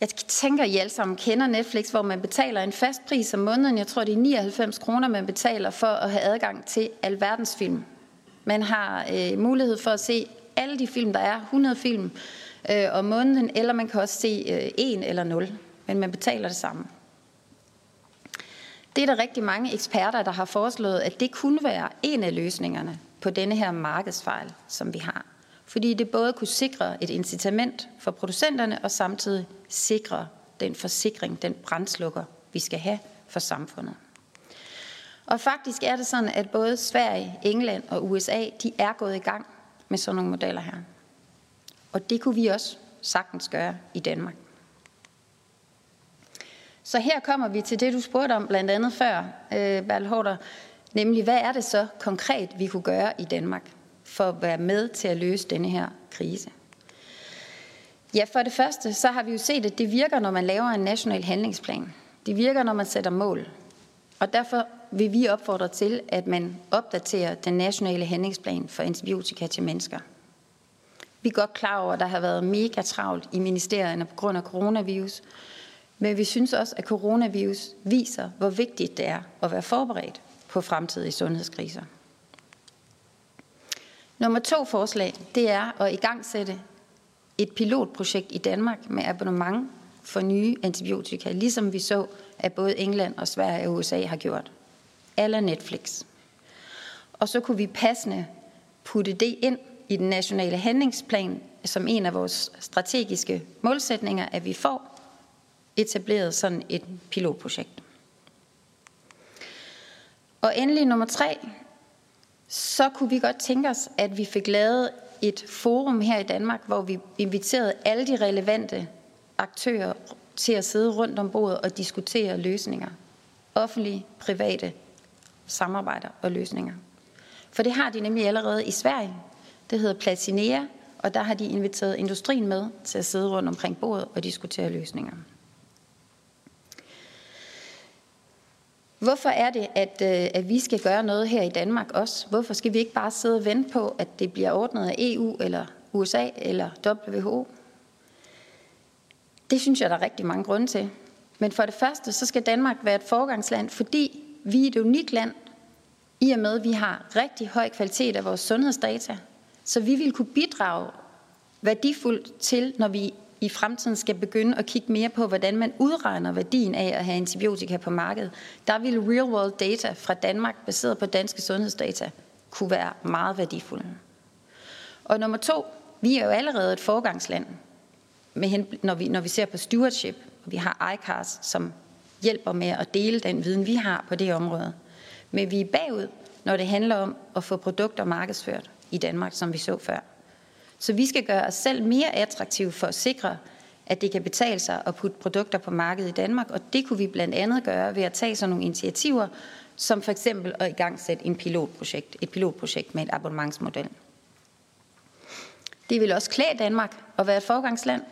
Jeg tænker, at I alle sammen kender Netflix, hvor man betaler en fast pris om måneden. Jeg tror, det er 99 kroner, man betaler for at have adgang til alverdens film. Man har øh, mulighed for at se alle de film, der er, 100 film øh, om måneden, eller man kan også se øh, eller 0, men man betaler det samme. Det er der rigtig mange eksperter, der har foreslået, at det kunne være en af løsningerne på denne her markedsfejl, som vi har fordi det både kunne sikre et incitament for producenterne og samtidig sikre den forsikring, den brændslukker, vi skal have for samfundet. Og faktisk er det sådan, at både Sverige, England og USA, de er gået i gang med sådan nogle modeller her. Og det kunne vi også sagtens gøre i Danmark. Så her kommer vi til det, du spurgte om blandt andet før, øh, Bertel Hårder, nemlig hvad er det så konkret, vi kunne gøre i Danmark for at være med til at løse denne her krise? Ja, for det første, så har vi jo set, at det virker, når man laver en national handlingsplan. Det virker, når man sætter mål. Og derfor vil vi opfordre til, at man opdaterer den nationale handlingsplan for antibiotika til mennesker. Vi er godt klar over, at der har været mega travlt i ministerierne på grund af coronavirus, men vi synes også, at coronavirus viser, hvor vigtigt det er at være forberedt på fremtidige sundhedskriser. Nummer to forslag, det er at igangsætte et pilotprojekt i Danmark med abonnement for nye antibiotika, ligesom vi så, at både England og Sverige og USA har gjort. Eller Netflix. Og så kunne vi passende putte det ind i den nationale handlingsplan som en af vores strategiske målsætninger, at vi får etableret sådan et pilotprojekt. Og endelig nummer tre, så kunne vi godt tænke os, at vi fik lavet et forum her i Danmark, hvor vi inviterede alle de relevante aktører til at sidde rundt om bordet og diskutere løsninger. Offentlige, private samarbejder og løsninger. For det har de nemlig allerede i Sverige. Det hedder Platinea, og der har de inviteret industrien med til at sidde rundt omkring bordet og diskutere løsninger. Hvorfor er det, at, øh, at vi skal gøre noget her i Danmark også? Hvorfor skal vi ikke bare sidde og vente på, at det bliver ordnet af EU eller USA eller WHO? Det synes jeg, der er rigtig mange grunde til. Men for det første, så skal Danmark være et forgangsland, fordi vi er et unikt land, i og med, at vi har rigtig høj kvalitet af vores sundhedsdata. Så vi vil kunne bidrage værdifuldt til, når vi i fremtiden skal begynde at kigge mere på, hvordan man udregner værdien af at have antibiotika på markedet. Der vil real world data fra Danmark, baseret på danske sundhedsdata, kunne være meget værdifulde. Og nummer to, vi er jo allerede et forgangsland, med hen, når, vi, når vi ser på stewardship, og vi har ICARS, som hjælper med at dele den viden, vi har på det område. Men vi er bagud, når det handler om at få produkter markedsført i Danmark, som vi så før. Så vi skal gøre os selv mere attraktive for at sikre, at det kan betale sig at putte produkter på markedet i Danmark, og det kunne vi blandt andet gøre ved at tage sådan nogle initiativer, som for eksempel at igangsætte en pilotprojekt, et pilotprojekt med et abonnementsmodel. Det vil også klæde Danmark at være et forgangsland,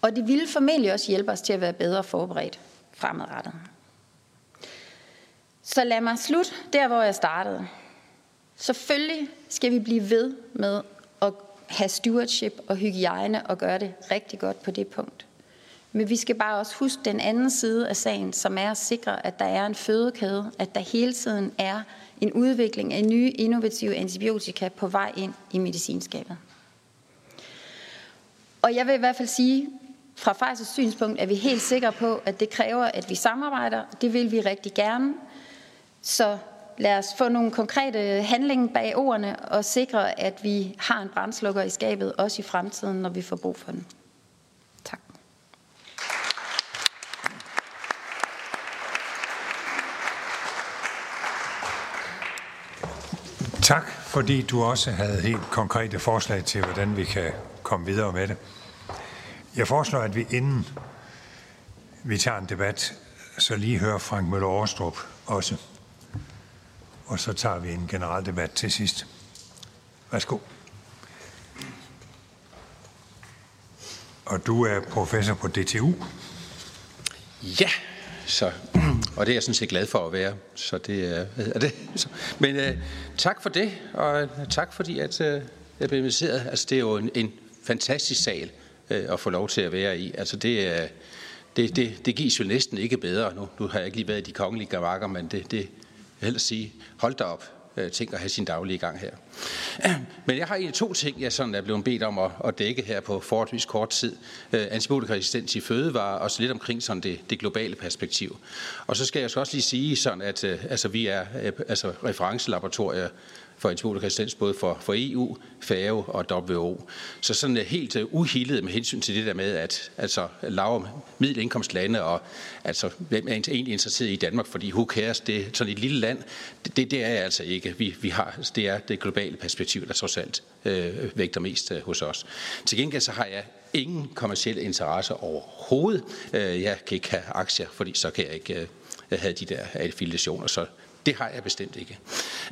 og det ville formentlig også hjælpe os til at være bedre forberedt fremadrettet. Så lad mig slutte der, hvor jeg startede. Selvfølgelig skal vi blive ved med have stewardship og hygiejne og gøre det rigtig godt på det punkt. Men vi skal bare også huske den anden side af sagen, som er at sikre, at der er en fødekæde, at der hele tiden er en udvikling af nye innovative antibiotika på vej ind i medicinskabet. Og jeg vil i hvert fald sige, fra Pfizers synspunkt er vi helt sikre på, at det kræver, at vi samarbejder. Det vil vi rigtig gerne. Så lad os få nogle konkrete handlinger bag ordene og sikre, at vi har en brændslukker i skabet, også i fremtiden, når vi får brug for den. Tak. Tak, fordi du også havde helt konkrete forslag til, hvordan vi kan komme videre med det. Jeg foreslår, at vi inden vi tager en debat, så lige hører Frank Møller Overstrup også og så tager vi en generel debat til sidst. Værsgo. Og du er professor på DTU. Ja, så, og det er jeg sådan set glad for at være. Så det er, er det. Så, men uh, tak for det, og øh, tak fordi at, uh, jeg blev inviteret. Altså, det er jo en, en fantastisk sal uh, at få lov til at være i. Altså, det, uh, det, det, det gives jo næsten ikke bedre. Nu, nu har jeg ikke lige været i de kongelige gavakker, men det, det, vil sige, hold da op, øh, tænk at have sin daglige gang her. Men jeg har egentlig to ting, jeg sådan er blevet bedt om at, at dække her på forholdsvis kort tid. Øh, antibiotikaresistens i fødevarer, og så lidt omkring sådan det, det globale perspektiv. Og så skal jeg også lige sige, sådan at øh, altså, vi er øh, altså, referencelaboratorier for antibiotikaresistens, både for, for EU, FAO og WHO. Så sådan er helt øh, uhildet med hensyn til det der med, at altså, lave middelindkomstlande, og altså, hvem er egentlig interesseret i Danmark, fordi who cares, det er sådan et lille land, det, det, det er jeg altså ikke. Vi, vi har, altså, det er det globale perspektiv, der trods alt øh, vægter mest øh, hos os. Til gengæld så har jeg ingen kommersielle interesse overhovedet. Øh, jeg kan ikke have aktier, fordi så kan jeg ikke øh, have de der affiliationer, så det har jeg bestemt ikke.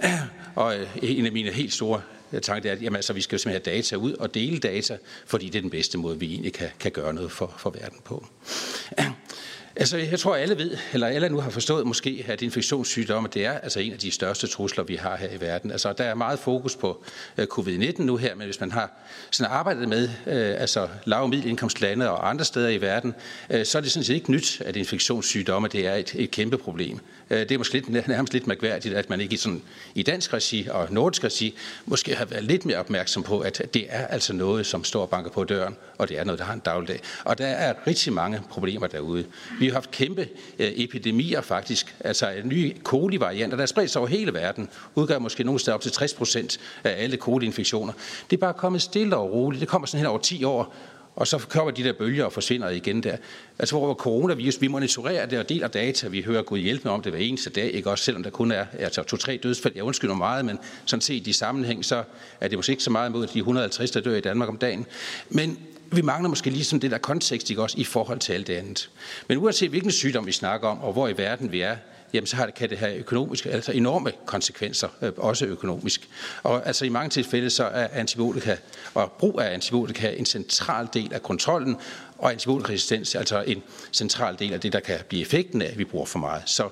Og øh, en af mine helt store øh, tanker er, at jamen, altså, vi skal simpelthen have data ud og dele data, fordi det er den bedste måde, vi egentlig kan, kan gøre noget for, for verden på. Altså, jeg tror, alle ved, eller alle nu har forstået måske, at infektionssygdomme, det er altså en af de største trusler, vi har her i verden. Altså, der er meget fokus på øh, covid-19 nu her, men hvis man har sådan arbejdet med øh, altså, lav- og middelindkomstlande og andre steder i verden, øh, så er det sådan set ikke nyt, at infektionssygdomme, det er et, et kæmpe problem. Det er måske lidt, nærmest lidt mærkværdigt, at man ikke i, sådan, i dansk regi og nordisk regi måske har været lidt mere opmærksom på, at det er altså noget, som står og banker på døren, og det er noget, der har en dagligdag. Og der er rigtig mange problemer derude. Vi vi har haft kæmpe øh, epidemier faktisk, altså nye kolivarianter, der er spredt sig over hele verden, udgør måske nogle steder op til 60 procent af alle koliinfektioner. Det er bare kommet stille og roligt. Det kommer sådan hen over 10 år, og så kommer de der bølger og forsvinder igen der. Altså hvor coronavirus, vi monitorerer det og deler data, vi hører Gud hjælpe med om det hver eneste dag, ikke også selvom der kun er altså to-tre dødsfald. Jeg undskylder meget, men sådan set i sammenhæng, så er det måske ikke så meget mod de 150, der dør i Danmark om dagen. Men vi mangler måske lige det der kontekst ikke også i forhold til alt det andet. Men uanset hvilken sygdom vi snakker om, og hvor i verden vi er, jamen så har det, kan det have økonomiske, altså enorme konsekvenser, øh, også økonomisk. Og altså i mange tilfælde så er antibiotika og brug af antibiotika en central del af kontrollen, og antibiotikaresistens altså en central del af det, der kan blive effekten af, at vi bruger for meget. Så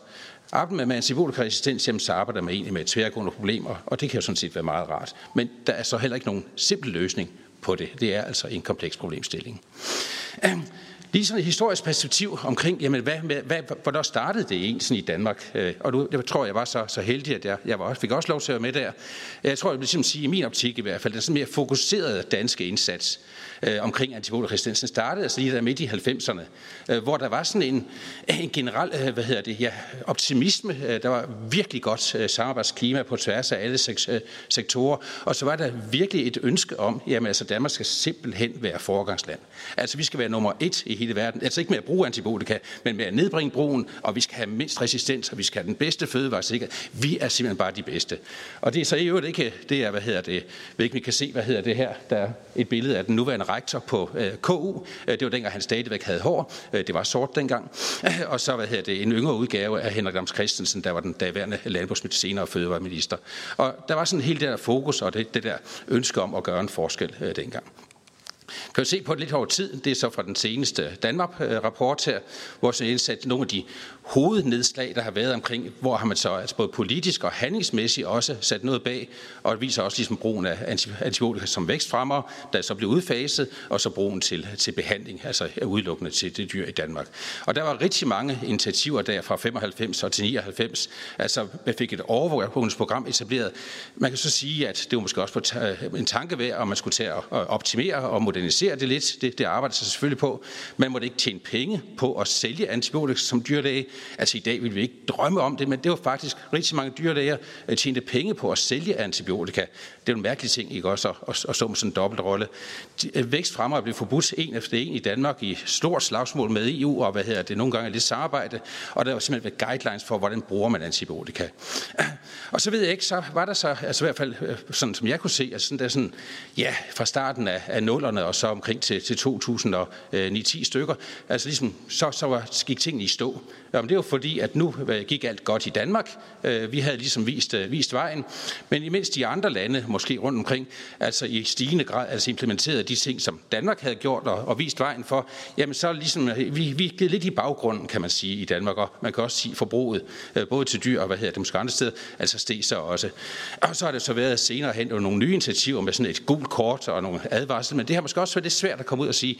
Arbejder med antibiotikaresistens, jamen, så arbejder man egentlig med tværgående problemer, og det kan jo sådan set være meget rart. Men der er så heller ikke nogen simpel løsning på det. Det er altså en kompleks problemstilling. Øhm, lige sådan et historisk perspektiv omkring, jamen, hvad, hvad, hvordan startede det egentlig i Danmark? Øh, og nu, jeg tror, jeg var så, så heldig, at jeg, jeg var, fik også lov til at være med der. Jeg tror, jeg vil ligesom sige, i min optik i hvert fald, den sådan mere fokuserede danske indsats øh, omkring antibiotikaresistensen startede altså lige der midt i 90'erne, øh, hvor der var sådan en, en generel, øh, hvad hedder det, ja, optimisme. Øh, der var virkelig godt øh, samarbejdsklima på tværs af alle seks, øh, sektorer, og så var der virkelig et ønske om, jamen altså Danmark skal simpelthen være foregangsland. Altså vi skal være nummer et i hele verden, altså ikke med at bruge antibiotika, men med at nedbringe brugen, og vi skal have mindst resistens, og vi skal have den bedste fødevaresikkerhed. Vi er simpelthen bare de bedste. Og det er så i øvrigt ikke, det er, hvad hedder det, ved ikke, vi kan se, hvad hedder det her, der er et billede af den nuværende rektor på øh, KU. Øh, det var dengang, han stadigvæk havde hår. Øh, det var sort dengang. Og så hvad hedder det, en yngre udgave af Henrik Dams Christensen, der var den daværende landbrugsminister og fødevareminister. Og der var sådan helt det der fokus og det, det der ønske om at gøre en forskel øh, dengang. Kan vi se på det lidt over tid, det er så fra den seneste Danmark-rapport øh, her, hvor så indsat nogle af de hovednedslag, der har været omkring, hvor har man så altså både politisk og handlingsmæssigt også sat noget bag, og det viser også ligesom brugen af antibiotika som vækstfremmer, der så blev udfaset, og så brugen til, til behandling, altså udelukkende til det dyr i Danmark. Og der var rigtig mange initiativer der fra 95 og til 99, altså man fik et overvågningsprogram etableret. Man kan så sige, at det var måske også øh, en tanke værd, om man skulle tage at optimere og modernisere det lidt. Det, det arbejder sig selvfølgelig på. Man måtte ikke tjene penge på at sælge antibiotika som dyrlæge. Altså i dag vil vi ikke drømme om det, men det var faktisk rigtig mange dyrlæger, der tjente penge på at sælge antibiotika. Det er en mærkelig ting, ikke også, at, at, at stå med sådan en dobbeltrolle. Øh, Vækstfremmer blev forbudt en efter en i Danmark i stort slagsmål med EU, og hvad hedder det, nogle gange lidt samarbejde, og der var simpelthen guidelines for, hvordan bruger man antibiotika. Og så ved jeg ikke, så var der så, altså i hvert fald øh, sådan som jeg kunne se, altså sådan der sådan, ja, fra starten af, af nullerne og så omkring til, til 2009-10 øh, stykker, altså ligesom, så, så var, gik tingene i stå. Jamen, det var fordi, at nu øh, gik alt godt i Danmark. Øh, vi havde ligesom vist, øh, vist vejen. Men imens de andre lande, måske rundt omkring, altså i stigende grad altså implementerede de ting, som Danmark havde gjort og, og vist vejen for, jamen så ligesom, vi, vi gik lidt i baggrunden, kan man sige, i Danmark. Og man kan også sige forbruget, både til dyr og hvad hedder det, måske andre steder, altså steg så også. Og så har det så været senere hen nogle nye initiativer med sådan et gult kort og nogle advarsler, men det har måske også været lidt svært at komme ud og sige,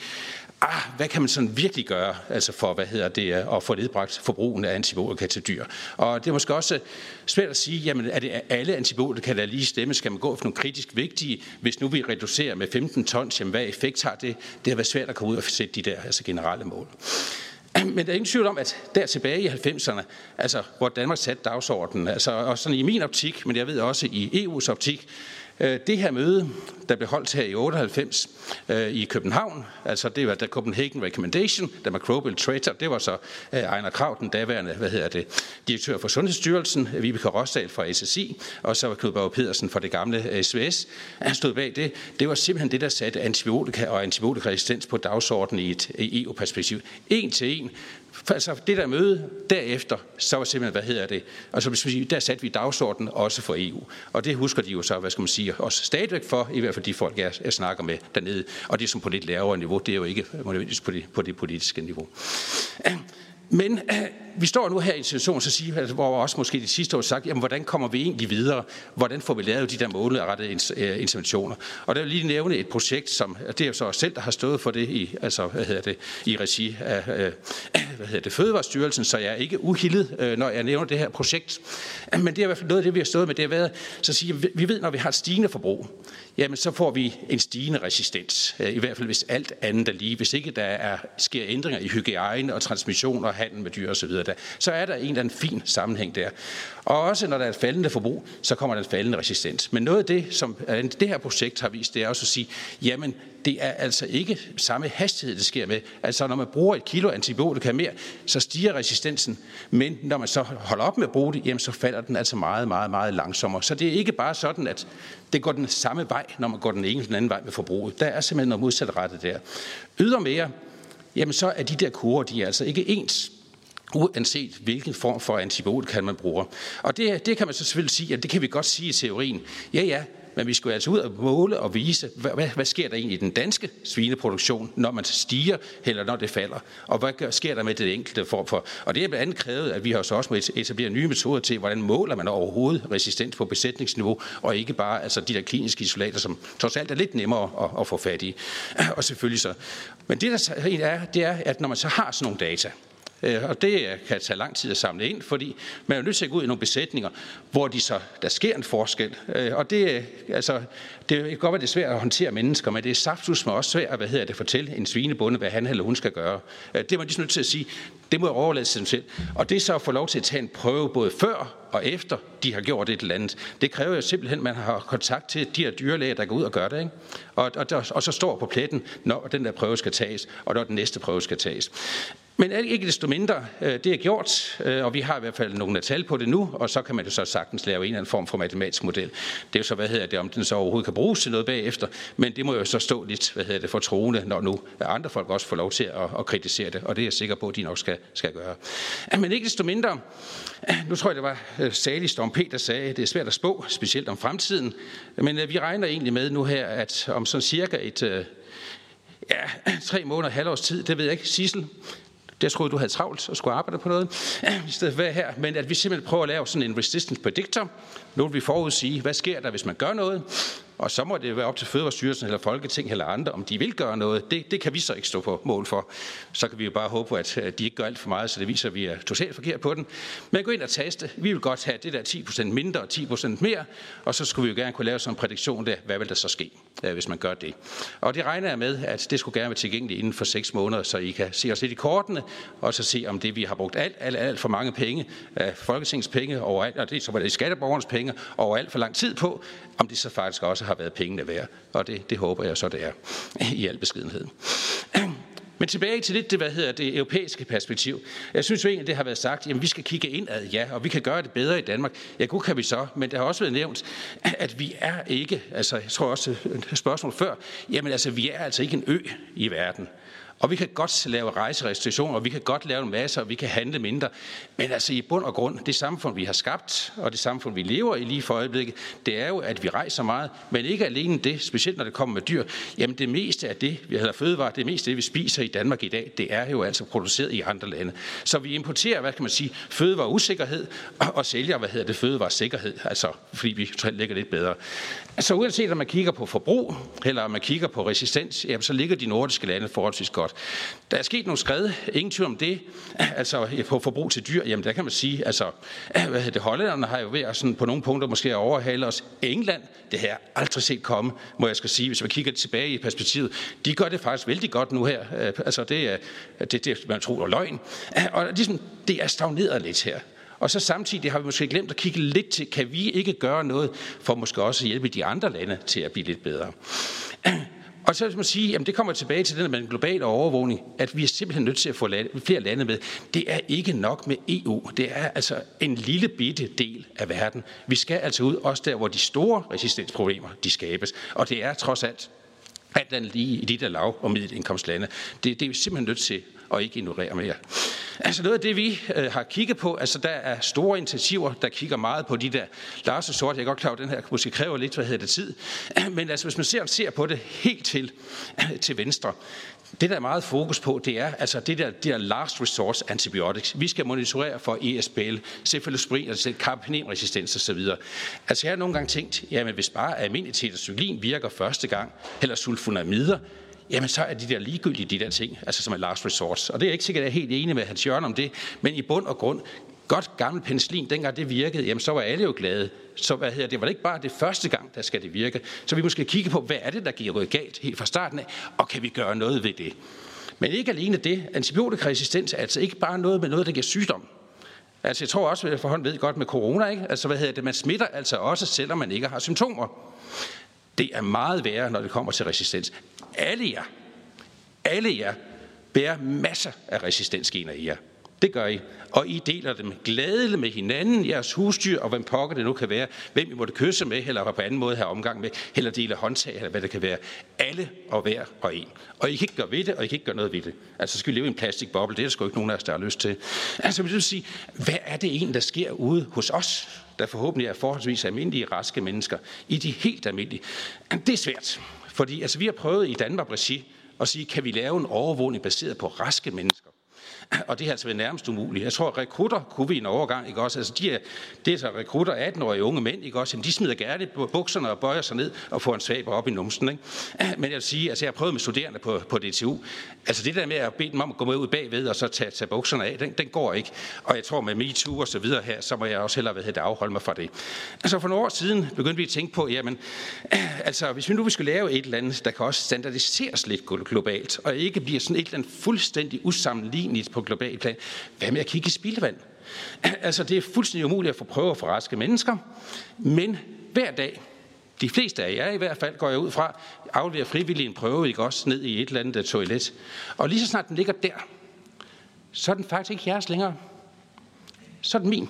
ah, hvad kan man sådan virkelig gøre altså for, hvad hedder det, at få nedbragt forbrugen af antibiotika til dyr. Og det er måske også svært at sige, jamen er det alle antibiotika, der lige stemme, skal man gå efter nogle kritisk vigtige, hvis nu vi reducerer med 15 tons, jamen hvad effekt har det? Det har været svært at komme ud og sætte de der altså generelle mål. Men der er ingen tvivl om, at der tilbage i 90'erne, altså hvor Danmark satte dagsordenen, altså og sådan i min optik, men jeg ved også i EU's optik, Øh, det her møde, der blev holdt her i 98 øh, i København, altså det var der Copenhagen Recommendation, der Microbial Traitor, det var så øh, Ejner Krav, den daværende, hvad hedder det, direktør for Sundhedsstyrelsen, Vibeke Rosdal fra SSI, og så var Knud Bauer Pedersen fra det gamle øh, SVS. Han stod bag det. Det var simpelthen det, der satte antibiotika og antibiotikaresistens på dagsordenen i et EU-perspektiv. E en til en altså det der møde derefter, så var simpelthen, hvad hedder det, altså der satte vi dagsordenen også for EU. Og det husker de jo så, hvad skal man sige, også stadigvæk for, i hvert fald de folk, jeg, jeg snakker med dernede. Og det som på lidt lavere niveau, det er jo ikke nødvendigvis på det, på det politiske niveau. Men vi står nu her i en situation, så siger, altså, hvor også måske de sidste år sagt, jamen, hvordan kommer vi egentlig videre? Hvordan får vi lavet de der målrettede øh, interventioner? Og der vil lige nævne et projekt, som det er jo så selv, der har stået for det i, altså, hvad hedder det, i regi af øh, hvad hedder det, Fødevarestyrelsen, så jeg er ikke uhildet, øh, når jeg nævner det her projekt. Men det er i hvert fald noget af det, vi har stået med, det har været, så siger, vi ved, når vi har et stigende forbrug, jamen så får vi en stigende resistens. I hvert fald hvis alt andet er lige. Hvis ikke der er, sker ændringer i hygiejne og transmission og handel med dyr osv., så er der en eller anden fin sammenhæng der. Og også når der er et faldende forbrug, så kommer der en faldende resistens. Men noget af det, som det her projekt har vist, det er også at sige, jamen det er altså ikke samme hastighed, det sker med. Altså når man bruger et kilo antibiotika mere, så stiger resistensen. Men når man så holder op med at bruge det, jamen så falder den altså meget, meget, meget langsommere. Så det er ikke bare sådan, at det går den samme vej, når man går den ene eller den anden vej med forbruget. Der er simpelthen noget modsatrettet der. Ydermere, jamen så er de der kurer, de er altså ikke ens uanset hvilken form for antibiotika man bruger. Og det, det kan man så selvfølgelig sige, at det kan vi godt sige i teorien. Ja, ja, men vi skulle altså ud og måle og vise, hvad, hvad, hvad sker der egentlig i den danske svineproduktion, når man stiger eller når det falder, og hvad sker der med det enkelte form for. Og det er blandt andet krævet, at vi har så også må etablere nye metoder til, hvordan måler man overhovedet resistens på besætningsniveau, og ikke bare altså de der kliniske isolater, som trods alt er lidt nemmere at, at få fat i. Og selvfølgelig så. Men det der er, det er, at når man så har sådan nogle data, Øh, og det øh, kan tage lang tid at samle ind, fordi man er nødt til at gå ud i nogle besætninger, hvor de så, der sker en forskel. Øh, og det, altså, det kan godt være, det er svært at håndtere mennesker, men det er saftus med også svært hvad hedder det, at fortælle en svinebonde, hvad han eller hun skal gøre. Det er man lige nødt til at sige, det må jeg overlade sig selv. Og det så at få lov til at tage en prøve både før og efter de har gjort et eller andet, det kræver jo simpelthen, at man har kontakt til de her dyrlæger, der går ud og gør det. Ikke? Og, og, der, og så står på pletten, når den der prøve skal tages, og når den næste prøve skal tages. Men ikke desto mindre, øh, det er gjort, øh, og vi har i hvert fald nogle tal på det nu, og så kan man jo så sagtens lave en eller anden form for matematisk model. Det er jo så, hvad hedder det, om den så overhovedet kan bruges til noget bagefter, men det må jo så stå lidt, hvad hedder det, for troende, når nu andre folk også får lov til at, at kritisere det, og det er jeg sikker på, at de nok skal, skal gøre. Men ikke desto mindre, nu tror jeg, det var øh, Storm P., der sagde, at det er svært at spå, specielt om fremtiden, men øh, vi regner egentlig med nu her, at om sådan cirka et, ja, tre måneder, halvårs tid, det ved jeg ikke, Sissel, jeg troede, du havde travlt og skulle arbejde på noget, i stedet for at være her. Men at vi simpelthen prøver at lave sådan en resistance predictor. Nu vil vi forudsige, hvad sker der, hvis man gør noget? Og så må det være op til Fødevarestyrelsen eller Folketing eller andre, om de vil gøre noget. Det, det kan vi så ikke stå på mål for. Så kan vi jo bare håbe på, at de ikke gør alt for meget, så det viser, at vi er totalt forkert på den. Men gå ind og taste. Vi vil godt have det der 10% mindre og 10% mere, og så skulle vi jo gerne kunne lave sådan en prædiktion der, hvad vil der så ske, øh, hvis man gør det. Og det regner jeg med, at det skulle gerne være tilgængeligt inden for 6 måneder, så I kan se os lidt i kortene, og så se, om det, vi har brugt alt, alt, alt for mange penge, af Folketingets penge overalt, og det er så var det skatteborgernes penge, over alt for lang tid på, om det så faktisk også har været pengene værd. Og det, det håber jeg så, det er i al beskedenhed. Men tilbage til lidt det, hvad hedder det europæiske perspektiv. Jeg synes jo egentlig, det har været sagt, at vi skal kigge indad, ja, og vi kan gøre det bedre i Danmark. Ja, god kan vi så, men det har også været nævnt, at vi er ikke, altså jeg tror også et spørgsmål før, jamen altså vi er altså ikke en ø i verden. Og vi kan godt lave rejserestriktioner, og vi kan godt lave en masse, og vi kan handle mindre. Men altså i bund og grund, det samfund, vi har skabt, og det samfund, vi lever i lige for øjeblikket, det er jo, at vi rejser meget. Men ikke alene det, specielt når det kommer med dyr. Jamen det meste af det, vi har fødevare, det meste af det, vi spiser i Danmark i dag, det er jo altså produceret i andre lande. Så vi importerer, hvad kan man sige, fødevareusikkerhed, og, og sælger, hvad hedder det, fødevaresikkerhed, altså fordi vi ligger lidt bedre. Altså uanset om man kigger på forbrug, eller om man kigger på resistens, jamen, så ligger de nordiske lande forholdsvis godt. Der er sket nogle skred, ingen tvivl om det, altså på forbrug til dyr, jamen der kan man sige, altså, hvad hedder det, hollænderne har jo ved at sådan, på nogle punkter måske overhale os. England, det her aldrig set komme, må jeg skal sige, hvis man kigger tilbage i perspektivet, de gør det faktisk vældig godt nu her, øh, altså det er, det, det man tror er løgn, øh, og ligesom, det er stagneret lidt her. Og så samtidig har vi måske glemt at kigge lidt til, kan vi ikke gøre noget for måske også at hjælpe de andre lande til at blive lidt bedre. Og så vil man sige, at det kommer tilbage til den med den globale overvågning, at vi er simpelthen nødt til at få flere lande med. Det er ikke nok med EU. Det er altså en lille bitte del af verden. Vi skal altså ud også der, hvor de store resistensproblemer de skabes. Og det er trods alt alt andet lige i de der lav- og middelindkomstlande. Det, det er vi simpelthen nødt til og ikke ignorere mere. Altså noget af det, vi øh, har kigget på, altså der er store initiativer, der kigger meget på de der Lars og Sort. Jeg er godt klar at den her måske kræver lidt, hvad hedder det, tid. Men altså, hvis man ser, ser på det helt til, til venstre, det, der er meget fokus på, det er altså det der, det der last resource antibiotics. Vi skal monitorere for ESBL, cefalosprin, altså carbapenemresistens osv. Altså jeg har nogle gange tænkt, jamen hvis bare almindelig tetracyklin virker første gang, eller sulfonamider, jamen så er de der ligegyldige, de der ting, altså som er last resort. Og det er ikke sikkert, at jeg er helt enig med Hans Jørgen om det, men i bund og grund, godt gammel penicillin, dengang det virkede, jamen så var alle jo glade. Så hvad hedder det, var det ikke bare det første gang, der skal det virke. Så vi måske kigge på, hvad er det, der giver galt helt fra starten af, og kan vi gøre noget ved det. Men ikke alene det. Antibiotikaresistens er altså ikke bare noget med noget, der giver sygdom. Altså jeg tror også, at jeg forhånd ved godt med corona, ikke? Altså hvad hedder det, man smitter altså også, selvom man ikke har symptomer. Det er meget værre, når det kommer til resistens. Alle jer, alle jer bærer masser af resistensgener i jer. Det gør I. Og I deler dem glædeligt med hinanden, jeres husdyr og hvem pokker det nu kan være. Hvem I måtte kysse med, eller på anden måde have omgang med, eller dele håndtag, eller hvad det kan være. Alle og hver og en. Og I kan ikke gøre ved det, og I kan ikke gøre noget ved det. Altså, skal vi leve i en plastikboble? Det er der sgu ikke nogen af os, der har lyst til. Altså, vil du sige, hvad er det en, der sker ude hos os, der forhåbentlig er forholdsvis almindelige, raske mennesker, i de helt almindelige? Det er svært. Fordi altså, vi har prøvet i Danmark regi at sige, kan vi lave en overvågning baseret på raske mennesker? Og det har altså været nærmest umuligt. Jeg tror, at rekrutter kunne vi en overgang, ikke også? Altså, de er, det er så rekrutter, 18-årige unge mænd, ikke også? Jamen, de smider gerne på bukserne og bøjer sig ned og får en svaber op i numsen, ikke? Men jeg vil sige, altså, jeg har prøvet med studerende på, på DTU. Altså, det der med at bede dem om at gå med ud bagved og så tage, tage bukserne af, den, den går ikke. Og jeg tror, med MeToo og så videre her, så må jeg også hellere hvad det, afholde mig fra det. Altså, for nogle år siden begyndte vi at tænke på, jamen, altså, hvis vi nu skulle lave et eller andet, der kan også standardiseres lidt globalt, og ikke bliver sådan et eller andet fuldstændig usammenligneligt på global plan. Hvad med at kigge i spildevand? Altså, det er fuldstændig umuligt at få prøver for raske mennesker, men hver dag, de fleste af jer i hvert fald, går jeg ud fra, afleverer frivillig en prøve, ikke også, ned i et eller andet toilet. Og lige så snart den ligger der, så er den faktisk ikke jeres længere. Så er den min.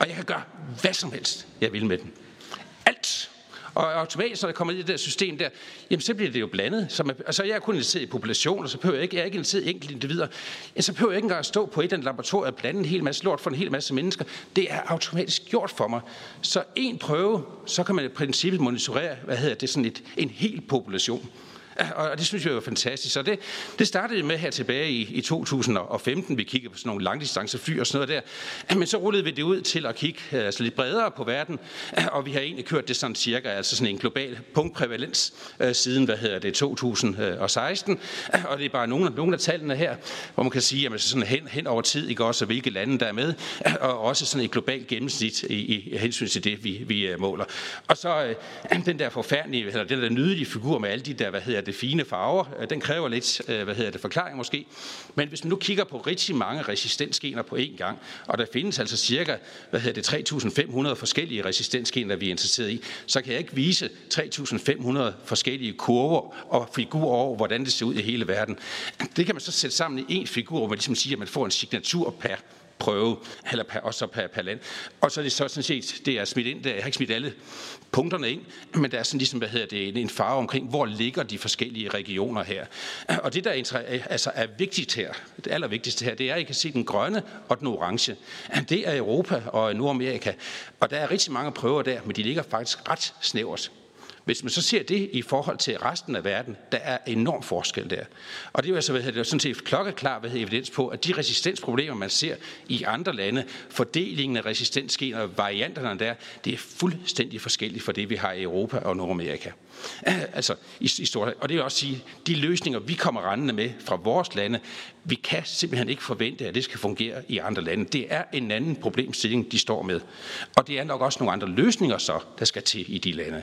Og jeg kan gøre hvad som helst, jeg vil med den. Og automatisk, når der kommer i det der system der, jamen så bliver det jo blandet. Så man, altså jeg er kun interesseret i populationer, så behøver jeg ikke, jeg er ikke interesseret i enkelte individer. Ja, så behøver jeg ikke engang at stå på et eller andet laboratorium og blande en hel masse lort for en hel masse mennesker. Det er automatisk gjort for mig. Så en prøve, så kan man i princippet monitorere, hvad hedder det, sådan et, en hel population. Og det synes jeg var fantastisk. Så det, det startede med her tilbage i, i 2015. Vi kiggede på sådan nogle langdistancefly og sådan noget der. Men så rullede vi det ud til at kigge øh, altså lidt bredere på verden. Og vi har egentlig kørt det sådan cirka, altså sådan en global punktprævalens øh, siden, hvad hedder det, 2016. Og det er bare nogle, nogle af tallene her, hvor man kan sige, at sådan hen, hen over tid, ikke også, hvilke lande der er med, og også sådan et globalt gennemsnit i, i hensyn til det, vi, vi øh, måler. Og så den der forfærdelige, eller den der nydelige figur med alle de der, hvad hedder det, fine farver. Den kræver lidt, øh, hvad hedder det, forklaring måske. Men hvis man nu kigger på rigtig mange resistensgener på én gang, og der findes altså cirka, hvad hedder det, 3.500 forskellige resistensgener, vi er interesseret i, så kan jeg ikke vise 3.500 forskellige kurver og figurer over, hvordan det ser ud i hele verden. Det kan man så sætte sammen i én figur, hvor man ligesom siger, at man får en signatur per prøve, eller per, også per, per land. Og så er det så sådan set, det er smidt ind, der, jeg har ikke smidt alle punkterne ind, men der er sådan ligesom, hvad hedder det, en farve omkring, hvor ligger de forskellige regioner her. Og det, der er, altså er vigtigt her, det allervigtigste her, det er, at I kan se den grønne og den orange. Det er Europa og Nordamerika. Og der er rigtig mange prøver der, men de ligger faktisk ret snævert. Hvis man så ser det i forhold til resten af verden, der er enorm forskel der. Og det er jo altså, hvad det, sådan set klokkeklar hvad evidens på, at de resistensproblemer, man ser i andre lande, fordelingen af resistensgener og varianterne der, det er fuldstændig forskelligt fra det, vi har i Europa og Nordamerika. Altså, i, i store, og det vil også sige, de løsninger, vi kommer rendende med fra vores lande, vi kan simpelthen ikke forvente, at det skal fungere i andre lande. Det er en anden problemstilling, de står med. Og det er nok også nogle andre løsninger så, der skal til i de lande.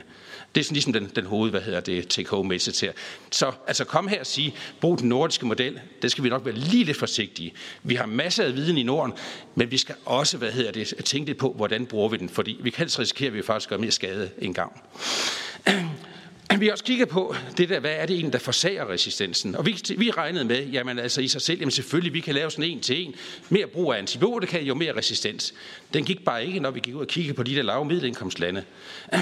Det er sådan ligesom den, den hoved, hvad hedder det, take-home message her. Så altså kom her og sige, brug den nordiske model, det skal vi nok være lige lidt forsigtige. Vi har masser af viden i Norden, men vi skal også, hvad hedder det, tænke lidt på, hvordan bruger vi den, fordi vi kan helst risikere, at vi faktisk gør mere skade end gang. Vi har også kigget på det der, hvad er det egentlig, der forsager resistensen? Og vi, vi regnede med, jamen altså i sig selv, jamen selvfølgelig, vi kan lave sådan en til en. Mere brug af antibiotika, jo mere resistens. Den gik bare ikke, når vi gik ud og kiggede på de der lave middelindkomstlande.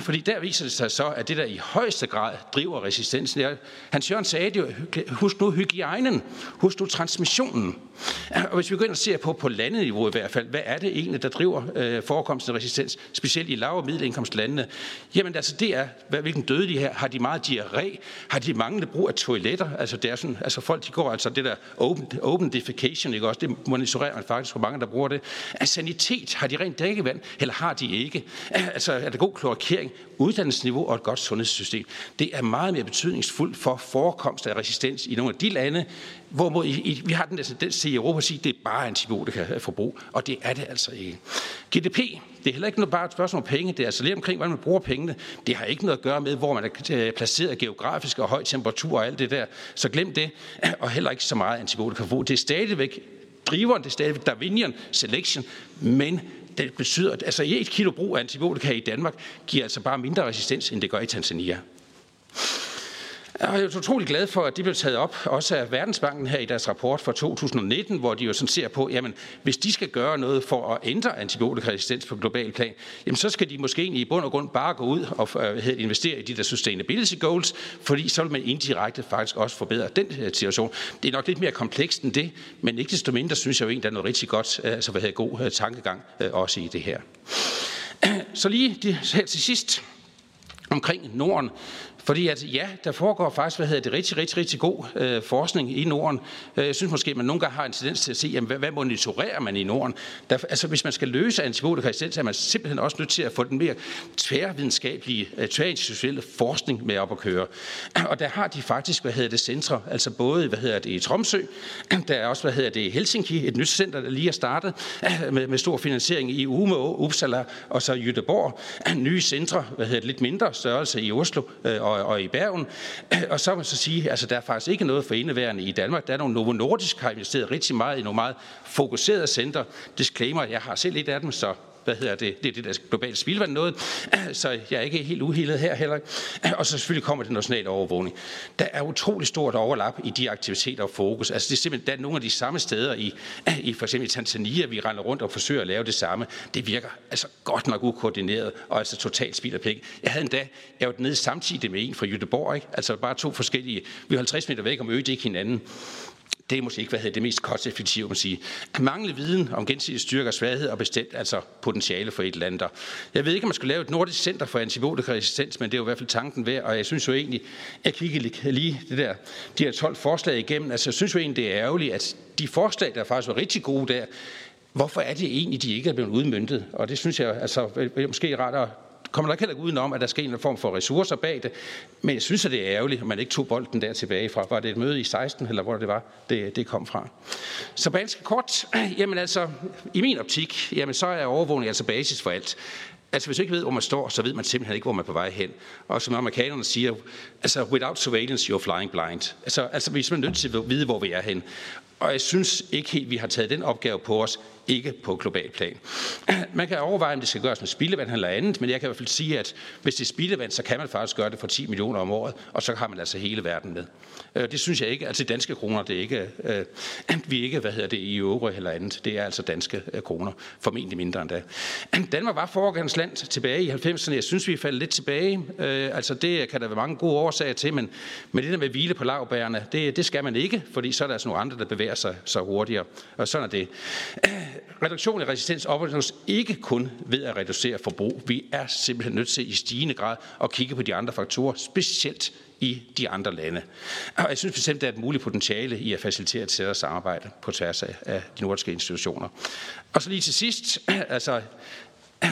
Fordi der viser det sig så, at det der i højeste grad driver resistensen. Hans Jørgen sagde det jo, husk nu hygiejnen, husk nu transmissionen. Og hvis vi går ind og ser på, på landeniveau i hvert fald, hvad er det egentlig, der driver øh, forekomsten af resistens, specielt i lav- og middelindkomstlandene? Jamen altså, det er, hvad, hvilken døde de her, har de meget diarré, har de manglende brug af toiletter, altså det er sådan, altså folk de går altså det der open, open defecation, ikke også, det monitorerer man faktisk, hvor mange der bruger det. Er sanitet, har de rent drikkevand, eller har de ikke? Altså er der god kloakering, uddannelsesniveau og et godt sundhedssystem? Det er meget mere betydningsfuldt for forekomst af resistens i nogle af de lande, hvor vi har den tendens til i Europa at sige, at det er bare antibiotikaforbrug, og det er det altså ikke. GDP, det er heller ikke noget bare et spørgsmål om penge, det er altså lige omkring, hvordan man bruger pengene. Det har ikke noget at gøre med, hvor man er øh, placeret geografisk og høj temperatur og alt det der. Så glem det, og heller ikke så meget antibiotikaforbrug. Det er stadigvæk driveren, det er stadigvæk Darwinian selection, men det betyder, at altså et kilo brug af antibiotika i Danmark giver altså bare mindre resistens, end det gør i Tanzania. Jeg er utrolig glad for, at det blev taget op, også af Verdensbanken her i deres rapport fra 2019, hvor de jo sådan ser på, jamen hvis de skal gøre noget for at ændre antibiotikaresistens på global plan, jamen så skal de måske egentlig i bund og grund bare gå ud og uh, investere i de der sustainability goals, fordi så vil man indirekte faktisk også forbedre den øh, situation. Det er nok lidt mere komplekst end det, men ikke desto mindre synes jeg jo egentlig, der er noget rigtig godt, øh, altså hvad hedder god tankegang også i det her. Så lige her til sidst omkring Norden, fordi at, ja, der foregår faktisk, hvad hedder det, rigtig, rigtig, rigtig god øh, forskning i Norden. Øh, jeg synes måske, at man nogle gange har en tendens til at se, jamen, hvad, hvad monitorerer man i Norden? Der, altså, hvis man skal løse antibiotikaresistens, er man simpelthen også nødt til at få den mere tværvidenskabelige, øh, tværinstitutionelle forskning med op at køre. Og der har de faktisk, hvad hedder det, centre, altså både, hvad hedder det, i Tromsø, der er også, hvad hedder det, i Helsinki, et nyt center, der lige er startet, med, med stor finansiering i Umeå, Uppsala og så Göteborg. Nye centre, hvad hedder det, lidt mindre størrelse i Oslo øh, og og, og i Bergen. Og så må man så sige, altså der er faktisk ikke noget for indeværende i Danmark. Der er nogle Novo Nordisk, har investeret rigtig meget i nogle meget fokuserede center. Disclaimer, jeg har selv et af dem, så hvad hedder det, det er det der globale spildvand noget, så jeg er ikke helt uhildet her heller. Og så selvfølgelig kommer det nationale overvågning. Der er utrolig stort overlap i de aktiviteter og fokus. Altså det er simpelthen der er nogle af de samme steder i, i for eksempel i Tanzania, vi render rundt og forsøger at lave det samme. Det virker altså godt nok ukoordineret og altså totalt spild af penge. Jeg havde endda, jeg var nede samtidig med en fra Jødeborg, ikke? altså bare to forskellige, vi er 50 meter væk og mødte ikke hinanden det er måske ikke hvad hedder det mest kosteffektive, man sige. Mangle viden om gensidig styrke og svaghed og bestemt altså potentiale for et land. Jeg ved ikke, om man skulle lave et nordisk center for antibiotikaresistens, men det er jo i hvert fald tanken værd, og jeg synes jo egentlig, at kigge lige det der, de her 12 forslag igennem, altså jeg synes jo egentlig, det er ærgerligt, at de forslag, der faktisk var rigtig gode der, hvorfor er det egentlig, de ikke er blevet udmyndtet? Og det synes jeg altså måske er ret at kommer nok heller ikke udenom, at der skal en form for ressourcer bag det. Men jeg synes, at det er ærgerligt, at man ikke tog bolden der tilbage fra. Var det et møde i 16, eller hvor det var, det, det kom fra? Så ganske kort, jamen altså, i min optik, jamen så er overvågning altså basis for alt. Altså hvis du ikke ved, hvor man står, så ved man simpelthen ikke, hvor man er på vej hen. Og som amerikanerne siger, altså without surveillance, you're flying blind. Altså, altså vi er simpelthen nødt til at vide, hvor vi er hen. Og jeg synes ikke helt, vi har taget den opgave på os, ikke på global plan. Man kan overveje, om det skal gøres med spildevand eller andet, men jeg kan i hvert fald sige, at hvis det er spildevand, så kan man faktisk gøre det for 10 millioner om året, og så har man altså hele verden med. Øh, det synes jeg ikke, altså danske kroner, det er ikke, øh, vi ikke, hvad hedder det, i euro eller andet, det er altså danske øh, kroner, formentlig mindre end da. Danmark var foregangsland tilbage i 90'erne, jeg synes, vi er faldet lidt tilbage, altså det kan der være mange gode årsager til, men, men det der med at hvile på lavbærene, det, det skal man ikke, fordi så er der altså nogle andre, der bevæger sig så hurtigere, og sådan er det reduktion i resistens opnås ikke kun ved at reducere forbrug. Vi er simpelthen nødt til i stigende grad at kigge på de andre faktorer, specielt i de andre lande. Og jeg synes bestemt, der er et muligt potentiale i at facilitere et tættere samarbejde på tværs af de nordiske institutioner. Og så lige til sidst, altså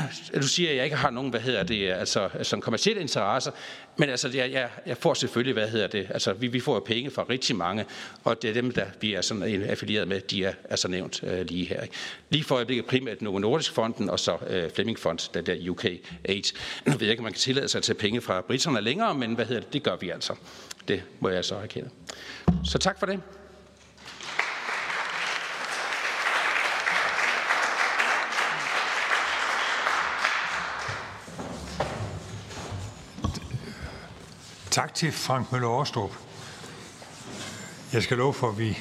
du siger, at jeg ikke har nogen, hvad hedder det, altså, altså kommersielle interesser, men altså, jeg, jeg, jeg får selvfølgelig, hvad hedder det, altså, vi, vi får jo penge fra rigtig mange, og det er dem, der vi er sådan affilieret med, de er altså nævnt øh, lige her. Ikke? Lige for øjeblikket primært Novo Nordisk Fonden, og så øh, Fleming Fond, der der UK 8. Nu ved jeg ikke, om man kan tillade sig at tage penge fra britterne længere, men hvad hedder det, det gør vi altså. Det må jeg så erkende. Så tak for det. Tak til Frank Møller Årstrup. Jeg skal love for, at vi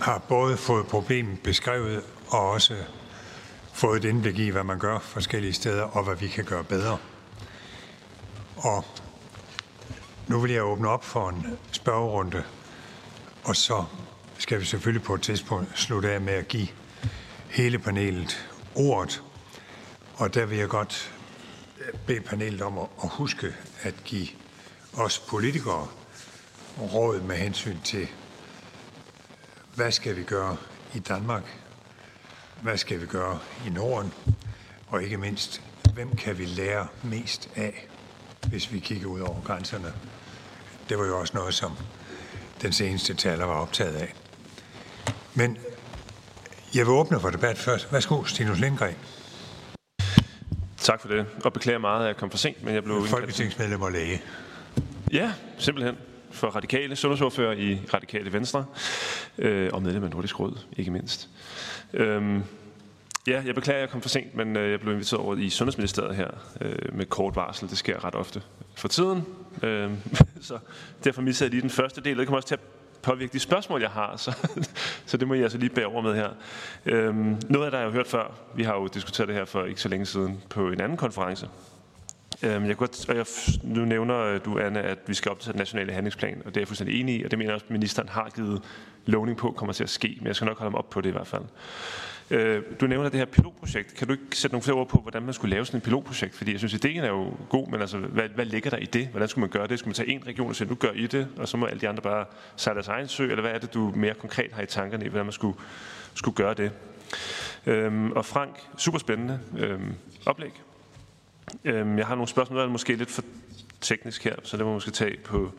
har både fået problemet beskrevet og også fået et indblik i, hvad man gør forskellige steder, og hvad vi kan gøre bedre. Og nu vil jeg åbne op for en spørgerunde, og så skal vi selvfølgelig på et tidspunkt slutte af med at give hele panelet ordet. Og der vil jeg godt bede panelet om at huske at give os politikere råd med hensyn til, hvad skal vi gøre i Danmark, hvad skal vi gøre i Norden, og ikke mindst, hvem kan vi lære mest af, hvis vi kigger ud over grænserne. Det var jo også noget, som den seneste taler var optaget af. Men jeg vil åbne for debat først. Værsgo, Stinus Lindgren. Tak for det, og beklager meget, at jeg kom for sent, men jeg blev... Folketingsmedlem og læge. Ja, simpelthen. For radikale sundhedsordfører i Radikale Venstre, øh, og medlem af Nordisk Råd, ikke mindst. Øhm, ja, jeg beklager, at jeg kom for sent, men øh, jeg blev inviteret over i Sundhedsministeriet her øh, med kort varsel. Det sker ret ofte for tiden. Øh, så derfor missede jeg lige den første del. Det kommer også til at påvirke de spørgsmål, jeg har, så, så det må jeg altså lige bære over med her. Øhm, noget af det jeg har hørt før. Vi har jo diskuteret det her for ikke så længe siden på en anden konference, Øhm, jeg godt, og jeg, nu nævner øh, du, Anne, at vi skal opdatere den nationale handlingsplan, og det er jeg fuldstændig enig i, og det mener jeg også, at ministeren har givet lovning på, kommer til at ske, men jeg skal nok holde ham op på det i hvert fald. Øh, du nævner det her pilotprojekt. Kan du ikke sætte nogle flere ord på, hvordan man skulle lave sådan et pilotprojekt? Fordi jeg synes, ideen er jo god, men altså, hvad, hvad ligger der i det? Hvordan skulle man gøre det? Skulle man tage en region og sige, nu gør I det, og så må alle de andre bare sejle deres egen sø? Eller hvad er det, du mere konkret har i tankerne i, hvordan man skulle, skulle gøre det? Øhm, og Frank, super spændende øhm, oplæg. Øhm, jeg har nogle spørgsmål, der er måske lidt for teknisk her, så det må man måske tage på,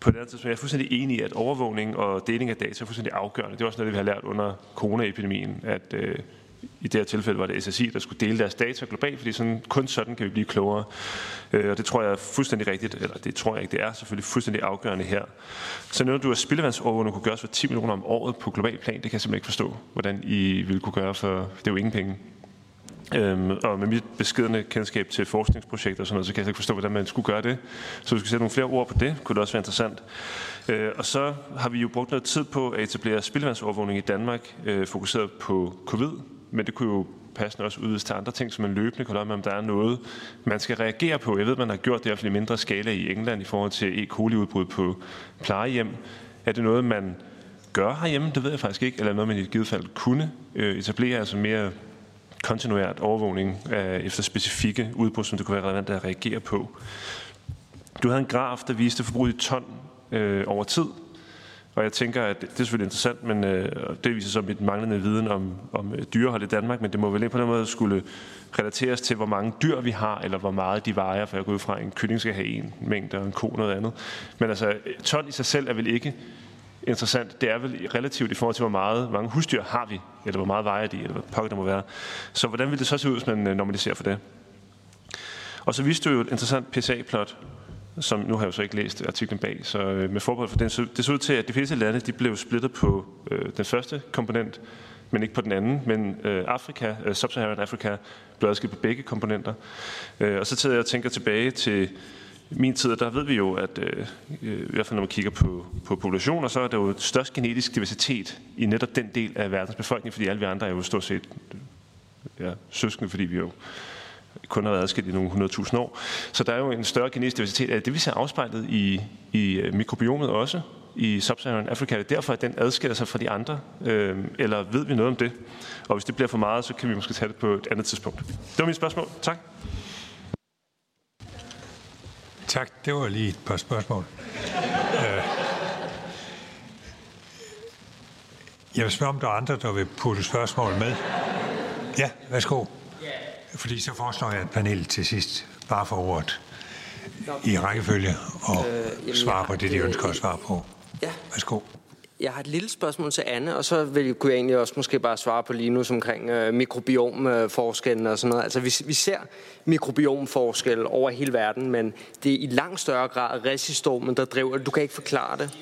på det andet tidspunkt. Jeg er fuldstændig enig i, at overvågning og deling af data er fuldstændig afgørende. Det er også noget, vi har lært under coronaepidemien, at øh, i det her tilfælde var det SSI, der skulle dele deres data globalt, fordi sådan, kun sådan kan vi blive klogere. Øh, og det tror jeg er fuldstændig rigtigt, eller det tror jeg ikke, det er selvfølgelig fuldstændig afgørende her. Så når du, at spildevandsovervågning kunne gøres for 10 millioner om året på global plan, det kan jeg simpelthen ikke forstå, hvordan I ville kunne gøre, for det er jo ingen penge. Øhm, og med mit beskedende kendskab til forskningsprojekter og sådan noget, så kan jeg ikke forstå, hvordan man skulle gøre det. Så hvis vi skal sætte nogle flere ord på det, kunne det også være interessant. Øh, og så har vi jo brugt noget tid på at etablere spildevandsovervågning i Danmark, øh, fokuseret på covid, men det kunne jo passende også udvides til andre ting, som man løbende kan med, om der er noget, man skal reagere på. Jeg ved, man har gjort det i i mindre skala i England i forhold til E. coli-udbrud på plejehjem. Er det noget, man gør herhjemme? Det ved jeg faktisk ikke. Eller noget, man i givet fald kunne øh, etablere, altså mere kontinuert overvågning øh, efter specifikke udbrud, som det kunne være relevant at reagere på. Du havde en graf, der viste forbruget i ton øh, over tid, og jeg tænker, at det er selvfølgelig interessant, men øh, det viser så mit manglende viden om, om øh, dyrehold i Danmark, men det må vel på den måde skulle relateres til, hvor mange dyr vi har, eller hvor meget de vejer, for jeg går ud fra, at en kylling skal have en mængde, og en ko noget andet. Men altså, ton i sig selv er vel ikke interessant, det er vel relativt i forhold til, hvor meget, mange husdyr har vi, eller hvor meget vejer de, eller hvad pokker der må være. Så hvordan vil det så se ud, hvis man øh, normaliserer for det? Og så viste du jo et interessant PSA-plot, som nu har jeg jo så ikke læst artiklen bag, så øh, med forbehold for den, så det så ud til, at de fleste lande de blev splittet på øh, den første komponent, men ikke på den anden. Men øh, Afrika, øh, Sub-Saharan Afrika, blev adskilt på begge komponenter. Øh, og så tager jeg og tænker tilbage til min tid, der ved vi jo, at øh, øh, i hvert fald når man kigger på, på populationer, så er der jo størst genetisk diversitet i netop den del af verdens befolkning, fordi alle vi andre er jo stort set ja, søskende, fordi vi jo kun har været adskilt i nogle 100.000 år. Så der er jo en større genetisk diversitet af det, vi ser afspejlet i, i øh, mikrobiomet også, i Sub-Saharan Afrika. Det er derfor, at den adskiller sig fra de andre. Øh, eller ved vi noget om det? Og hvis det bliver for meget, så kan vi måske tage det på et andet tidspunkt. Det var mit spørgsmål. Tak. Tak. Det var lige et par spørgsmål. Øh, jeg vil spørge, om der er andre, der vil putte spørgsmål med. Ja, værsgo. Fordi så foreslår jeg, at panelet til sidst bare får ordet i rækkefølge og øh, svarer på det, de ønsker at svare på. Ja. Værsgo. Jeg har et lille spørgsmål til Anne, og så vil, kunne jeg egentlig også måske bare svare på lige nu omkring øh, mikrobiomforskellen og sådan noget. Altså vi, vi ser mikrobiomforskel over hele verden, men det er i langt større grad resistormen, der driver det. Du kan ikke forklare det.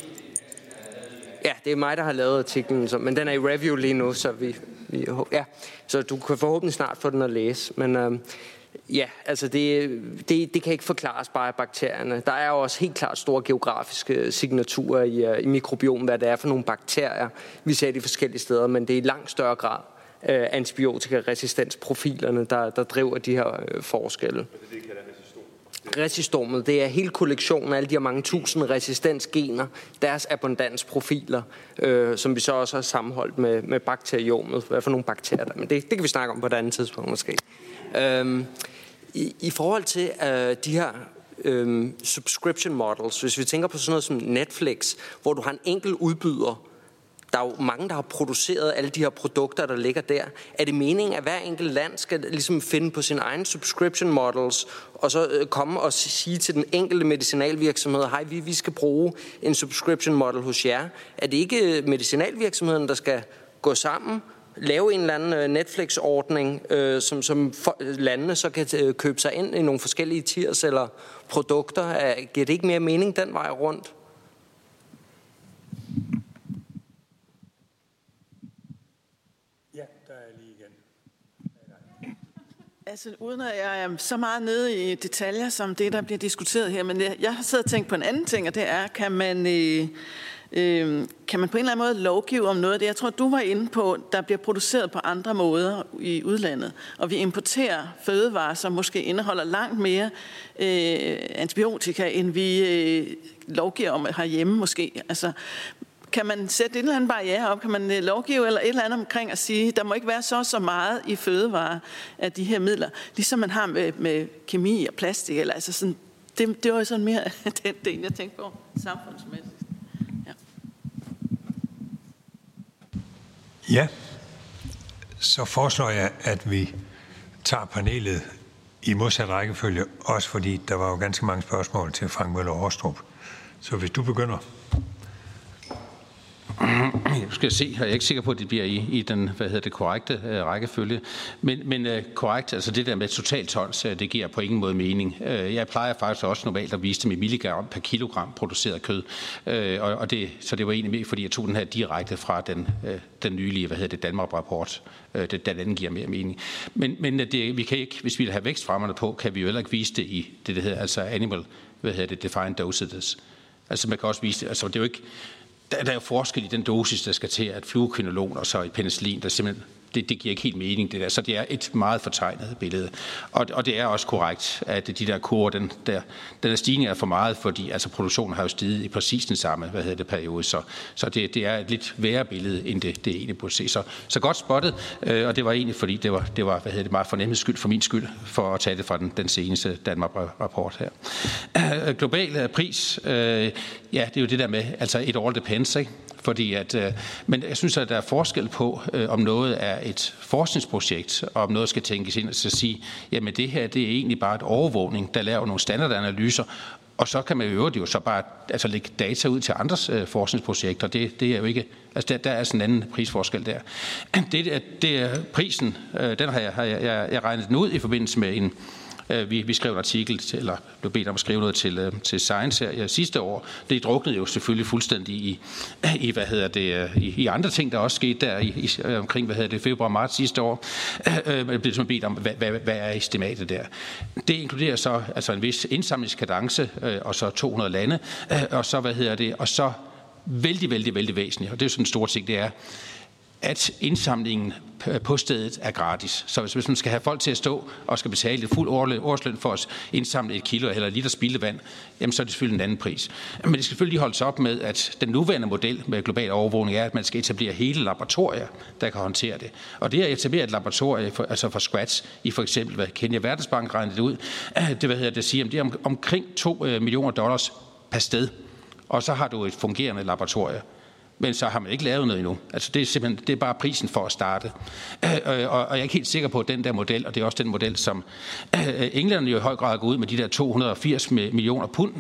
Ja, det er mig, der har lavet artiklen, så, men den er i review lige nu, så vi, vi ja, så du kan forhåbentlig snart få den at læse. Men øh, Ja, altså det, det, det kan ikke forklares bare af bakterierne. Der er jo også helt klart store geografiske signaturer i, øh, i mikrobiomen, hvad det er for nogle bakterier, vi ser de forskellige steder, men det er i langt større grad uh, antibiotikaresistensprofilerne, der, der driver de her uh, forskelle. Resistomet, det er hele kollektionen af alle de her mange tusind resistensgener, deres abundansprofiler, øh, som vi så også har sammenholdt med, med bakteriomet, hvad for nogle bakterier der Men det, det kan vi snakke om på et andet tidspunkt måske. Øhm, i, I forhold til øh, de her øh, subscription models, hvis vi tænker på sådan noget som Netflix, hvor du har en enkelt udbyder, der er jo mange, der har produceret alle de her produkter, der ligger der. Er det meningen, at hver enkelt land skal ligesom finde på sin egen subscription models, og så øh, komme og sige til den enkelte medicinalvirksomhed, hej, vi, vi skal bruge en subscription model hos jer. Er det ikke øh, medicinalvirksomheden, der skal gå sammen lave en eller anden øh, Netflix-ordning, øh, som, som for, landene så kan øh, købe sig ind i nogle forskellige tiers eller produkter. Er, giver det ikke mere mening den vej rundt? Ja, der er lige igen. Altså, uden at jeg er så meget nede i detaljer som det, der bliver diskuteret her, men jeg, jeg har siddet og tænkt på en anden ting, og det er, kan man... Øh, Øh, kan man på en eller anden måde lovgive om noget af det? Jeg tror, du var inde på, der bliver produceret på andre måder i udlandet, og vi importerer fødevarer, som måske indeholder langt mere øh, antibiotika, end vi øh, lovgiver om herhjemme måske. Altså, kan man sætte en eller anden barriere op? Kan man øh, lovgive eller et eller andet omkring at sige, der må ikke være så så meget i fødevarer af de her midler, ligesom man har med, med kemi og plastik. Eller, altså sådan, det, det var sådan mere den del, jeg tænkte på samfundsmæssigt. Ja, så foreslår jeg, at vi tager panelet i modsat rækkefølge, også fordi der var jo ganske mange spørgsmål til Frank Møller Årstrup. Så hvis du begynder. Jeg skal se, jeg er ikke sikker på, at det bliver i, i den hvad hedder det, korrekte øh, rækkefølge. Men, men øh, korrekt, altså det der med totalt tons, øh, det giver på ingen måde mening. Øh, jeg plejer faktisk også normalt at vise det med milligram per kilogram produceret kød. Øh, og, og det, så det var egentlig mere, fordi jeg tog den her direkte fra den, øh, den nylige, hvad hedder det, Danmark-rapport. Øh, det, den anden giver mere mening. Men, men øh, det, vi kan ikke, hvis vi vil have vækstfremmerne på, kan vi jo heller ikke vise det i det, der hedder altså animal, hvad hedder det, defined dosages. Altså man kan også vise det, altså det er jo ikke, der, der er jo forskel i den dosis, der skal til, at fluokinolon og så i penicillin, der simpelthen det, det giver ikke helt mening, det der. Så det er et meget fortegnet billede. Og, og det er også korrekt, at de der kurver, den, der, den der stigning er for meget, fordi altså, produktionen har jo stiget i præcis den samme hvad hedder det, periode. Så, så det, det er et lidt værre billede, end det, det egentlig burde se. Så, så godt spottet, øh, og det var egentlig, fordi det var, det var hvad hedder det, meget fornemmet skyld for min skyld, for at tage det fra den, den seneste Danmark-rapport her. Øh, global pris, øh, ja, det er jo det der med, altså et all depends, ikke? Fordi at, øh, men jeg synes, at der er forskel på, øh, om noget er et forskningsprojekt, og om noget skal tænkes ind og så sige, jamen det her det er egentlig bare et overvågning, der laver nogle standardanalyser, og så kan man jo jo så bare altså, lægge data ud til andres øh, forskningsprojekter. Det, det er jo ikke, altså der, der er sådan en anden prisforskel der. Det, det er prisen, øh, den har jeg, har jeg, jeg, jeg regnet den ud i forbindelse med en, Øh, Øh, vi, vi skrev en artikel, til, eller blev bedt om at skrive noget til, øh, til Science her sidste år. Det druknede jo selvfølgelig fuldstændig i, i hvad hedder det, øh, i, i andre ting, der også skete der i, i, omkring, hvad hedder det, februar-marts sidste år. Man blev ligesom bedt om, hvad, hvad, hvad er estimatet der? Det inkluderer så altså en vis indsamlingskadence, og så 200 lande, og så, hvad hedder det, og så vældig, vældig, vældig væsentligt, og det er jo sådan en stor ting, det er, at indsamlingen på stedet er gratis. Så hvis, man skal have folk til at stå og skal betale et fuld årsløn for at indsamle et kilo eller et liter spildevand, jamen så er det selvfølgelig en anden pris. Men det skal selvfølgelig holdes op med, at den nuværende model med global overvågning er, at man skal etablere hele laboratorier, der kan håndtere det. Og det at etablere et laboratorie, for, altså for scratch, i for eksempel, hvad Kenya Verdensbank regnede det ud, det, hvad hedder det, siger, det er om, omkring 2 øh, millioner dollars per sted. Og så har du et fungerende laboratorium men så har man ikke lavet noget endnu. Altså det er simpelthen det er bare prisen for at starte. Øh, øh, og, og jeg er ikke helt sikker på, at den der model, og det er også den model, som øh, englænderne jo i høj grad går ud med de der 280 millioner pund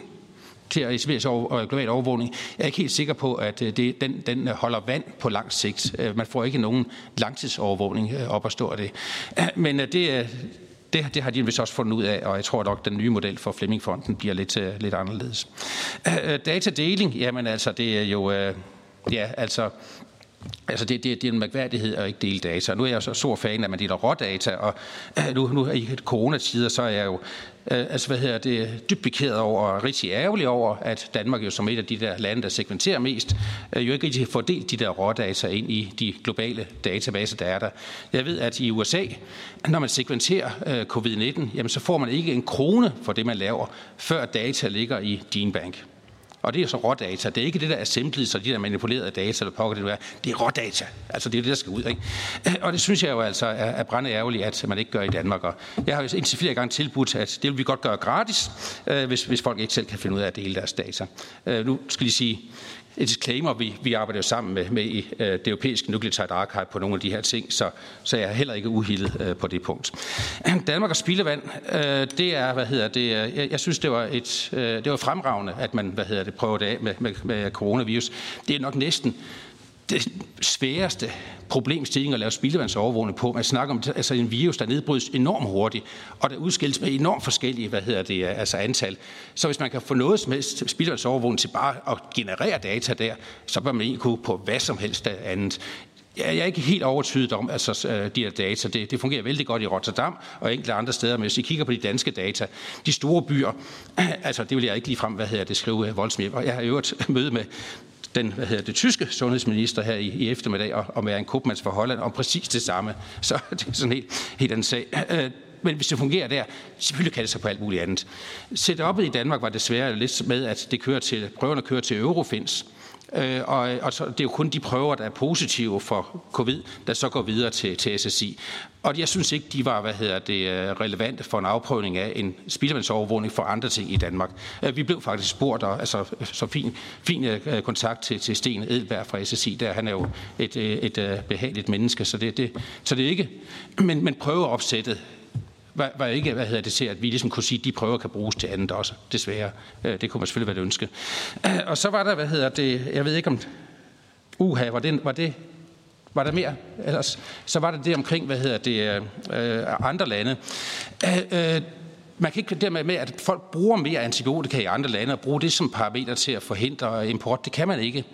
til at etablere over, øh, global overvågning. Jeg er ikke helt sikker på, at øh, det, den, den holder vand på lang sigt. Man får ikke nogen langtidsovervågning op at stå af det. Men det, det, det har de vist også fundet ud af, og jeg tror nok, at den nye model for Flemmingfonden bliver lidt, lidt anderledes. Datadeling, jamen altså, det er jo... Ja, altså, Altså det, det, det er en mærkværdighed at ikke dele data. Nu er jeg så stor fan af, at man deler rådata, og øh, nu, nu i coronatider, så er jeg jo øh, altså, hvad hedder det, dybt bekæret over og rigtig ærgerlig over, at Danmark jo som et af de der lande, der segmenterer mest, øh, jo ikke rigtig får delt de der rådata ind i de globale databaser, der er der. Jeg ved, at i USA, når man segmenterer øh, covid-19, jamen, så får man ikke en krone for det, man laver, før data ligger i din bank. Og det er så rådata. Det er ikke det, der er simpelt, så de der manipulerede data, eller pokker det er. Det er rådata. Altså det er det, der skal ud. Ikke? Og det synes jeg jo altså er, er brænde ærgerligt, at man ikke gør i Danmark. Og jeg har jo indtil flere gange tilbudt, at det vil vi godt gøre gratis, øh, hvis, hvis folk ikke selv kan finde ud af at dele deres data. Øh, nu skal jeg sige, et disclaimer, vi, vi arbejder jo sammen med, med i øh, det europæiske Nucleotide Archive på nogle af de her ting, så, så jeg er heller ikke uhildet øh, på det punkt. Danmark og spildevand, øh, det er, hvad hedder det, øh, jeg, jeg synes, det var, et, øh, det var fremragende, at man, hvad hedder det, prøvede det af med, med, med coronavirus. Det er nok næsten det sværeste problemstilling at lave spildevandsovervågning på. Man snakker om altså en virus, der nedbrydes enormt hurtigt, og der udskilles med enormt forskellige hvad hedder det, altså antal. Så hvis man kan få noget som helst spildevandsovervågning til bare at generere data der, så bør man ikke kunne på hvad som helst andet. Jeg er ikke helt overtydet om, altså øh, de her data. Det, det fungerer vældig godt i Rotterdam og enkelte andre steder, men hvis I kigger på de danske data, de store byer, altså det vil jeg ikke lige frem, hvad hedder det, skrive øh, voldsomt. Og jeg har i øvrigt møde med den hvad hedder det, tyske sundhedsminister her i, i eftermiddag og, og med en Koopmans for Holland om præcis det samme. Så det er sådan en helt, helt anden sag. Øh, men hvis det fungerer der, selvfølgelig kan det så på alt muligt andet. Setupet i Danmark var desværre lidt med, at det kører til, prøverne kører til Eurofins, Øh, og, og så, det er jo kun de prøver, der er positive for covid, der så går videre til, til SSI. Og jeg synes ikke, de var hvad hedder det, øh, relevante for en afprøvning af en spildevandsovervågning for andre ting i Danmark. Øh, vi blev faktisk spurgt, og altså, så fin, fin øh, kontakt til, til Sten Edberg fra SSI, der han er jo et, et, et behageligt menneske, så det, det, så det er ikke. Men, men prøveopsættet var, var ikke hvad hedder det, til, at vi ligesom kunne sige, at de prøver kan bruges til andet også, desværre. Øh, det kunne man selvfølgelig være et ønske. Øh, og så var der, hvad hedder det, jeg ved ikke om, uha, var det, var det var der mere? Ellers, så var der det omkring, hvad hedder det, øh, andre lande. Øh, øh, man kan ikke dermed med, at folk bruger mere antibiotika i andre lande og bruge det som parameter til at forhindre import. Det kan man ikke.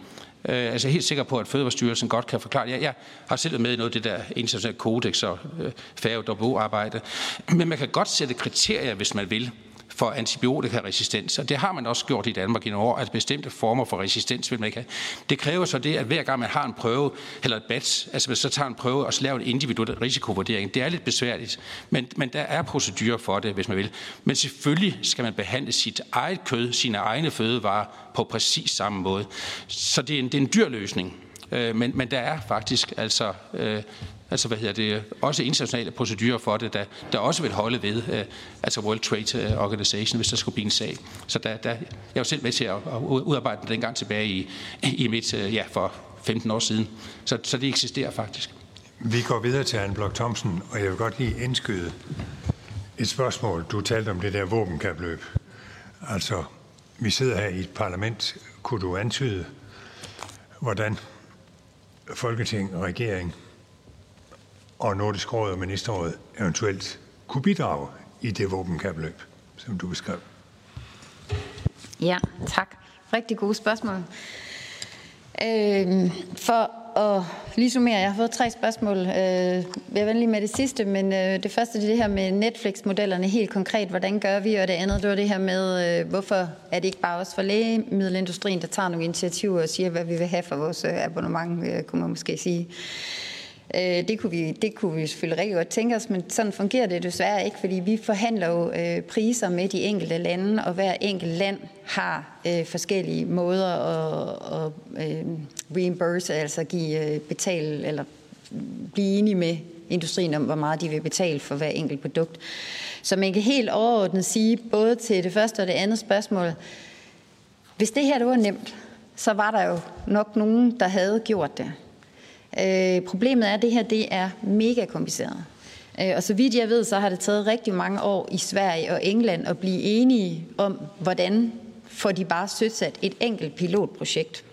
Øh, altså jeg er helt sikker på, at Fødevarestyrelsen godt kan forklare. Jeg, jeg har selv med i noget af det der internationale kodex og øh, færre arbejde Men man kan godt sætte kriterier, hvis man vil for antibiotikaresistens. Og det har man også gjort i Danmark i nogle år, at bestemte former for resistens vil man ikke have. Det kræver så det, at hver gang man har en prøve, eller et batch, altså man så tager en prøve og så laver en individuel risikovurdering, det er lidt besværligt, men, men der er procedurer for det, hvis man vil. Men selvfølgelig skal man behandle sit eget kød, sine egne fødevarer på præcis samme måde. Så det er en, det er en dyr løsning. Øh, men, men der er faktisk altså øh, altså hvad hedder det, også internationale procedurer for det, der, der også vil holde ved, øh, altså World Trade øh, Organization, hvis der skulle blive en sag. Så der, der, jeg var selv med til at, at udarbejde den dengang tilbage i, i mit, øh, ja, for 15 år siden. Så, så det eksisterer faktisk. Vi går videre til Anne Blok Thomsen, og jeg vil godt lige indskyde et spørgsmål. Du talte om det der våbenkabløb. Altså, vi sidder her i et parlament. Kunne du antyde, hvordan Folketing og regering og Nordisk Råd og Ministerrådet eventuelt kunne bidrage i det våbenkapløb, som du beskrev? Ja, tak. Rigtig gode spørgsmål. Øh, for at lige summere, jeg har fået tre spørgsmål. Øh, jeg er venlig med det sidste, men øh, det første er det her med Netflix-modellerne helt konkret. Hvordan gør vi? Og det andet, det var det her med, øh, hvorfor er det ikke bare os for lægemiddelindustrien, der tager nogle initiativer og siger, hvad vi vil have for vores øh, abonnement, øh, kunne man måske sige. Øh, Øh, det kunne, vi, det kunne vi selvfølgelig rigtig godt tænke os, men sådan fungerer det desværre ikke, fordi vi forhandler jo øh, priser med de enkelte lande, og hver enkelt land har øh, forskellige måder at, at øh, reimburse, altså give øh, betale eller blive enige med industrien om, hvor meget de vil betale for hver enkelt produkt. Så man kan helt overordnet sige, både til det første og det andet spørgsmål, hvis det her det var nemt, så var der jo nok nogen, der havde gjort det. Øh, problemet er, at det her det er mega kompliceret. Øh, og så vidt jeg ved, så har det taget rigtig mange år i Sverige og England at blive enige om, hvordan får de bare søsat et enkelt pilotprojekt.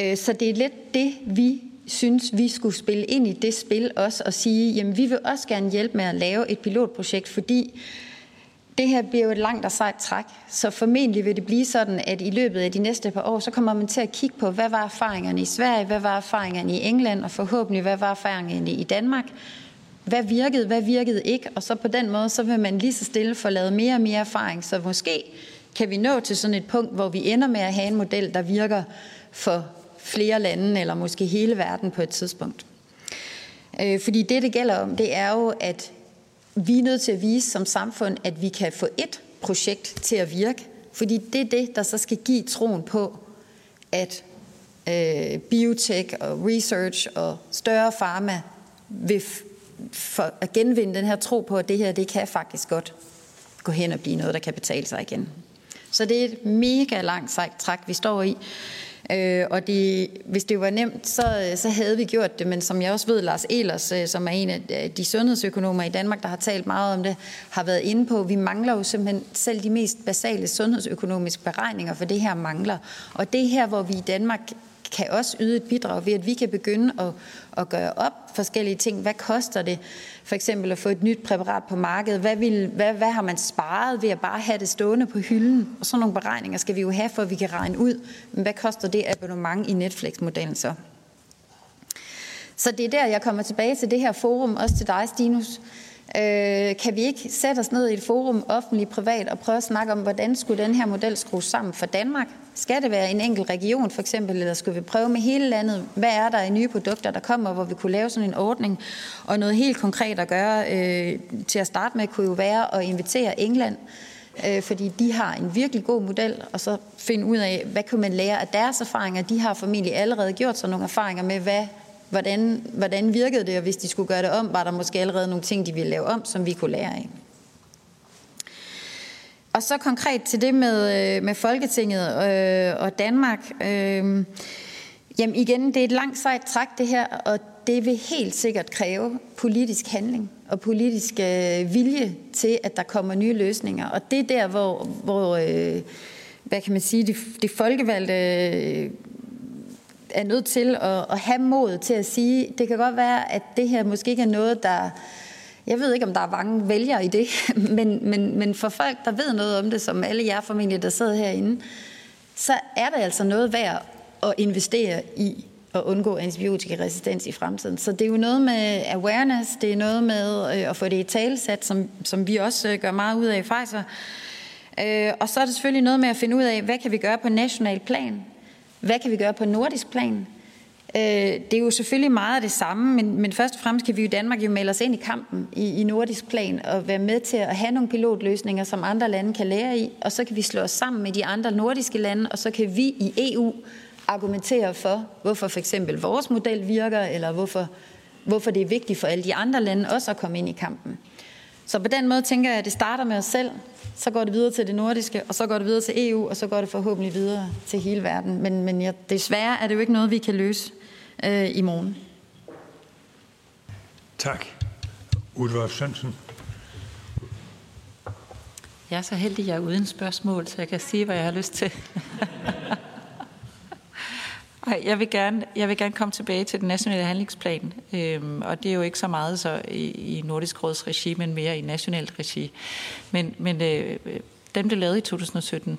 Øh, så det er lidt det, vi synes, vi skulle spille ind i det spil også og sige, jamen vi vil også gerne hjælpe med at lave et pilotprojekt, fordi det her bliver jo et langt og sejt træk, så formentlig vil det blive sådan, at i løbet af de næste par år, så kommer man til at kigge på, hvad var erfaringerne i Sverige, hvad var erfaringerne i England, og forhåbentlig, hvad var erfaringerne i Danmark. Hvad virkede, hvad virkede ikke, og så på den måde, så vil man lige så stille få lavet mere og mere erfaring, så måske kan vi nå til sådan et punkt, hvor vi ender med at have en model, der virker for flere lande, eller måske hele verden på et tidspunkt. Øh, fordi det, det gælder om, det er jo, at vi er nødt til at vise som samfund, at vi kan få et projekt til at virke, fordi det er det, der så skal give troen på, at øh, biotech og research og større pharma vil for at genvinde den her tro på, at det her, det kan faktisk godt gå hen og blive noget, der kan betale sig igen. Så det er et mega langt sejt træk, vi står i. Øh, og det, hvis det var nemt, så, så havde vi gjort det, men som jeg også ved, Lars Elers, øh, som er en af øh, de sundhedsøkonomer i Danmark, der har talt meget om det, har været inde på, vi mangler jo simpelthen selv de mest basale sundhedsøkonomiske beregninger, for det her mangler. Og det er her, hvor vi i Danmark kan også yde et bidrag ved, at vi kan begynde at, at gøre op forskellige ting. Hvad koster det for eksempel at få et nyt præparat på markedet? Hvad, vil, hvad, hvad har man sparet ved at bare have det stående på hylden? Og sådan nogle beregninger skal vi jo have, for at vi kan regne ud, men hvad koster det abonnement i Netflix-modellen så? Så det er der, jeg kommer tilbage til det her forum, også til dig, Stinus. Øh, kan vi ikke sætte os ned i et forum, offentligt, privat, og prøve at snakke om, hvordan skulle den her model skrues sammen for Danmark? Skal det være en enkelt region for eksempel, eller skulle vi prøve med hele landet? Hvad er der i nye produkter, der kommer, hvor vi kunne lave sådan en ordning? Og noget helt konkret at gøre øh, til at starte med, kunne jo være at invitere England, øh, fordi de har en virkelig god model, og så finde ud af, hvad kan man lære af deres erfaringer. De har formentlig allerede gjort sig nogle erfaringer med, hvad hvordan, hvordan virkede det, og hvis de skulle gøre det om, var der måske allerede nogle ting, de ville lave om, som vi kunne lære af. Og så konkret til det med, øh, med Folketinget øh, og Danmark. Øh, jamen igen, det er et langt sejt træk det her, og det vil helt sikkert kræve politisk handling og politisk øh, vilje til, at der kommer nye løsninger. Og det er der, hvor, hvor øh, hvad kan man sige, de, det folkevalgte øh, er nødt til at, at have mod til at sige, det kan godt være, at det her måske ikke er noget, der... Jeg ved ikke, om der er mange vælgere i det, men, men, men for folk, der ved noget om det, som alle jer formentlig, der sidder herinde, så er det altså noget værd at investere i at undgå antibiotikaresistens i fremtiden. Så det er jo noget med awareness, det er noget med øh, at få det i talesat, som, som vi også øh, gør meget ud af i Pfizer. Øh, og så er det selvfølgelig noget med at finde ud af, hvad kan vi gøre på national plan? Hvad kan vi gøre på nordisk plan? Øh, det er jo selvfølgelig meget af det samme, men, men først og fremmest kan vi i Danmark jo melde os ind i kampen i, i nordisk plan og være med til at have nogle pilotløsninger, som andre lande kan lære i, og så kan vi slå os sammen med de andre nordiske lande, og så kan vi i EU argumentere for, hvorfor for eksempel vores model virker, eller hvorfor, hvorfor det er vigtigt for alle de andre lande også at komme ind i kampen. Så på den måde tænker jeg, at det starter med os selv, så går det videre til det nordiske, og så går det videre til EU, og så går det forhåbentlig videre til hele verden. Men, men ja, desværre er det jo ikke noget, vi kan løse øh, i morgen. Tak. Udvar Sønsen. Jeg er så heldig, at jeg er uden spørgsmål, så jeg kan sige, hvad jeg har lyst til. Jeg vil, gerne, jeg vil gerne komme tilbage til den nationale handlingsplan, øhm, og det er jo ikke så meget så i, i Nordisk Råds regi, men mere i nationalt regi. Men, men øh, den blev lavet i 2017,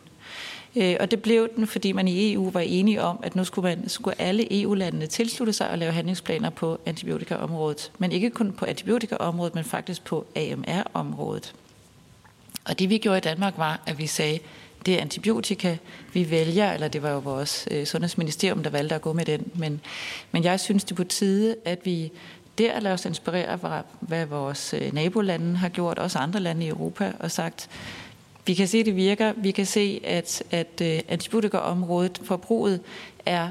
øh, og det blev den, fordi man i EU var enige om, at nu skulle, man, skulle alle EU-landene tilslutte sig og lave handlingsplaner på antibiotikaområdet. Men ikke kun på antibiotikaområdet, men faktisk på AMR-området. Og det vi gjorde i Danmark var, at vi sagde, det antibiotika, vi vælger, eller det var jo vores øh, sundhedsministerium, der valgte at gå med den. Men, men jeg synes, det er på tide, at vi der lader os inspirere af, hvad vores øh, nabolande har gjort, også andre lande i Europa, og sagt, vi kan se, at det virker. Vi kan se, at, at øh, antibiotikaområdet, forbruget, er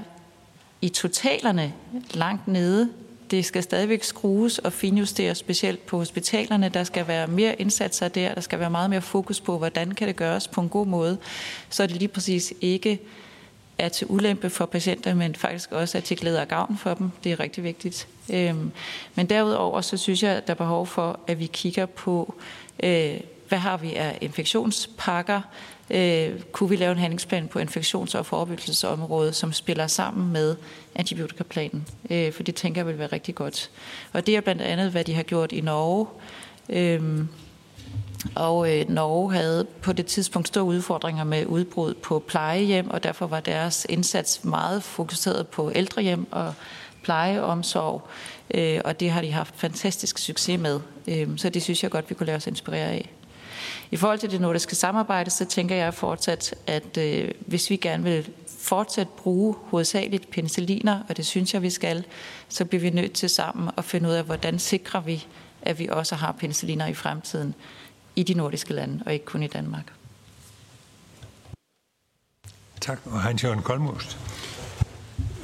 i totalerne langt nede det skal stadigvæk skrues og finjusteres, specielt på hospitalerne. Der skal være mere indsatser der. Der skal være meget mere fokus på, hvordan kan det gøres på en god måde, så det lige præcis ikke er til ulempe for patienter, men faktisk også er til glæde og gavn for dem. Det er rigtig vigtigt. Øhm, men derudover så synes jeg, at der er behov for, at vi kigger på, øh, hvad har vi af infektionspakker, øh, kunne vi lave en handlingsplan på infektions- og forebyggelsesområdet, som spiller sammen med antibiotikaplanen, øh, for det tænker jeg vil være rigtig godt. Og det er blandt andet, hvad de har gjort i Norge. Øh, og øh, Norge havde på det tidspunkt store udfordringer med udbrud på plejehjem, og derfor var deres indsats meget fokuseret på ældrehjem og plejeomsorg, øh, og det har de haft fantastisk succes med. Øh, så det synes jeg godt, vi kunne lade os inspirere af. I forhold til det nordiske samarbejde, så tænker jeg fortsat, at øh, hvis vi gerne vil fortsat bruge hovedsageligt penicilliner, og det synes jeg, vi skal, så bliver vi nødt til sammen at finde ud af, hvordan sikrer vi, at vi også har penicilliner i fremtiden i de nordiske lande, og ikke kun i Danmark. Tak. Og Hans-Jørgen Koldmust.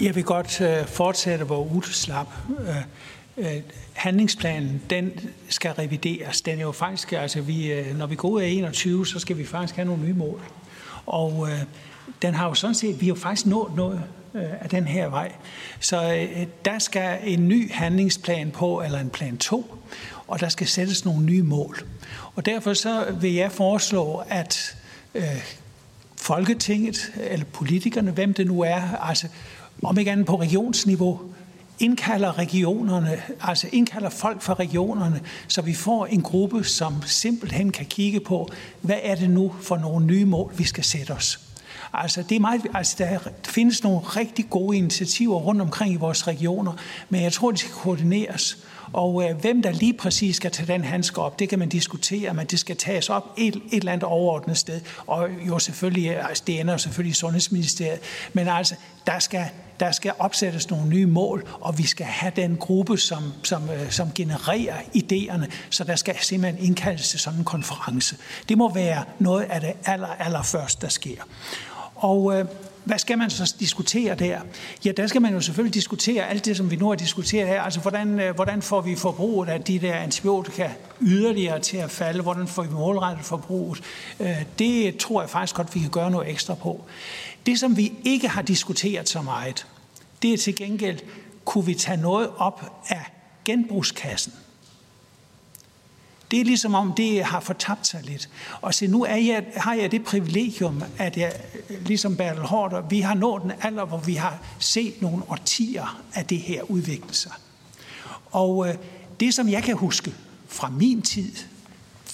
Jeg vil godt uh, fortsætte, hvor Ute slap. Uh, uh, handlingsplanen, den skal revideres. Den er jo faktisk, altså vi, øh, når vi går ud af 21, så skal vi faktisk have nogle nye mål. Og øh, den har jo sådan set, vi har jo faktisk nået noget øh, af den her vej. Så øh, der skal en ny handlingsplan på, eller en plan 2, og der skal sættes nogle nye mål. Og derfor så vil jeg foreslå, at øh, Folketinget, eller politikerne, hvem det nu er, altså om ikke andet på regionsniveau, indkalder regionerne, altså indkalder folk fra regionerne, så vi får en gruppe, som simpelthen kan kigge på, hvad er det nu for nogle nye mål, vi skal sætte os. Altså, det er meget, altså, der findes nogle rigtig gode initiativer rundt omkring i vores regioner, men jeg tror, de skal koordineres. Og øh, hvem der lige præcis skal tage den handske op, det kan man diskutere, men det skal tages op et, et eller andet overordnet sted. Og jo selvfølgelig, altså, det ender selvfølgelig i Sundhedsministeriet. Men altså, der skal, der skal opsættes nogle nye mål, og vi skal have den gruppe, som, som, øh, som genererer idéerne, så der skal simpelthen indkaldes til sådan en konference. Det må være noget af det aller, aller første, der sker. Og øh, hvad skal man så diskutere der? Ja, der skal man jo selvfølgelig diskutere alt det, som vi nu har diskuteret her. Altså, hvordan, øh, hvordan får vi forbruget af de der antibiotika yderligere til at falde? Hvordan får vi målrettet forbruget? Øh, det tror jeg faktisk godt, vi kan gøre noget ekstra på. Det, som vi ikke har diskuteret så meget, det er til gengæld, kunne vi tage noget op af genbrugskassen? Det er ligesom om, det har fortabt sig lidt. Og se, nu er jeg, har jeg det privilegium, at jeg, ligesom Bertel Hårder, vi har nået den alder, hvor vi har set nogle årtier af det her udvikle sig. Og øh, det, som jeg kan huske fra min tid,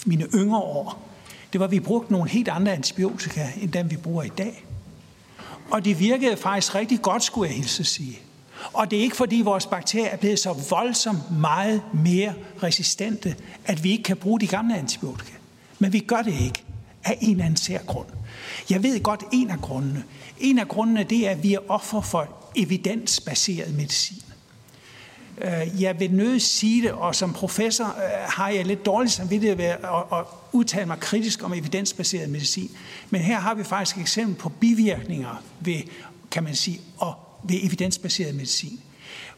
mine yngre år, det var, at vi brugte nogle helt andre antibiotika, end dem vi bruger i dag. Og det virkede faktisk rigtig godt, skulle jeg hilse at sige. Og det er ikke fordi vores bakterier er blevet så voldsomt meget mere resistente, at vi ikke kan bruge de gamle antibiotika. Men vi gør det ikke af en eller anden sær grund. Jeg ved godt en af grundene. En af grundene det er, at vi er offer for evidensbaseret medicin. Øh, jeg vil nødt sige det, og som professor øh, har jeg lidt dårligt samvittighed ved at, at udtale mig kritisk om evidensbaseret medicin. Men her har vi faktisk et eksempel på bivirkninger ved, kan man sige, og ved evidensbaseret medicin.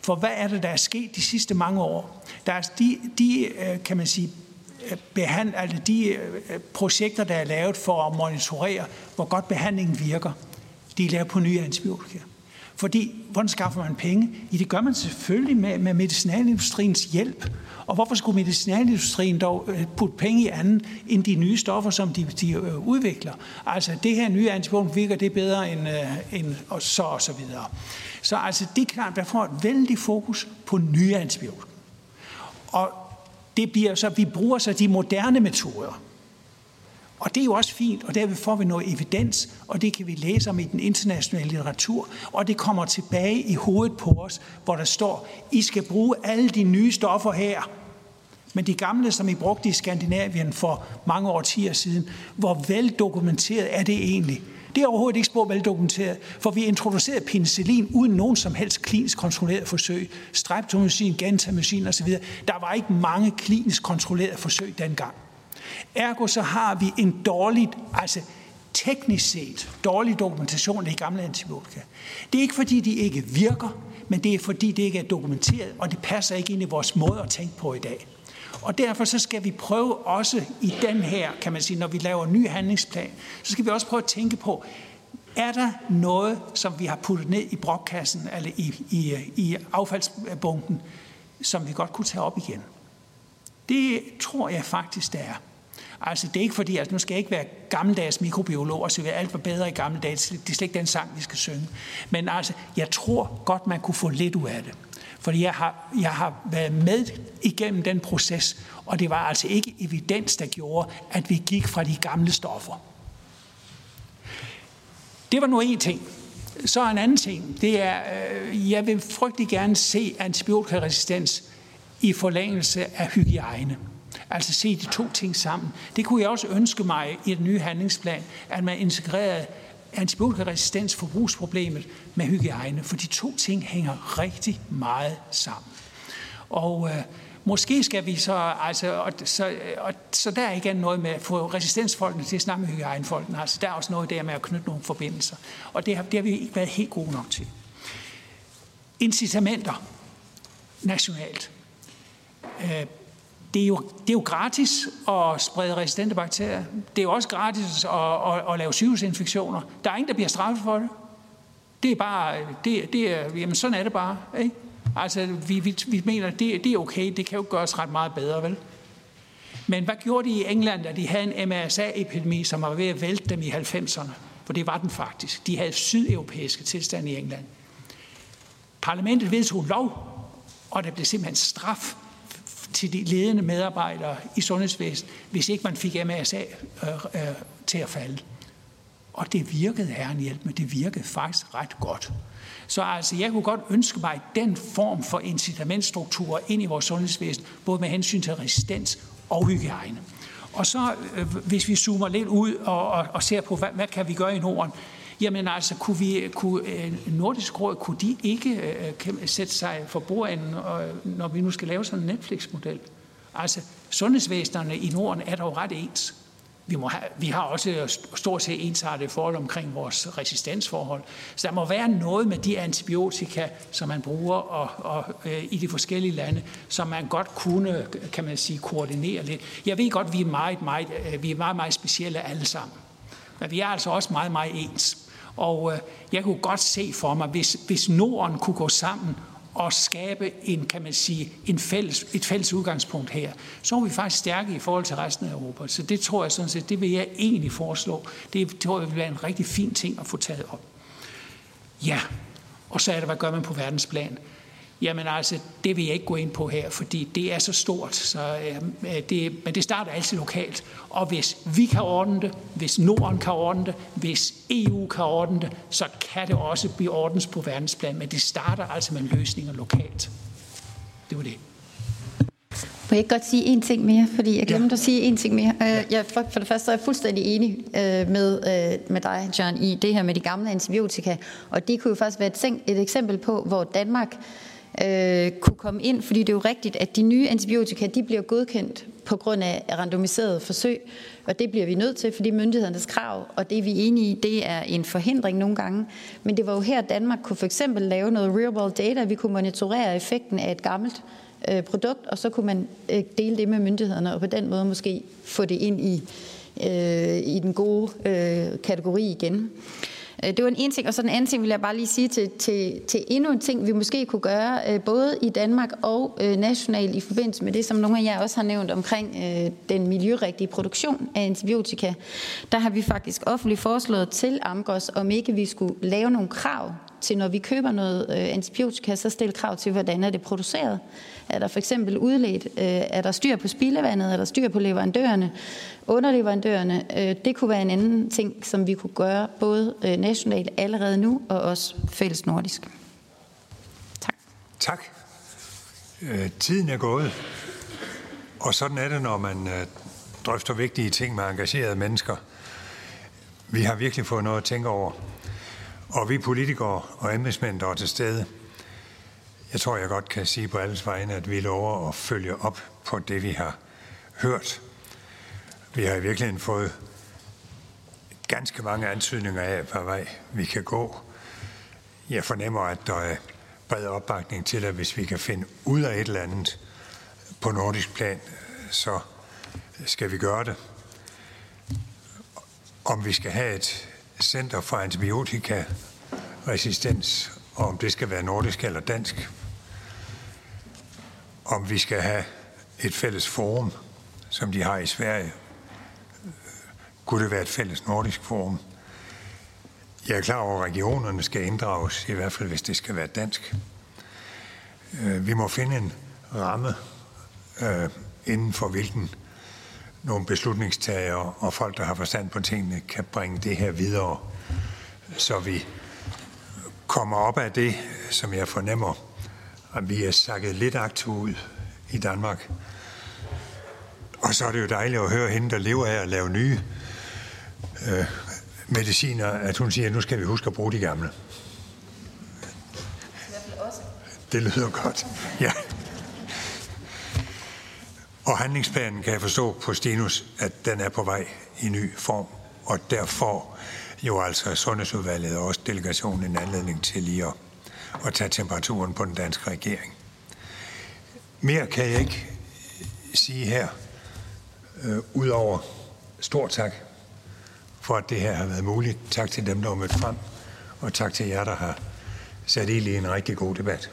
For hvad er det, der er sket de sidste mange år? Der er de, de øh, kan man sige, øh, behand, altså de øh, projekter, der er lavet for at monitorere, hvor godt behandlingen virker, de er lavet på nye antibiotika. Fordi, hvordan skaffer man penge? I det gør man selvfølgelig med, med medicinalindustriens hjælp. Og hvorfor skulle medicinalindustrien dog øh, putte penge i anden end de nye stoffer, som de, de øh, udvikler? Altså, det her nye antibiotikum virker det bedre end, øh, end og så og så videre. Så altså, det er klart, der får et vældig fokus på nye antibiotika. Og det bliver så, vi bruger så de moderne metoder. Og det er jo også fint, og derved får vi noget evidens, og det kan vi læse om i den internationale litteratur, og det kommer tilbage i hovedet på os, hvor der står, I skal bruge alle de nye stoffer her, men de gamle, som I brugte i Skandinavien for mange årtier siden, hvor veldokumenteret er det egentlig? Det er overhovedet ikke spor veldokumenteret, for vi introducerede penicillin uden nogen som helst klinisk kontrolleret forsøg. Streptomycin, gentamycin osv. Der var ikke mange klinisk kontrollerede forsøg dengang. Ergo så har vi en dårlig, altså teknisk set, dårlig dokumentation af de gamle antibiotika. Det er ikke fordi, de ikke virker, men det er fordi, det ikke er dokumenteret, og det passer ikke ind i vores måde at tænke på i dag. Og derfor så skal vi prøve også i den her, kan man sige, når vi laver en ny handlingsplan, så skal vi også prøve at tænke på, er der noget, som vi har puttet ned i brokkassen, eller i, i, i affaldsbunken, som vi godt kunne tage op igen? Det tror jeg faktisk, der er. Altså, det er ikke fordi, altså, nu skal jeg ikke være gammeldags mikrobiolog og sige, at alt var bedre i gamle dage. Det er slet ikke den sang, vi skal synge. Men altså, jeg tror godt, man kunne få lidt ud af det. Fordi jeg har, jeg har været med igennem den proces, og det var altså ikke evidens, der gjorde, at vi gik fra de gamle stoffer. Det var nu en ting. Så en anden ting, det er, øh, jeg vil frygtelig gerne se antibiotikaresistens i forlængelse af hygiejne. Altså se de to ting sammen. Det kunne jeg også ønske mig i den nye handlingsplan, at man integrerede antibiotikaresistens forbrugsproblemet med hygiejne, for de to ting hænger rigtig meget sammen. Og øh, måske skal vi så, altså, og, så, og, så der er igen noget med at få resistensfolkene til at snakke med hygiejnefolkene. Altså, der er også noget der med at knytte nogle forbindelser. Og det har, det har vi ikke været helt gode nok til. Incitamenter nationalt. Øh, det er, jo, det er jo gratis at sprede resistente bakterier. Det er jo også gratis at, at, at lave sygehusinfektioner. Der er ingen, der bliver straffet for det. Det er bare, det, det er, jamen sådan er det bare. Ikke? Altså, vi, vi, vi mener, det, det er okay. Det kan jo gøres ret meget bedre, vel? Men hvad gjorde de i England, da de havde en MRSA-epidemi, som var ved at vælte dem i 90'erne? For det var den faktisk. De havde sydeuropæiske tilstande i England. Parlamentet vedtog lov, og der blev simpelthen straf til de ledende medarbejdere i sundhedsvæsenet, hvis ikke man fik MRSA øh, øh, til at falde. Og det virkede, herren hjælp med, det virkede faktisk ret godt. Så altså, jeg kunne godt ønske mig den form for incitamentstruktur ind i vores sundhedsvæsen, både med hensyn til resistens og hygiejne. Og så, øh, hvis vi zoomer lidt ud og, og, og ser på, hvad, hvad kan vi gøre i Norden, Jamen altså, kunne, vi, kunne øh, Nordisk Råd, kunne de ikke øh, sætte sig for bordenden, øh, når vi nu skal lave sådan en Netflix-model? Altså, sundhedsvæsenerne i Norden er dog ret ens. Vi, må have, vi har også stort set ensartet forhold omkring vores resistensforhold. Så der må være noget med de antibiotika, som man bruger og, og, øh, i de forskellige lande, som man godt kunne, kan man sige, koordinere lidt. Jeg ved godt, vi er meget, meget, øh, vi er meget, meget specielle alle sammen. Men vi er altså også meget, meget ens. Og øh, jeg kunne godt se for mig, hvis, hvis Norden kunne gå sammen og skabe en, kan man sige, en fælles, et fælles udgangspunkt her, så er vi faktisk stærke i forhold til resten af Europa. Så det tror jeg sådan set, det vil jeg egentlig foreslå. Det tror jeg vil være en rigtig fin ting at få taget op. Ja, og så er det, hvad gør man på verdensplan? Jamen altså, det vil jeg ikke gå ind på her, fordi det er så stort. Så, øh, det, men det starter altid lokalt. Og hvis vi kan ordne det, hvis Norden kan ordne det, hvis EU kan ordne det, så kan det også blive ordens på verdensplan. Men det starter altså med løsninger lokalt. Det var det. Må jeg ikke godt sige en ting mere, fordi jeg glemte ja. at sige en ting mere. Øh, jeg, for, for det første er jeg fuldstændig enig øh, med, øh, med dig, John, i det her med de gamle antibiotika. Og det kunne jo faktisk være et, et eksempel på, hvor Danmark øh, kunne komme ind, fordi det er jo rigtigt, at de nye antibiotika, de bliver godkendt på grund af randomiserede forsøg, og det bliver vi nødt til, fordi myndighedernes krav, og det vi er enige i, det er en forhindring nogle gange. Men det var jo her, Danmark kunne for eksempel lave noget real world data, vi kunne monitorere effekten af et gammelt øh, produkt, og så kunne man øh, dele det med myndighederne, og på den måde måske få det ind i, øh, i den gode øh, kategori igen. Øh, Øh, det var en ene ting, og så den anden ting vil jeg bare lige sige til, til, til endnu en ting, vi måske kunne gøre, øh, både i Danmark og øh, nationalt i forbindelse med det, som nogle af jer også har nævnt omkring den miljørigtige produktion af antibiotika. Der har vi faktisk offentligt foreslået til Amgos, om ikke vi skulle lave nogle krav til, når vi køber noget antibiotika, så stille krav til, hvordan er det produceret. Er der for eksempel udledt? Øh, er der styr på spildevandet? Er der styr på leverandørerne? Underleverandørerne? Øh, det kunne være en anden ting, som vi kunne gøre både øh, nationalt allerede nu og også fælles nordisk. Tak. Tak. Tiden er gået. Og sådan er det, når man drøfter vigtige ting med engagerede mennesker. Vi har virkelig fået noget at tænke over. Og vi politikere og embedsmænd, der er til stede, jeg tror, jeg godt kan sige på alles vegne, at vi lover at følge op på det, vi har hørt. Vi har i virkeligheden fået ganske mange antydninger af, hvad vej vi kan gå. Jeg fornemmer, at der er bred opbakning til, at hvis vi kan finde ud af et eller andet på nordisk plan, så skal vi gøre det. Om vi skal have et center for antibiotikaresistens, og om det skal være nordisk eller dansk. Om vi skal have et fælles forum, som de har i Sverige. Kunne det være et fælles nordisk forum? Jeg er klar over, at regionerne skal inddrages, i hvert fald hvis det skal være dansk. Øh, vi må finde en ramme, øh, inden for hvilken nogle beslutningstagere og folk, der har forstand på tingene, kan bringe det her videre, så vi kommer op af det, som jeg fornemmer, at vi er sakket lidt aktivt ud i Danmark. Og så er det jo dejligt at høre hende, der lever af at lave nye øh, mediciner, at hun siger, at nu skal vi huske at bruge de gamle. Det lyder godt. Ja. Og handlingsplanen kan jeg forstå på Stinus, at den er på vej i ny form. Og derfor jo altså Sundhedsudvalget og også delegationen en anledning til lige at, at tage temperaturen på den danske regering. Mere kan jeg ikke sige her, øh, udover stor tak for, at det her har været muligt. Tak til dem, der har mødt frem, og tak til jer, der har sat i en rigtig god debat.